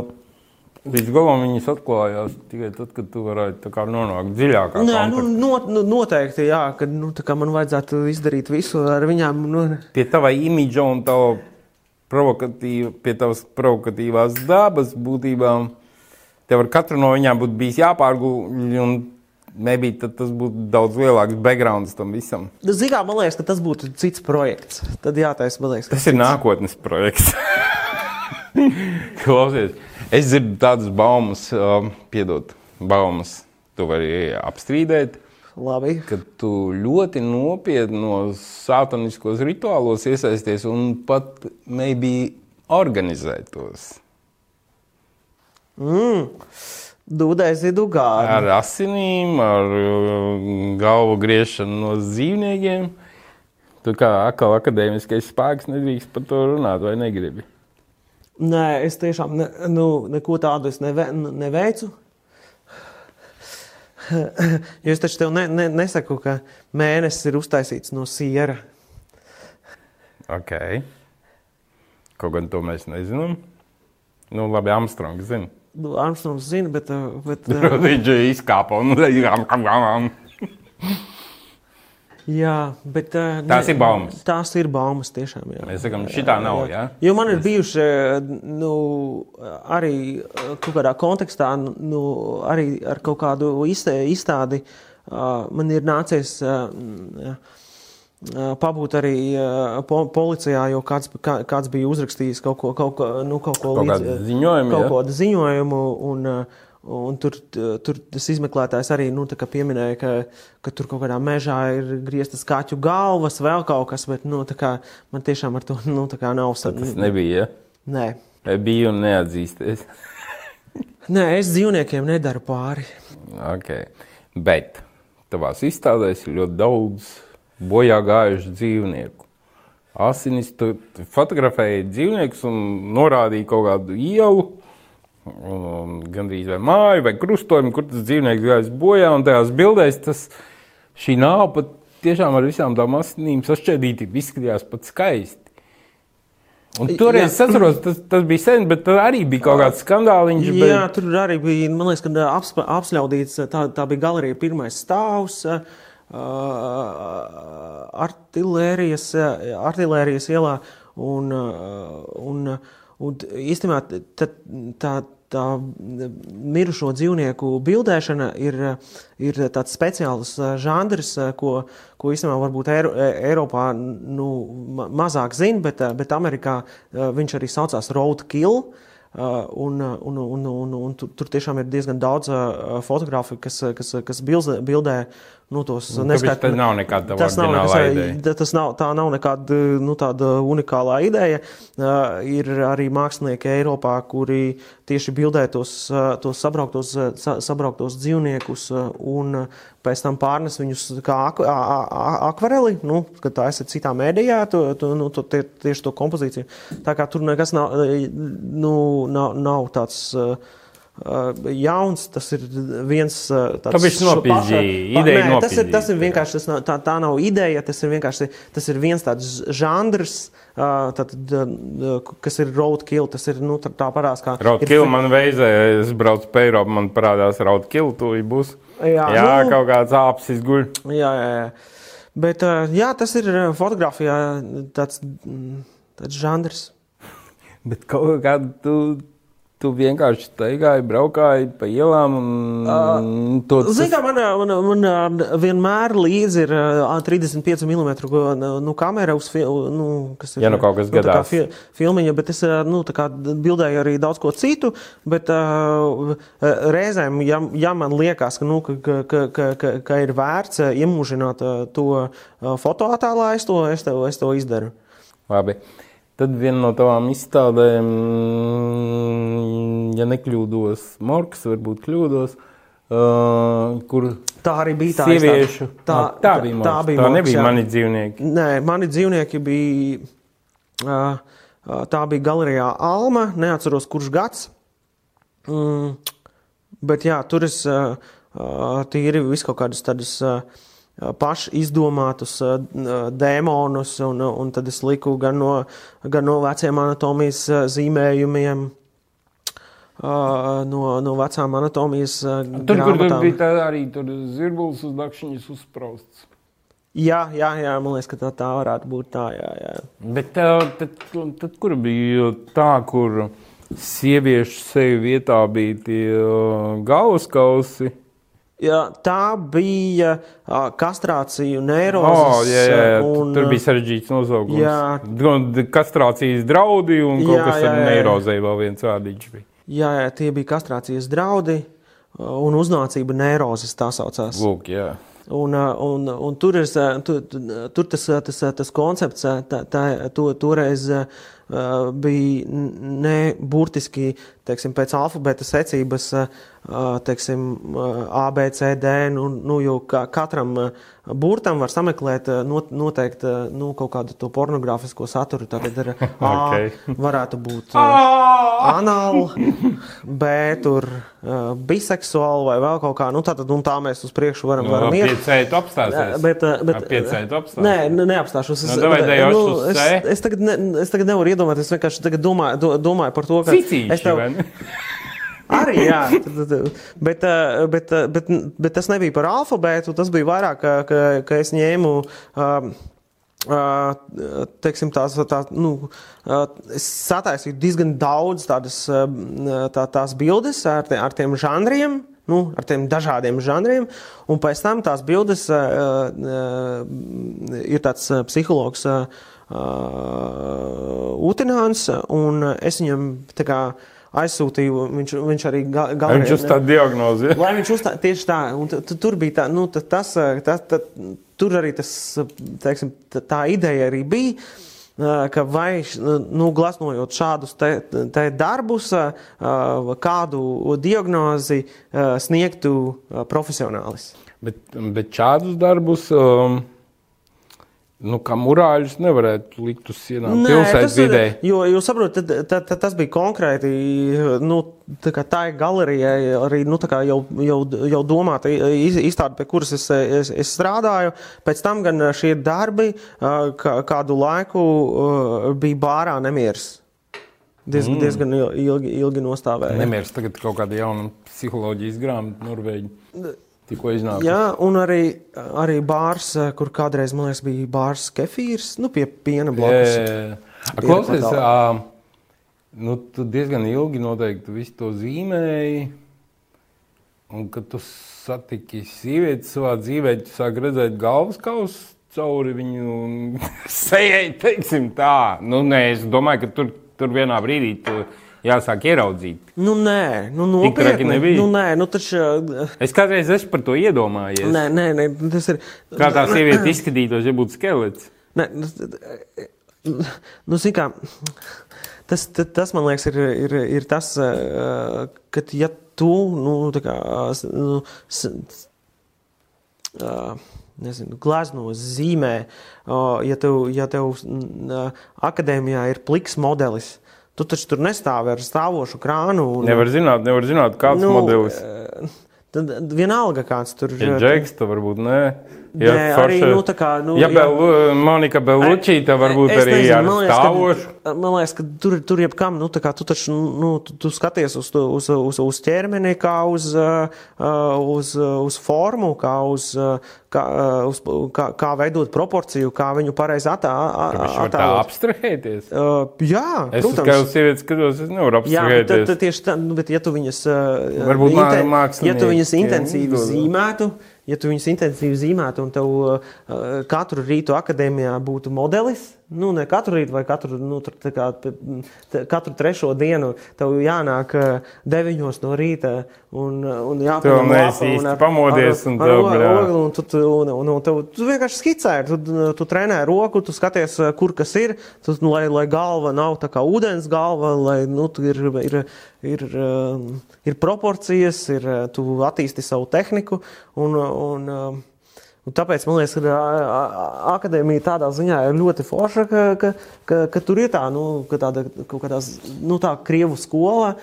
Līdz galam viņas atklājās tikai tad, kad tu varēji nonākt dziļākā Nē, nu, not, nu, noteikti, jā, ka nu, man vajadzētu izdarīt visu ar viņām. Nu. Pie tava imidža un tava provokatīva, pie tavas provokatīvās dabas būtībā. Tev ar katru no viņām būtu bijis jāpārgūļ, un maybe tas būtu daudz lielāks backgrounds tam visam. Zinām, man liekas, ka tas būtu cits projekts. Tad jātaisa, man liekas, tas ir nākotnes projekts. <laughs> Klausies, es dzirdu tādas baumas, uh, piedod, baumas. Tu vari apstrīdēt. Labi. Kad tu ļoti nopietnos sātaniskos rituālos iesaisties un pat maybe organizē tos. Mm. Dūdais ir dugāri. Ar asinīm, ar uh, galvu griešanu no dzīvniekiem. Tu kā akadēmiskais spēks nedrīkst par to runāt, vai negribi? Nē, es tiešām ne, nu, neko tādu neve, neveicu. Jo es taču tev ne, ne, nesaku, ka mēnesis ir uztaisīts no siera. Ok. Kaut gan to mēs nezinām. Nu, labi, Armstrongs zina. Nu, Armstrongs zina, bet. bet <laughs> Viņš izkāpa un <laughs> Jā, bet uh, tās ne, ir baumas. Tās ir baumas tiešām. Jā. Mēs sakām, šī tā nav. Jā. Jā. Jo man ir bijuši nu, arī kaut kādā kontekstā, nu, arī ar kaut kādu izstādi. Man ir nācies pabūt arī po, policijā, jo kāds, kā, kāds bija uzrakstījis kaut ko, kaut ko, nu, kaut ko kaut līdz, ziņojumu, kaut kādu ziņojumu. Un, uh, Un tur, tur tas izmeklētājs arī nu, pieminēja, ka, ka tur kaut kādā mežā ir grieztas kaķu galvas, vēl kaut kas, bet nu, kā, man tiešām ar to nu, nav sarunāts. Tas nebija. Ja? Nē, bija un neatzīsties. <laughs> Nē, es dzīvniekiem nedaru pāri. Okay. Bet tavās izstādēs ir ļoti daudz bojā gājušu dzīvnieku. Asinis, tu fotografēji dzīvniekus un norādīji kaut kādu ielu un gandrīz vai māju, vai krustojumu, kur tas dzīvnieks gājis bojā. Un tajās bildēs tas šī nāva pat tiešām ar visām tām asinīm sašķēdīti izskatījās pat skaisti. Un toreiz es atceros, tas, tas bija sen, bet tur arī bija kaut kāds skandāliņš. Bet... Jā, tur arī bija, man liekas, ka apsp apsļaudīts, tā, tā bija galerija pirmais stāvs. Uh, artilērijas, artilērijas ielā un, uh, un, un īstenībā tā, tā, tā mirušo dzīvnieku bildēšana ir, ir tāds speciāls žanrs, ko, ko īstenībā varbūt Eiro, Eiropā nu, mazāk zina, bet, bet Amerikā viņš arī saucās Road Kill. Un, un, un, un, un tur, tur tiešām ir diezgan daudz fotografu, kas, kas, kas bildē nu, tos nu, neskait... Tas nav nekāda tas nav nekas, ideja. Tas nav, tā nav nekāda nu, tāda unikālā ideja. Uh, ir arī mākslinieki Eiropā, kuri tieši bildē tos, tos sabrauktos, sabrauktos dzīvniekus un pēc tam pārnes viņus kā ak akvareli, nu, kad tā esat citā mēdījā, tu, tu, nu, tu, tie, tieši to kompozīciju. Tā kā tur nekas nav, nu, nav, nav tāds. Uh, jauns, tas ir viens tāds - tāds nopietns ideja. Nē, tas ir, tas ir vienkārši, tas nav, tā, tā nav ideja, tas ir vienkārši, tas ir viens tāds žanrs, tātad, kas ir roadkill, tas ir, nu, tā, tā parās kā. Roadkill ir, man veizē, es braucu pa Eiropu, man parādās roadkill, tu būs. Jā, jā nu, kaut kāds āpsis guļ. Jā, jā, jā. Bet, jā, tas ir fotografijā tāds, mm, tāds žanrs. Bet kaut kādu tu Tu vienkārši staigāji, braukāji pa ielām. Uh, to, Zini, kā man, man, man vienmēr līdzi ir uh, 35 mm nu, kamera, uz, nu, kas ir ja, nu, kaut kas nu, gadās. Fi, filmiņa, bet es nu, bildēju arī daudz ko citu. Bet uh, reizēm, ja, ja man liekas, ka, nu, ka, ka, ka, ka, ka ir vērts iemūžināt to fotoattēlā, es to, es to, es to izdaru. Labi. Tad viena no tavām izstādēm, ja nekļūdos, Morks, varbūt kļūdos, uh, kur tā arī bija tā sieviešu. Tā, tā, tā bija Morks, tā, bija tā nebija jā. mani dzīvnieki. Nē, mani dzīvnieki bija, uh, tā bija galerijā Alma, neatceros kurš gads, mm, bet jā, tur es uh, tīri viskaut kādas tādas. Uh, paši izdomātus dēmonus, un, un tad es liku gan no, gan no veciem anatomijas zīmējumiem, no, no vecām anatomijas tur, grāmatām. Kur tur bija tā arī tur zirbulis uz dakšiņas uzsprausts. Jā, jā, jā, man liekas, ka tā, tā varētu būt tā. Jā, jā. Bet tad, tad, tad kur bija tā, kur sieviešu seju vietā bija tie uh, Jā, tā bija uh, kastrācija, neirozes. Oh, jā, jā, jā. Un, Tur bija sarežģīts nosaukums. Jā, kastrācijas draudi un kaut jā, kas ar neirozei vēl viens vārdiņš bija. Jā, jā, tie bija kastrācijas draudi un uznācība neirozes tā saucās. Lūk, jā. Un, un, un tur, ir, tur, tur tas, tas, tas koncepts tā, tā, to, toreiz bija ne burtiski teiksim, pēc alfabēta secības, teiksim, A, B, C, D. Nu, nu, jo katram burtam var sameklēt noteikti nu, kaut kādu to pornogrāfisko saturu. Tad ir <laughs> A, okay. varētu būt <laughs> anāli, B, tur biseksuāli vai vēl kaut kā. Nu, tā, tad, tā mēs uz priekšu varam, no, varam iet. Piecēji tu apstāsies. Bet, bet, piecēji tu apstāsies. Nē, neapstāšos. Es, no, davai, nu, es, es, tagad ne, es tagad nevaru iedomāties, es vienkārši domāju, do, domāju par to, ka Cicīši, es tev, <laughs> Arī, jā, bet, bet, bet, bet tas nebija par alfabētu. Tas bija vairāk, ka, ka es ņēmu. Teiksim, tās, tā, nu, es sataisīju diezgan daudz tādas, tā, tās bildes ar, te, ar tiem žanriem, nu, ar tiem dažādiem žanriem. Un pēc tam tās bildes uh, uh, ir tāds psihologs uh, Utināns, un es viņam tā kā aizsūtīju. Viņš, viņš arī gala, viņš uzstāja diagnozi. Ja? Lai viņš uzstāja tieši tā, un t, t, tur bija tā, nu, t, tas, tā, tā, tur arī tas, teiksim, tā, tā ideja arī bija. Ka vai nu, glasnojot šādus te, te darbus, kādu diagnozi sniegtu profesionālis? Bet, bet šādus darbus um, Nu, kā murāļus nevarētu likt uz sienām pilsētas vidē. Jo, jūs saprotat, tas bija konkrēti, nu, tā tā galerijai arī, nu, tā kā jau, jau, jau domāta izstāde, pie kuras es, es, es strādāju. Pēc tam gan šie darbi kādu laiku bija bārā nemieris. Diezgan, mm. diezgan ilgi, ilgi nostāvēja. Nemieris tagad kaut kāda jauna psiholoģijas grāmata Norvēģija. Tikko iznāca. Jā, un arī, arī bārs, kur kādreiz, man liekas, bija bārs kefīrs, nu, pie piena blakus. Jā, jā, jā. Klausies, uh, nu, tu diezgan ilgi noteikti visu to zīmēji, un kad tu satiki sievieti savā dzīvē, tu sāk redzēt galvas kausu cauri viņu <laughs> sejai, teiksim tā. Nu, nē, es domāju, ka tur, tur vienā brīdī tu jāsāk ieraudzīt. Nu, nē, nu, nopietni. Nu, nē, nu, taču... Es kādreiz esmu par to iedomājies. Nē, nē, nē tas ir. Kā tā sieviete izskatītos, ja būtu skelets? Nē, nu, nu zin kā, tas, tas, tas, man liekas, ir, ir, ir tas, ka, ja tu, nu, tā kā, nu, nezinu, glaznos, zīmē, ja tev, ja tev akadēmijā ir pliks modelis, Tu taču tur nestāvi ar stāvošu krānu. Un, nevar zināt, nevar zināt kāds nu, modelis. Eh, tad vienalga kāds tur ir. Ja džeks, tad varbūt nē. Jā, Nē, arī, nu, tā kā, nu, ja Bel, Monika Belučīta varbūt es arī nezinu, ar liekas, stāvošu. Ka, man liekas, ka tur, tur jebkam, nu, tā kā tu taču, nu, tu, tu skaties uz, uz, uz, uz ķermeni kā uz, uh, uz, uz formu, kā uz, kā, uz, kā, kā veidot proporciju, kā viņu pareizi attēlot. Tā abstrahēties? Uh, jā, es protams. Es kā uz sievietes skatos, es nevaru abstrahēties. Jā, bet, tieši tā, nu, bet ja tu viņas, uh, varbūt inten, mākslinieki. Ja tu viņas intensīvi zīmētu, ja tu viņus intensīvi zīmētu un tev uh, katru rītu akadēmijā būtu modelis, nu, ne katru rītu vai katru, nu, kā, katru trešo dienu, tev jānāk uh, deviņos no rīta un, un jāpamod lapa un ar, pamodies ar, un ar ogli, un tu, tu, un, un, un tev, tu vienkārši skicē, tu, tu trenē roku, tu skaties, uh, kur kas ir, tu, lai, lai galva nav tā kā ūdens galva, lai, nu, ir, ir, ir, uh, ir proporcijas, ir, tu attīsti savu tehniku un, Un, un tāpēc man liekas, ka akadēmija tādā ziņā ir ļoti forša, ka, ka, ka, ka tur ir tā, nu, ka tāda kaut kādā nu, tā krievu skola,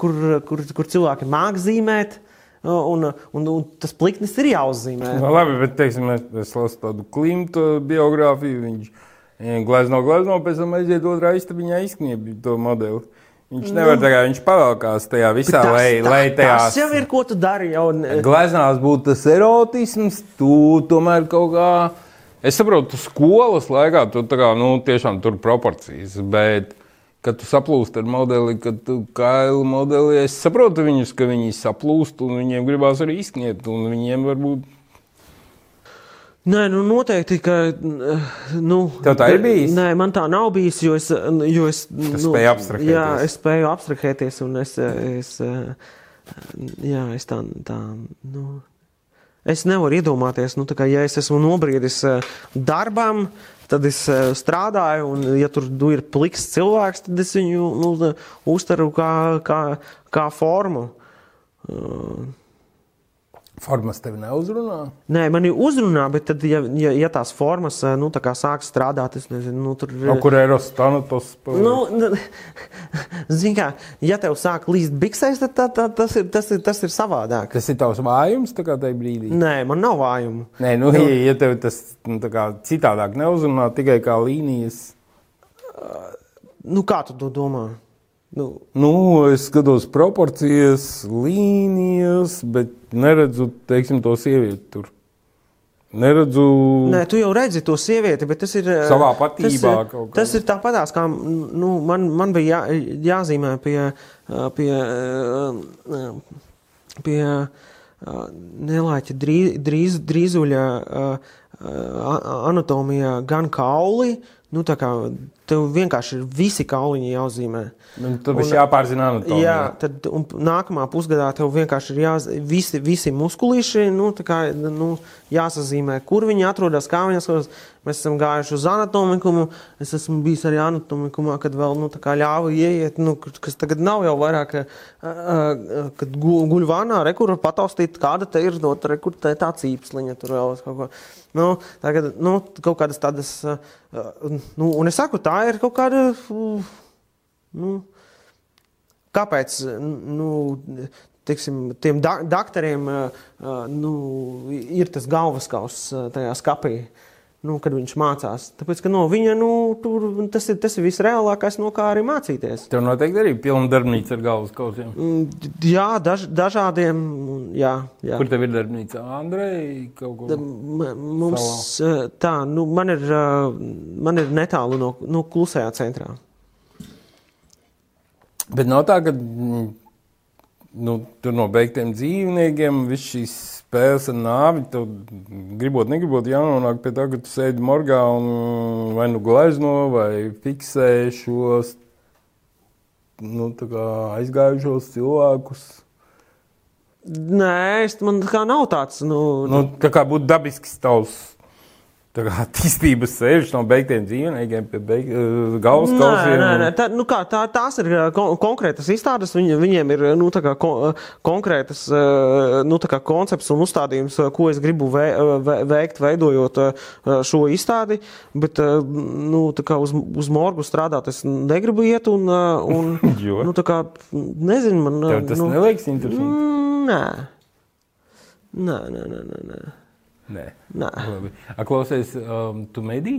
kur, kur, kur cilvēki māk zīmēt. Un, un, un tas pliknis ir jāuzzīmē. No, nu, labi, bet teiksim, es, lasu tādu klimtu biogrāfiju. Viņš glezno, glezno, pēc tam aiziet otrā istabiņā izkniep to modeli. Viņš nevar nu, tagad, viņš pavēlkās tajā visā, tas, lai, tā, lai tajā. Tas jau ir, ko tu dari jau. Gleznās būtu tas erotisms, tu tomēr kaut kā Es saprotu, skolas laikā tu tā kā, nu, tiešām tur proporcijas, bet, kad tu saplūsti ar modeli, kad tu kailu modeli, es saprotu viņus, ka viņi saplūst un viņiem gribās arī izsniegt, un viņiem varbūt Nē, nu noteikti, ka. Nu, Tev tā ir bijis? Nē, man tā nav bijis, jo es. Jo es nu, spēji abstrahēties. Jā, es spēju abstrahēties, un es. es jā, es tā. tā nu, es nevaru iedomāties, nu, kā, ja es esmu nobriedis eh, darbam, tad es eh, strādāju, un, ja tur nu, ir pliks cilvēks, tad es viņu nu, uztveru kā, kā, kā formu. Uh, formas tevi neuzrunā. Nē, man ir uzrunā, bet tad, ja, ja, ja tās formas nu, tā sāk strādāt, es nezinu, nu, tur No kur Eiropas stanatos? Nu, <laughs> Zini, kā, ja tev sāk līst biksēs, tad tā, tā, tas, ir, tas, ir, tas ir savādāk. Tas ir tavs vājums tajā brīdī. Nē, man nav vājumu. Nē, nu, ja, ja tev tas nu, kā, citādāk neuzrunā, tikai kā līnijas. Nu, kā tu to domā? Nu, nu, es skatos proporcijas, līnijas, bet neredzu teiksim, to sievieti tur. Neredzu. Nē, tu jau redzi to sievieti, bet tas ir. Savā patībā. Tas ir, tas ir tāpatās, kā nu, man, man bija jā, jāzīmē pie, pie, pie nelaiķa drīz, drīz, drīzuļa anatomijā gan kauli, nu tā kā tev vienkārši ir visi kauliņi jāzīmē. Nu, tad būs jāpārzina anatomija. Jā, tad nākamā pusgadā tev vienkārši ir jāzīmē visi, visi muskulīši, nu, kā, nu, jāsazīmē, kur viņi atrodas, kā viņi atrodas. Mēs esam gājuši uz anatomikumu, es esmu bijis arī anatomikumā, kad vēl, nu, ļāva ieiet, nu, kas tagad nav jau vairāk, kad guļ vānā, rekur pataustīt, kāda te ir, no, rekur te tā cīpsliņa tur vēl kaut ko. Nu, tagad, nu, kaut kādas tādas, nu, un es saku, tā ir kaut kāda, nu, kāpēc, nu, teiksim, tiem da daktariem nu, ir tas galvaskauss tajā skapī. Nu, kad viņš mācās. Tāpēc, ka no viņa nu, tur, tas, ir, tas ir visreālākais, no kā arī mācīties. Tev noteikti arī pilna darbnīca ar galvas kausiem. Jā, daž, dažādiem. Jā, jā. Kur tev ir darbnīca? Andrei, kaut ko? Mums Salā. tā, nu, man ir, man ir netālu no, no klusajā centrā. Bet nav tā, ka nu, tur no beigtiem dzīvniekiem viss šīs spēles ar nāvi. Tev gribot, negribot, jānonāk pie tā, ka tu sēdi morgā un vai nu glezno, vai fiksē šos nu, aizgājušos cilvēkus. Nē, es, man kā nav tāds. Nu, nu, tā kā būtu dabisks tavs attīstības ceļš no beigtiem dzīvniekiem pie beig, galvas kausiem. Nē, nē, tā, nu kā, tā, tās ir kon konkrētas izstādes, viņ, viņiem ir nu, kā, kon konkrētas nu, kā, koncepts un uzstādījums, ko es gribu vē, vē, veikt, veidojot šo izstādi, bet nu, kā, uz, uz morgu strādāt es negribu iet un, un <laughs> nu, kā, nezinu, man. Tev tas nu, neliekas interesanti? Nē. Nē, nē, nē, nē. nē. Nē, Nē. A, klausies, um, tu medī?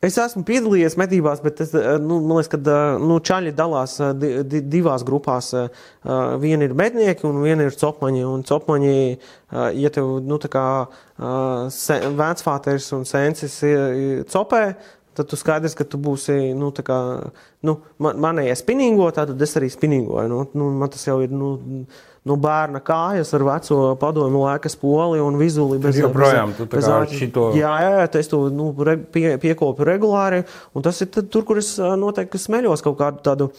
Es esmu piedalījies medībās, bet es, nu, man liekas, ka nu, čaļi dalās di, di, divās grupās. Viena ir mednieki un viena ir copmaņi. Un copmaņi, ja tev nu, kā, vecfāteris un sensis copē, tad tu skaidrs, ka tu būsi, nu, tā kā, nu, man, manējie spinīgo, tad es arī spinīgoju. Nu, nu, man tas jau ir, nu, nu, bērna kājas ar veco padomu laikas poli un vizuli. Bez, joprojām, bez, bez āķi, šito... Jā, jā, jā, es to nu, re, pie, piekopu regulāri, un tas ir tad, tur, kur es noteikti smeļos kaut kādu tādu.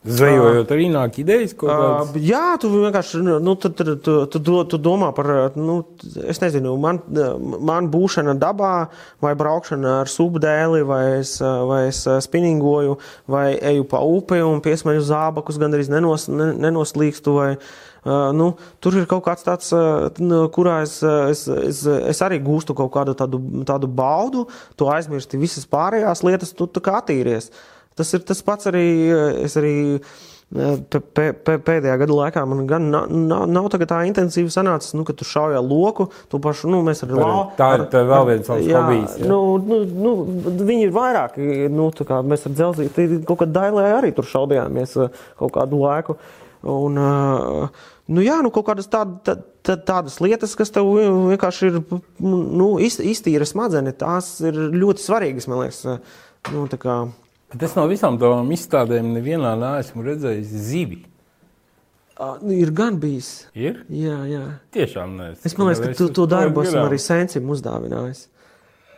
Zvejojot, arī nāk idejas kaut kādas. Uh, jā, tu vienkārši nu, tu, tu, tu, tu, tu domā par, nu, es nezinu, man, man būšana dabā, vai braukšana ar subdēli, vai es, vai es spinningoju, vai eju pa upi un piesmeļu zābakus, gandrīz nenos, nenoslīkstu, vai, Uh, nu, tur ir kaut kāds tāds, uh, kurā es, es, es, es arī gūstu kaut kādu tādu, tādu baudu, tu aizmirsti visas pārējās lietas, tu tā kā attīries. Tas ir tas pats arī, es arī pēdējā gada laikā man gan nav, nav, nav tā intensīvi sanācis, nu, ka tu šauj loku, tu pašu, nu, mēs ar lauku. Tā ir tā vēl viens savs hobijs. Ja? Nu, nu, nu, viņi ir vairāki, nu, tā kā mēs ar dzelzīti, kaut kad dailē arī tur šaudījāmies kaut kādu laiku. Un, nu, jā, nu, kaut kādas tādas, tā, tādas lietas, kas tev vienkārši ir nu, iztīra smadzenes, tās ir ļoti svarīgas, man liekas. Nu, kā... Bet es no visām tām izstādēm nevienā neesmu redzējis zivi. Uh, ir gan bijis. Ir? Jā, jā. Tiešām nē. Es domāju, ka tu to darbu esmu arī Sensim uzdāvinājis.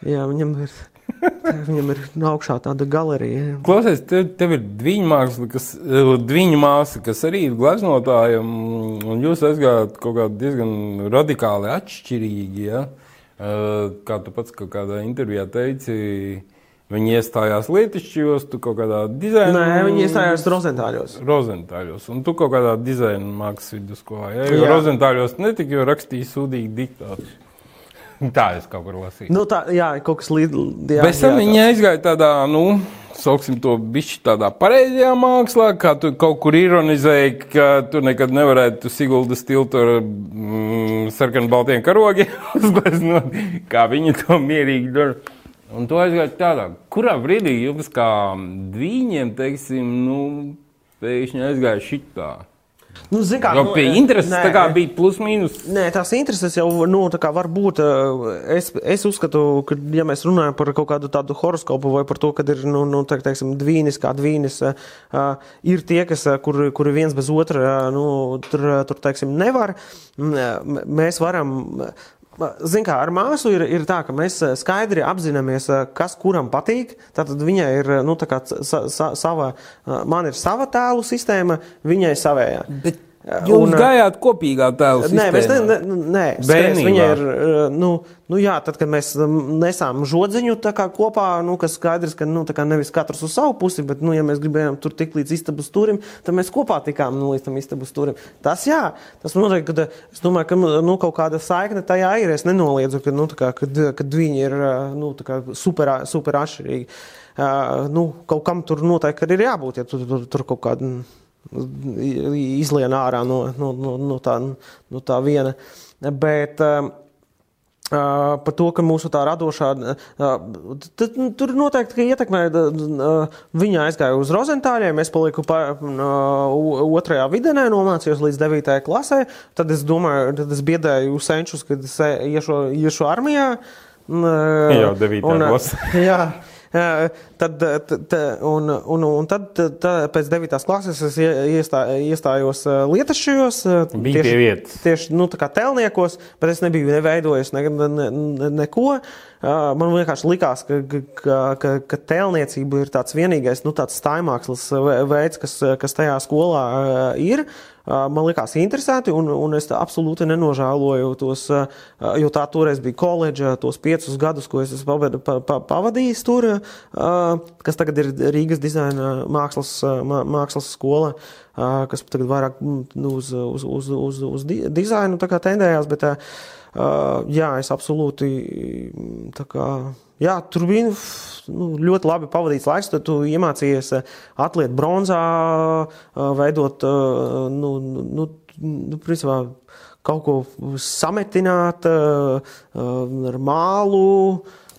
Jā, viņam ir. <laughs> Viņam ir augšā tāda galerija. Klausies, tev, tev ir divu māksla, kas, divu māsa, kas arī ir gleznotāja, un jūs aizgājāt kaut kā diezgan radikāli atšķirīgi. Ja? Kā tu pats kaut kādā intervijā teici, Viņi iestājās Lietuvos, tu kaut kādā dizainā. Nē, viņi iestājās Rozentāļos. Rozentāļos. Un tu kaut kādā dizaina mākslas vidusskolā. Ja? Jo Rozentāļos netika jau rakstīts sūdīgi diktāts. <laughs> Tā es kaut kur lasīju. Nu, tā, jā, kaut kas līdzīgs. Pēc tam viņi aizgāja tādā, nu, sauksim to bišķi tādā pareizajā mākslā, kā tu kaut kur ironizēji, ka tu nekad nevarētu Siguldas tiltu ar mm, sarkanbaltiem karogiem <laughs> uzgleznot, kā viņi to mierīgi dara. Un to aizgāja tādā, kurā brīdī jums kā dviņiem, teiksim, nu, pēkšņi aizgāja šitā. Nu, kā, jau nu, intereses nē, tā bija plus mīnus. Nē, tās intereses jau nu, var būt. Es, es uzskatu, ka, ja mēs runājam par kaut kādu tādu horoskopu vai par to, ka ir nu, nu, tā, teiksim, dvīnis kā dvīnis, uh, ir tie, kas, kuri kur viens bez otra nu, tur, tur teiksim, nevar. Mēs varam Ziniet, kā ar māsu ir, ir tā, ka mēs eh, skaidri apzināmies, eh, kas kuram patīk. Tātad viņai ir eh, nu, sa, sa, sava, man ir sava tēlu sistēma, viņai savējā. Bet Jūs un, gājāt kopīgā tēla sistēmā? Nē, mēs ne, ne, nē, skaties, viņa ir, nu, nu jā, tad, kad mēs nesām žodziņu tā kā kopā, nu, kas skaidrs, ka, nu, tā kā nevis katrs uz savu pusi, bet, nu, ja mēs gribējām tur tik līdz istabas turim, tad mēs kopā tikām, nu, līdz tam istabas turim. Tas, jā, tas noteikti, ka, es domāju, ka, nu, kaut kāda saikne tajā ir, es nenoliedzu, ka, nu, tā kā, kad, kad viņi ir, nu, tā kā super, super atšķirīgi. Uh, nu, kaut kam tur noteikti ir jābūt, ja tur, tur, tur kaut kāda izlien ārā no, no, no, no, tā, no tā viena. Bet uh, par to, ka mūsu tā radošā, uh, tad, tur noteikti ietekmē. Uh, viņa aizgāja uz Rozentāļiem, es paliku pa, uh, otrajā videnē, nomācījos līdz 9. klasē. Tad es domāju, tad es biedēju senčus, kad es iešu, iešu armijā. Uh, Jau 9. klasē. <laughs> Tad, tad, un, un, un tad, tad pēc 9. klases es iestā, iestājos Lietuvos. Bija tieši, vietas. Tieši nu, telniekos, bet es nebiju neveidojis ne, ne, ne, neko. Man vienkārši likās, ka, ka, ka, ka tēlniecība ir tāds vienīgais nu, tāds staigmākslis veids, kas, kas tajā skolā ir man likās interesanti, un, un es absolūti nenožēloju tos, jo tā toreiz bija koledža, tos piecus gadus, ko es esmu pavadījis tur, kas tagad ir Rīgas dizaina mākslas, mākslas skola, kas tagad vairāk nu, uz, uz, uz, uz, uz dizainu tendējās, bet jā, es absolūti tā kā jā, tur bija nu, ļoti labi pavadīts laiks. Tad tu iemācījies eh, atlietot bronzā, eh, veidot eh, nu, nu, nu, principā, kaut ko sametināt ar mālu.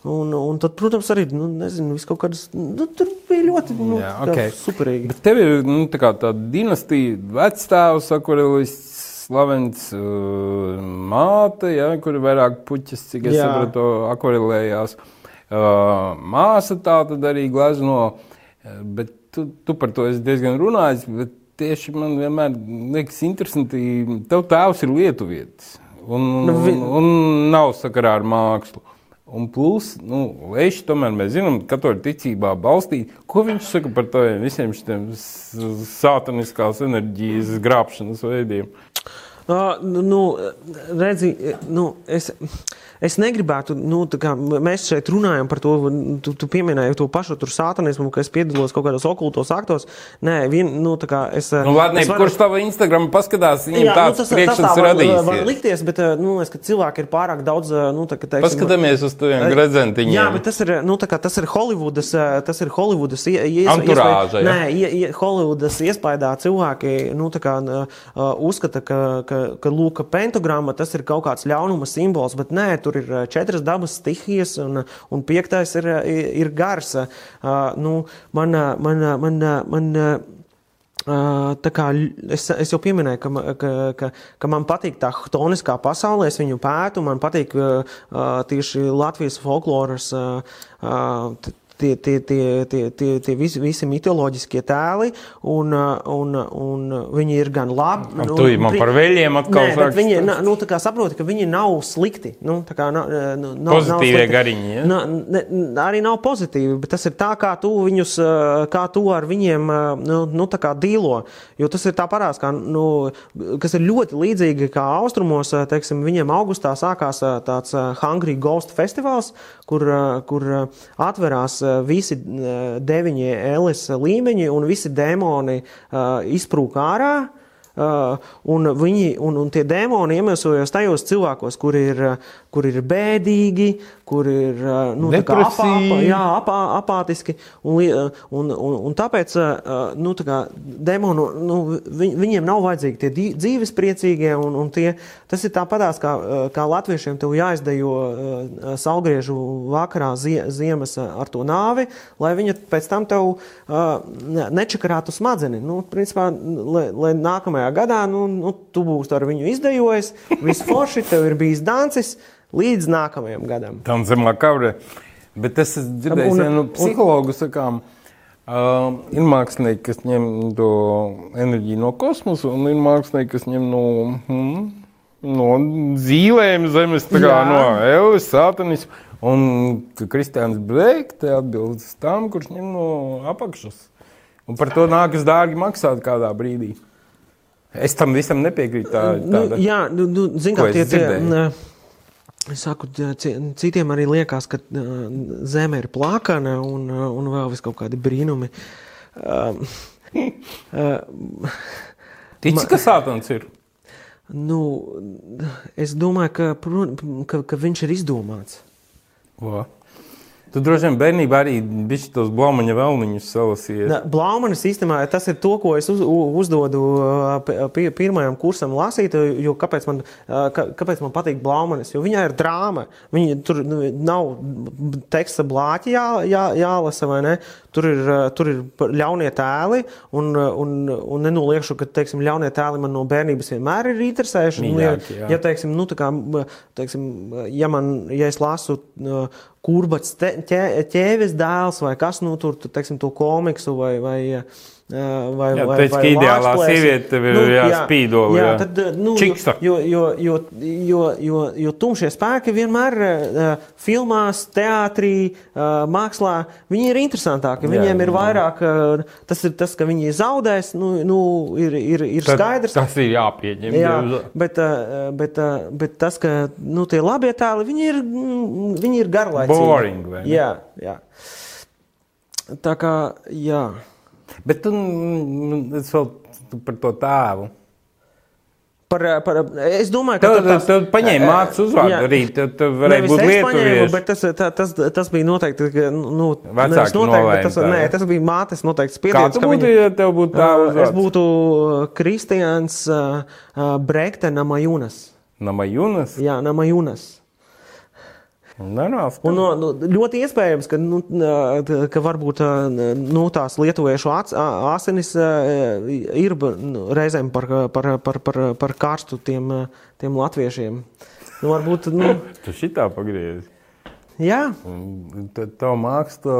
Un, un tad, protams, arī nu, nezinu, kaut kādas. Nu, tur bija ļoti nu, Jā, okay. superīgi. Bet tev ir nu, tā tāda dinastija, vecstāvs, akvarelists, slavens uh, māte, ja, kur ir vairāk puķis, cik es Jā. sapratu, akvarelējās. Uh, Māsa tā tad arī glezno, bet tu, tu par to esi diezgan runājis. Tieši man vienmēr liekas, interesanti, tev tēvs ir lietuvietis un, nu, vi... un nav sakarā ar mākslu. Un plus, nu, Leišs tomēr mēs zinām, ka katoļu ticībā balstīt. Ko viņš saka par tādiem visiem šiem sātaniskās enerģijas grābšanas veidiem? Uh, nu, redzi, nu, es, es negribētu, nu, kā mēs šeit runājam par to, tu, tu pieminēji to pašu tur sātanismu, ka es piedalos kaut kādos okultos aktos. Nē, vien, nu, tā kā es. Nu, Ladnē, es varu... Kurš tava Instagram paskatās, viņam jā, nu, tāds nu, tas, priekšstats tas tā. Var, var likties, bet, nu, es, ka cilvēki ir pārāk daudz, nu, tā kā, teiksim. Paskatāmies uz taviem gredzentiņiem. Jā, bet tas ir, nu, tā kā tas ir Hollywoodas, tas ir Hollywoodas ies, Anturāža, iespēj, nē, ie, Hollywoodas iespējā cilvēki, nu, tā kā uh, uzskata, ka, ka, ka, lūk, pentagramma tas ir kaut kāds ļaunuma simbols, bet nē, tur ir četras dabas stihijas, un, un piektais ir, ir gars. Uh, nu, man, man, man, man, kā, es, es jau pieminēju, ka, ka, ka, ka man patīk tā chtoniskā pasaulē, es viņu pētu, man patīk tieši Latvijas folkloras tie, tie, tie, tie, tie, tie visi, visi mitoloģiskie tēli, un, un, un viņi ir gan labi. Nu, tu man par veļiem atkal nē, bet viņi, na, nu, saproti, ka viņi nav slikti. Nu, kā nav, nav, Pozitīvie nav gariņi, ja? Na, ne, arī nav pozitīvi, bet tas ir tā, kā tu viņus, kā tu ar viņiem, nu, nu kā dīlo, jo tas ir tā parās, kā, nu, kas ir ļoti līdzīgi kā austrumos, teiksim, viņiem augustā sākās tāds Hungry Ghost festivāls, kur, kur atverās visi deviņi Elis līmeņi un visi dēmoni izprūk ārā. Uh, un, viņi, un, un tie dēmoni iemiesojas tajos cilvēkos, kur ir, kur ir bēdīgi, kur ir nu, apā, jā, apā, apātiski. Un, un, un, un tāpēc nu, tā kā, demonu, nu, viņ, viņiem nav vajadzīgi tie dzīves priecīgie. Un, un tie, tas ir tāpatās, kā, kā latviešiem tev jāizdejo salgriežu vakarā zie, ziemas ar to nāvi, lai viņa pēc tam tev nečakarātu smadeni. Nu, principā, lai, lai nākamajā gadā nu, nu, tu būsi ar viņu izdejojis, viss forši, tev ir bijis dancis līdz nākamajam gadam. Tam zemā kavrē. Bet es dzirdēju, ka nu, psihologu sakām, uh, ir mākslinieki, kas ņem to enerģiju no kosmosa, un ir mākslinieki, kas ņem no, mm, no zīlēm zemes, tā kā Jā. no Elvis, sātanismu. Un Kristians Blake te atbild uz tām, kurš ņem no apakšas. Un par to nākas dārgi maksāt kādā brīdī. Es tam visam nepiekrītu. Tā, nu, jā, nu, nu, zin, kā tie, Es saku, citiem arī liekas, ka zeme ir plakana un, un vēl vis kaut kādi brīnumi. Tici, ka sātans ir? Nu, es domāju, ka, ka, ka viņš ir izdomāts. O. Tu droši vien bērnībā arī biji tos blaumaņa vēlniņus salasījies. Blaumaņa sistēmā tas ir to, ko es uz, uzdodu pirmajam kursam lasīt, jo kāpēc man, kāpēc man patīk blaumanis, jo viņai ir drāma. Viņa tur nu, nav teksta blāķi jā, jā, jālasa, vai ne? Tur ir, tur ir ļaunie tēli, un, un, un nenoliekšu, ka teiksim, ļaunie tēli man no bērnības vienmēr ir interesējuši. Ja, ja, teiksim, nu, kā, teiksim, ja, man, ja es lasu kurbats ķēves dēls vai kas nu tur, teiksim, to komiksu vai, vai Vai, jā, vai, teic, vai ideālā sieviete tev ir nu, jāspīdoli. Jā, jā. Tad, nu, Čiksta. jo, jo, jo, jo, jo, jo tumšie spēki vienmēr uh, filmās, teātrī, uh, mākslā, viņi ir interesantāki. Viņiem jā, ir vairāk, uh, tas ir tas, ka viņi zaudēs, nu, nu ir, ir, ir tad, skaidrs. Tas ir jāpieņem. Jā, bet, uh, bet, uh, bet tas, ka nu, tie labie tēli, viņi ir, viņi ir garlaicīgi. Boring, vai ne? Jā, jā. Tā kā, jā. Bet tu, es vēl par to tēvu. Par, par, es domāju, ka tev, tas ir. Tu paņēmi mācību uzvārdu arī. Tev, tev varēja būt lietuvieši. Bet tas, tā, tas, tas bija noteikti. Nu, Vecāki noteikti, tas, tā, nē, tas bija mātes noteikti spiediens. Kā tu būtu, viņa, ja tev būtu tā uzvārds? Es būtu Kristians uh, Brekte Namajunas. Namajunas? Jā, Namajunas. Nenāc, un, nu, ļoti iespējams, ka, nu, ka varbūt nu, tās lietuviešu asinis ir nu, reizēm par, par, par, par, par karstu tiem, tiem latviešiem. Nu, varbūt, nu, tu šitā pagriezi. Jā. Tā māksla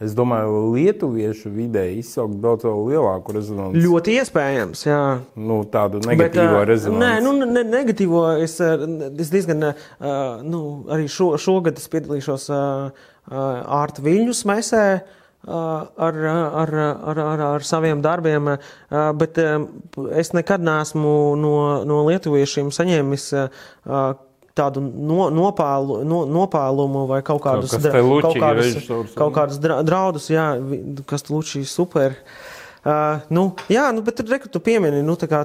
Es domāju, lietuviešu vidē izsaukt daudz lielāku rezonanci. Ļoti iespējams, jā. Nu, tādu negatīvo Bet, rezonanci. Nē, nu, ne, negatīvo es, es diezgan, uh, nu, arī šo, šogad es piedalīšos uh, ārta viļņu smesē. Ar, ar, ar, ar, ar saviem darbiem, bet es nekad neesmu no, no lietuviešiem saņēmis tādu no, nopālu, no, nopālumu vai kaut kādus, dra, kaut kādus, kaut kādus draudus, jā, kas Lučī super. Uh, nu, jā, nu, bet tur rekrutē piemini, nu, kā,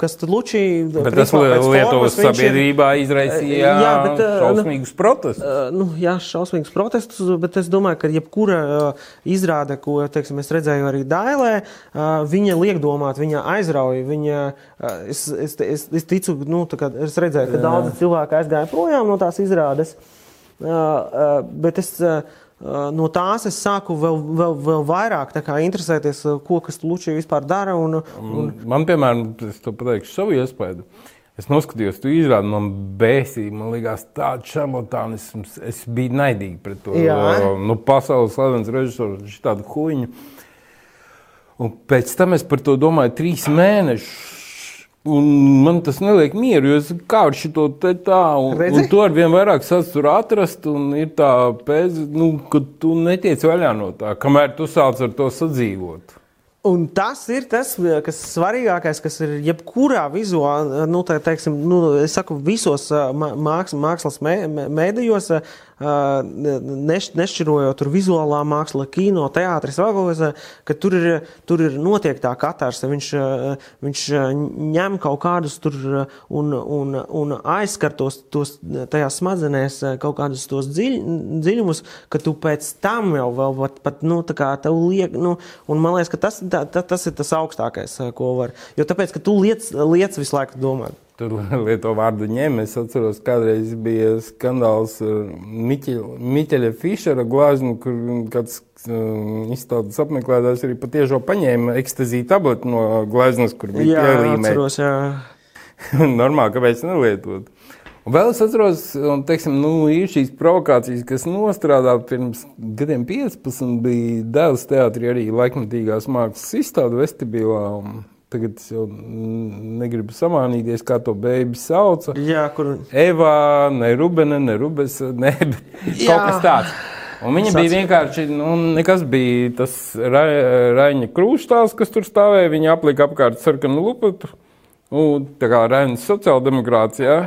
kas tur Lučī. Bet tas Lietuvas sabiedrībā ir, izraisīja jā, bet, uh, šausmīgus protestus. Uh, nu, jā, šausmīgus protestus, bet es domāju, ka jebkura uh, izrāde, ko, teiksim, es redzēju arī Dailē, uh, viņa liek domāt, viņa aizrauja, viņa, uh, es, es, es, es ticu, nu, kā, es redzēju, ka jā. daudzi cilvēki aizgāja projām no tās izrādes, uh, uh, bet es. Uh, no tās es sāku vēl, vēl, vēl vairāk interesēties, ko kas Lučija vispār dara. Un, un... Man, piemēram, es to pateikšu savu iespēju. Es noskatījos, tu izrādi man bēsīgi, man liekas, tāds šarlatānisms. Es biju naidīgi pret to. Jā. Nu, pasaules slavens režisors, šādu huņu. Un pēc tam es par to domāju trīs mēnešus. Un man tas neliek mieru, jo es kā ar šo te tā, un, Redzi? un to ar vien vairāk satura atrast, un ir tā pēc, nu, ka tu netiec vaļā no tā, kamēr tu sāc ar to sadzīvot. Un tas ir tas, kas svarīgākais, kas ir jebkurā vizuālā, nu, tā, teiksim, nu, es saku, visos mākslas, mākslas mēdījos, neš, nešķirojot tur vizuālā māksla, kino, teātris, kas, ka tur ir, tur ir notiek tā katars, viņš, viņš ņem kaut kādus tur un, un, un aizskar tos, tos tajās smadzenēs kaut kādus tos dziļ, dziļumus, ka tu pēc tam jau vēl pat, pat nu, tā kā tev liek, nu, un man liekas, ka tas, tā, tā, tas ir tas augstākais, ko var, jo tāpēc, ka tu liec, liec visu laiku domāt tur <laughs> lieto vārdu ņem. Es atceros, kādreiz bija skandāls Miķeļa, Miķeļa Fišera glāznu, kur kāds uh, izstādes apmeklētājs arī patiešo paņēma ekstazīju tableti no glāznas, kur bija pielīmēta. <laughs> Normāli, kāpēc nelietot? Un vēl es atceros, teiksim, nu, ir šīs provokācijas, kas nostrādā pirms gadiem 15, bija Dēls teātrī arī laikmatīgās mākslas izstāde vestibilā. Un, Tagad es jau negribu samānīties, kā to beigu sauca. Jā, kur. Eva, ne Rubene, ne Rubes, ne <laughs> kaut kas tāds. Un viņa Sāc... bija vienkārši, nu, nekas bija tas ra, Raņa krūštāls, kas tur stāvēja. Viņa aplika apkārt sarkanu lupatu. Nu, tā kā Raņas sociāldemokrātijā,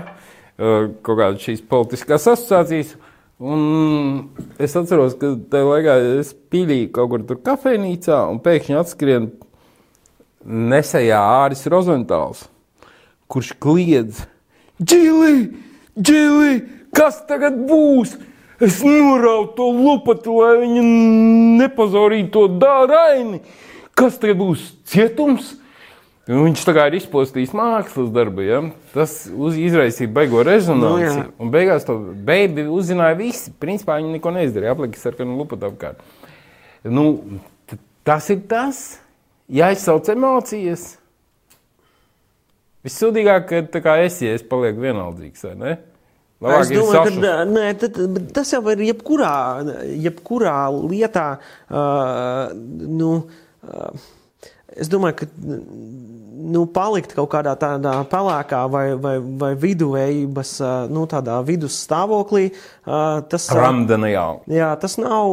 kaut kādas šīs politiskās asociācijas. Un es atceros, ka tajā laikā es pīlīju kaut kur tur kafejnīcā un pēkšņi atskrien nesējā Āris Rozentāls, kurš kliedz: Džili, Džili, kas tagad būs? Es norautu to lupatu, lai viņa nepazorītu to dāraini. Kas tagad būs cietums? Un viņš tā kā ir izpostījis mākslas darbu. Ja? Tas uz, izraisīja beigo rezonanci. Nu, un beigās to beigu uzzināja visi. Principā viņi neko neizdarīja. Aplikis ar kādu lupatu apkārt. Nu, tas ir tas jāizsauc emocijas. Vissūdīgāk, ka es, ja es palieku vienaldzīgs, vai ne? Labāk es domāju, ka nē, tad, tas jau ir jebkurā, jebkurā lietā. Uh, nu, uh, es domāju, ka nu, palikt kaut kādā tādā pelēkā vai, vai, vai viduvējības nu, vidusstāvoklī. Tas, Ramdena jau. Jā, tas nav.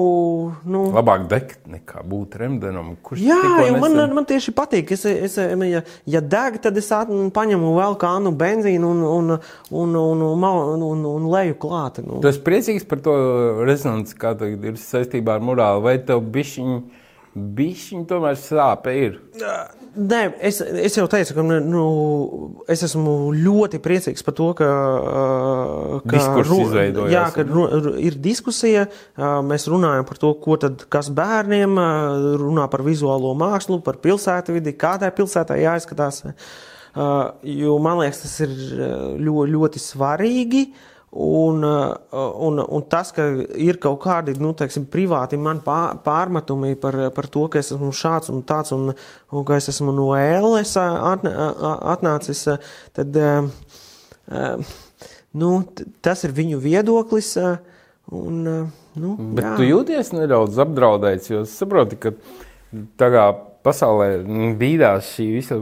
Nu... Labāk degt nekā būt remdenam. Kurš jā, jo man, man tieši patīk. Es, es, ja, ja deg, tad es at, paņemu vēl kānu benzīnu un, un, un, un, un, un, un, leju klāt. Nu. Tu esi priecīgs par to rezonanci, kā ir saistībā ar morāli, vai tev bišķiņi? Bišķiņi tomēr sāpe ir. Nē, es, es jau teicu, ka nu, es esmu ļoti priecīgs par to, ka, ka, ru, jā, ka ru, ir diskusija. Mēs runājam par to, ko tad kas bērniem runā par vizuālo mākslu, par pilsētu vidi, kādai pilsētai jāizskatās. Jo man liekas, tas ir ļoti, ļoti svarīgi. Uh, Un, uh, un, un tas, ka ir kaut kādi nu, teiksim, privāti man pārmetumi par, par to, ka es esmu šāds un tāds, un, un ka es esmu no ēles atnācis, tad nu, tas ir viņu viedoklis. Un, nu, Bet jā. tu jūties nedaudz apdraudēts, jo saproti, ka tagad pasaulē bīdās šī visa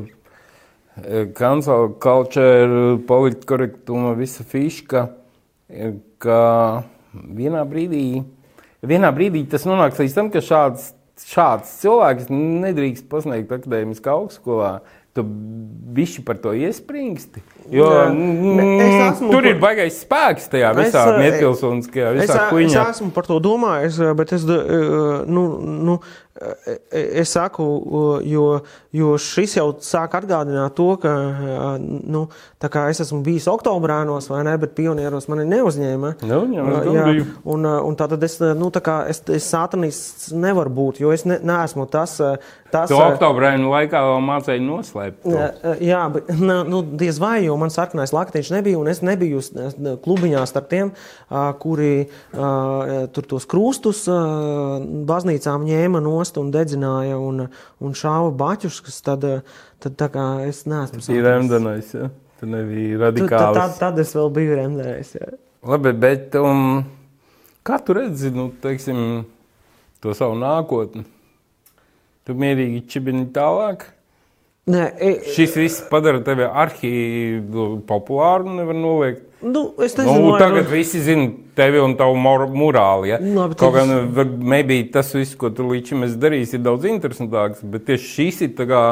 cancel culture, politkorektuma, visa fiška ka vienā brīdī, vienā brīdī tas nonāks līdz tam, ka šāds, šāds cilvēks nedrīkst pasniegt akadēmiskā augstskolā. Tu bišķi par to iespringsti. Jo esmu, tur ir baisais spēks tajā visā es, nepilsoniskajā, visā es, kuņā. Es esmu par to domājis, bet es, nu, nu, es saku, jo, jo šis jau sāk atgādināt to, ka nu, es esmu bijis oktobrānos, vai ne, bet pionieros mani neuzņēma. Nu, jā, jā, un, un tātad es, nu, tā kā es, es sātanists nevaru būt, jo es ne, neesmu tas. tas tu oktobrānu laikā vēl mācēji noslēpt. To. Jā, bet <laughs> nu, diez vai, jo man sarkanais laktiņš nebija, un es nebiju klubiņā starp tiem, kuri tur tos krustus baznīcām ņēma nost un dedzināja un, un šāva baķus, kas tad, tad tā kā es neesmu. Tas ir remdenais, ja? Tu nebija radikāls. Tad, tad, tad es vēl biju remdenais, jā. Labi, bet um, kā tu redzi, nu, teiksim, to savu nākotni? Tu mierīgi čibini tālāk? Nē, e, Šis viss padara tevi arhīvu populāru, nevar noliegt. Nu, es nezinu, nu, tagad vai... visi zina tevi un tavu morāli. Ja? Labi, Kaut gan es... maybe tas viss, ko tu līdz šim esi darījis, ir daudz interesantāks, bet tieši šis ir tā kā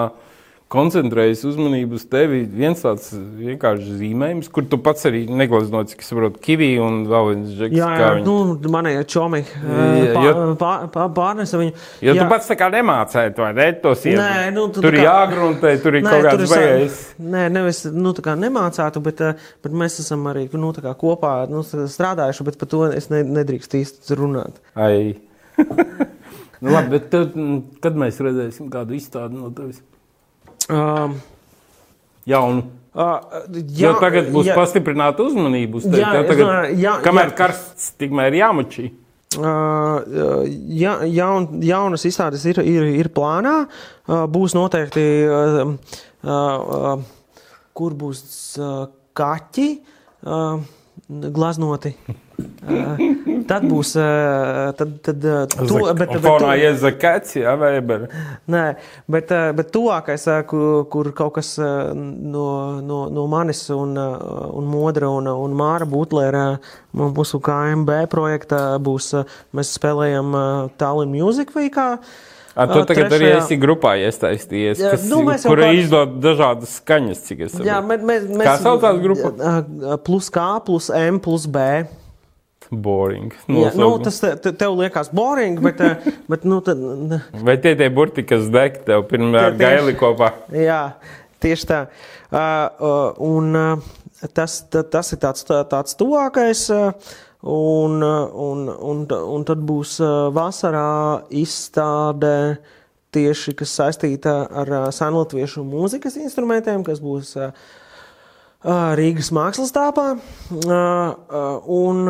koncentrējas uzmanību uz tevi. Viens tāds vienkārši zīmējums, kur tu pats arī neglaznots, cik saprotu, kivī un vēl viens žeks. Jā, jā viņi... nu, manējie čomi pārnesa viņu. Jo jā. tu pats tā kā nemācēji to, ne, tos iet. Nē, nu, tu tur kā... jāgruntē, tur ir nē, kaut kāds vējais. Nē, nevis, nu, tā kā nemācātu, bet, bet mēs esam arī, nu, tā kā kopā nu, strādājuši, bet par to es ne, nedrīkst īsti runāt. Ai. <laughs> nu, labi, bet tad, kad mēs redzēsim kādu izstādi no tevis? Um, Jaunu. Uh, jā, jo tagad būs jā, pastiprināta uzmanība uz. Jā, tagad, jā, kamēr jā, karsts, tikmēr jāmačī. Uh, ja, jaun, jaunas izstādes ir, ir, ir plānā. Uh, būs noteikti, uh, uh, kur būs uh, kaķi uh, glaznoti. Uh, tad būs. Tad, tad, to, bet, bet, fonā ies zakats, jā, vai eber? Nē, bet, bet tuvākais, kur, kur kaut kas no, no, no manis un, un Modra un, un Māra Butlera mūsu KMB projekta būs, mēs spēlējam Tallinn Music Weekā. A, tu tagad trešajā... arī esi grupā iesaistījies, kas, nu, kura kā... izdod dažādas skaņas, cik es saprotu. Jā, mēs, mēs, mēs, Kā saucās grupa? Plus K, plus M, plus B. Boring. Jā, nu, tas te, te, tev liekas boring, bet, eh, <laughs> bet nu, tad. Vai tie tie burti, kas deg tev pirmā ar gaili kopā? Jā, tieši tā. Uh, uh, un uh, tas, tā, tas ir tāds, tā, tāds tuvākais. Uh, un, un, un, un tad būs uh, vasarā izstāde tieši, kas saistīta ar uh, senlatviešu mūzikas instrumentiem, kas būs uh, Rīgas mākslas tāpā. Un,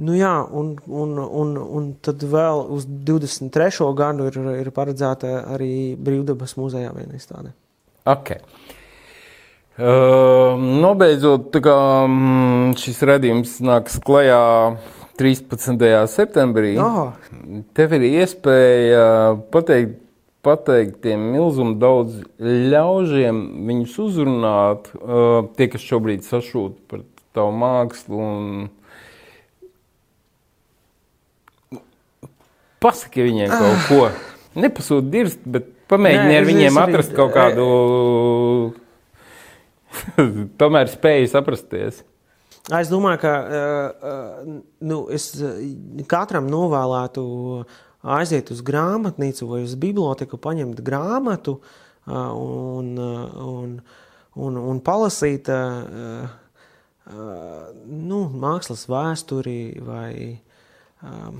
Nu jā, un, un, un, un tad vēl uz 23. gadu ir, ir paredzēta arī Brīvdabas muzejā viena izstāde. Okay. Uh, nobeidzot, kā, mm, šis redzējums nāks klajā 13. septembrī. Oh. Tev ir iespēja pateikt, pateikt tiem milzumu daudz ļaužiem, viņus uzrunāt, uh, tie, kas šobrīd sašūt par tavu mākslu un Pasaki viņiem kaut ah. ko. Nepasūti dirzt, bet pamēģini ar viņiem atrast kaut kādu. <laughs> Tomēr spēju saprasties. Es domāju, ka uh, nu, es katram novēlētu aiziet uz grāmatnīcu vai uz biblioteku, paņemt grāmatu un, un, un, un palasīt nu, mākslas vēsturi vai. Uh,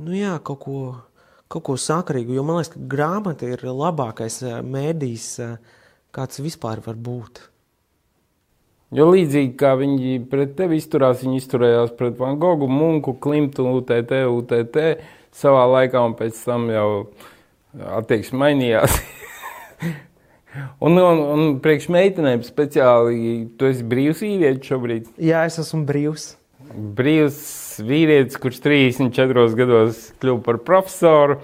nu jā, kaut ko, kaut ko sakarīgu. Jo man liekas, ka grāmata ir labākais eh, mēdījis, eh, kāds vispār var būt. Jo līdzīgi kā viņi pret tevi izturās, viņi izturējās pret Van Gogu, Munku, Klimtu, UTT, UTT savā laikā, un pēc tam jau attieksme mainījās. <laughs> un, un, un priekš meitenēm speciāli, tu esi brīvs vīrietis šobrīd? Jā, es esmu brīvs. Brīvs vīrietis, kurš 34 gados kļuva par profesoru,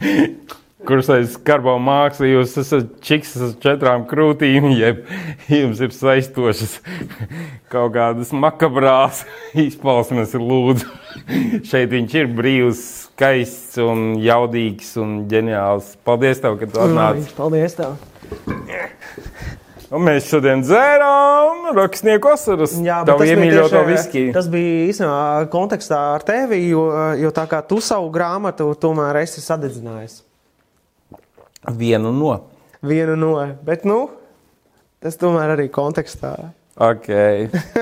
<laughs> kurš aiz skarbo mākslu jūs esat čiks ar četrām krūtīm, jeb jums ir saistošas kaut kādas makabrās <laughs> izpausmes lūdzu. Šeit viņš ir brīvs, skaists un jaudīgs un ģeniāls. Paldies tev, ka tu atnāci. Paldies tev. Un mēs šodien dzērām rakstnieku asaras. Jā, Tavu tas bija, tieši, tas bija īstenībā kontekstā ar tevi, jo, jo tā kā tu savu grāmatu tomēr esi sadedzinājis. Vienu no. Vienu no, bet nu, tas tomēr arī kontekstā. Ok.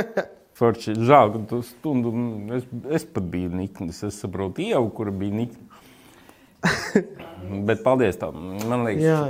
<laughs> Forši, žēl, ka tu stundu, es, es pat biju niknis, es saprotu ievu, kura bija nikna. <laughs> Bet paldies tev, man liekas. Jā.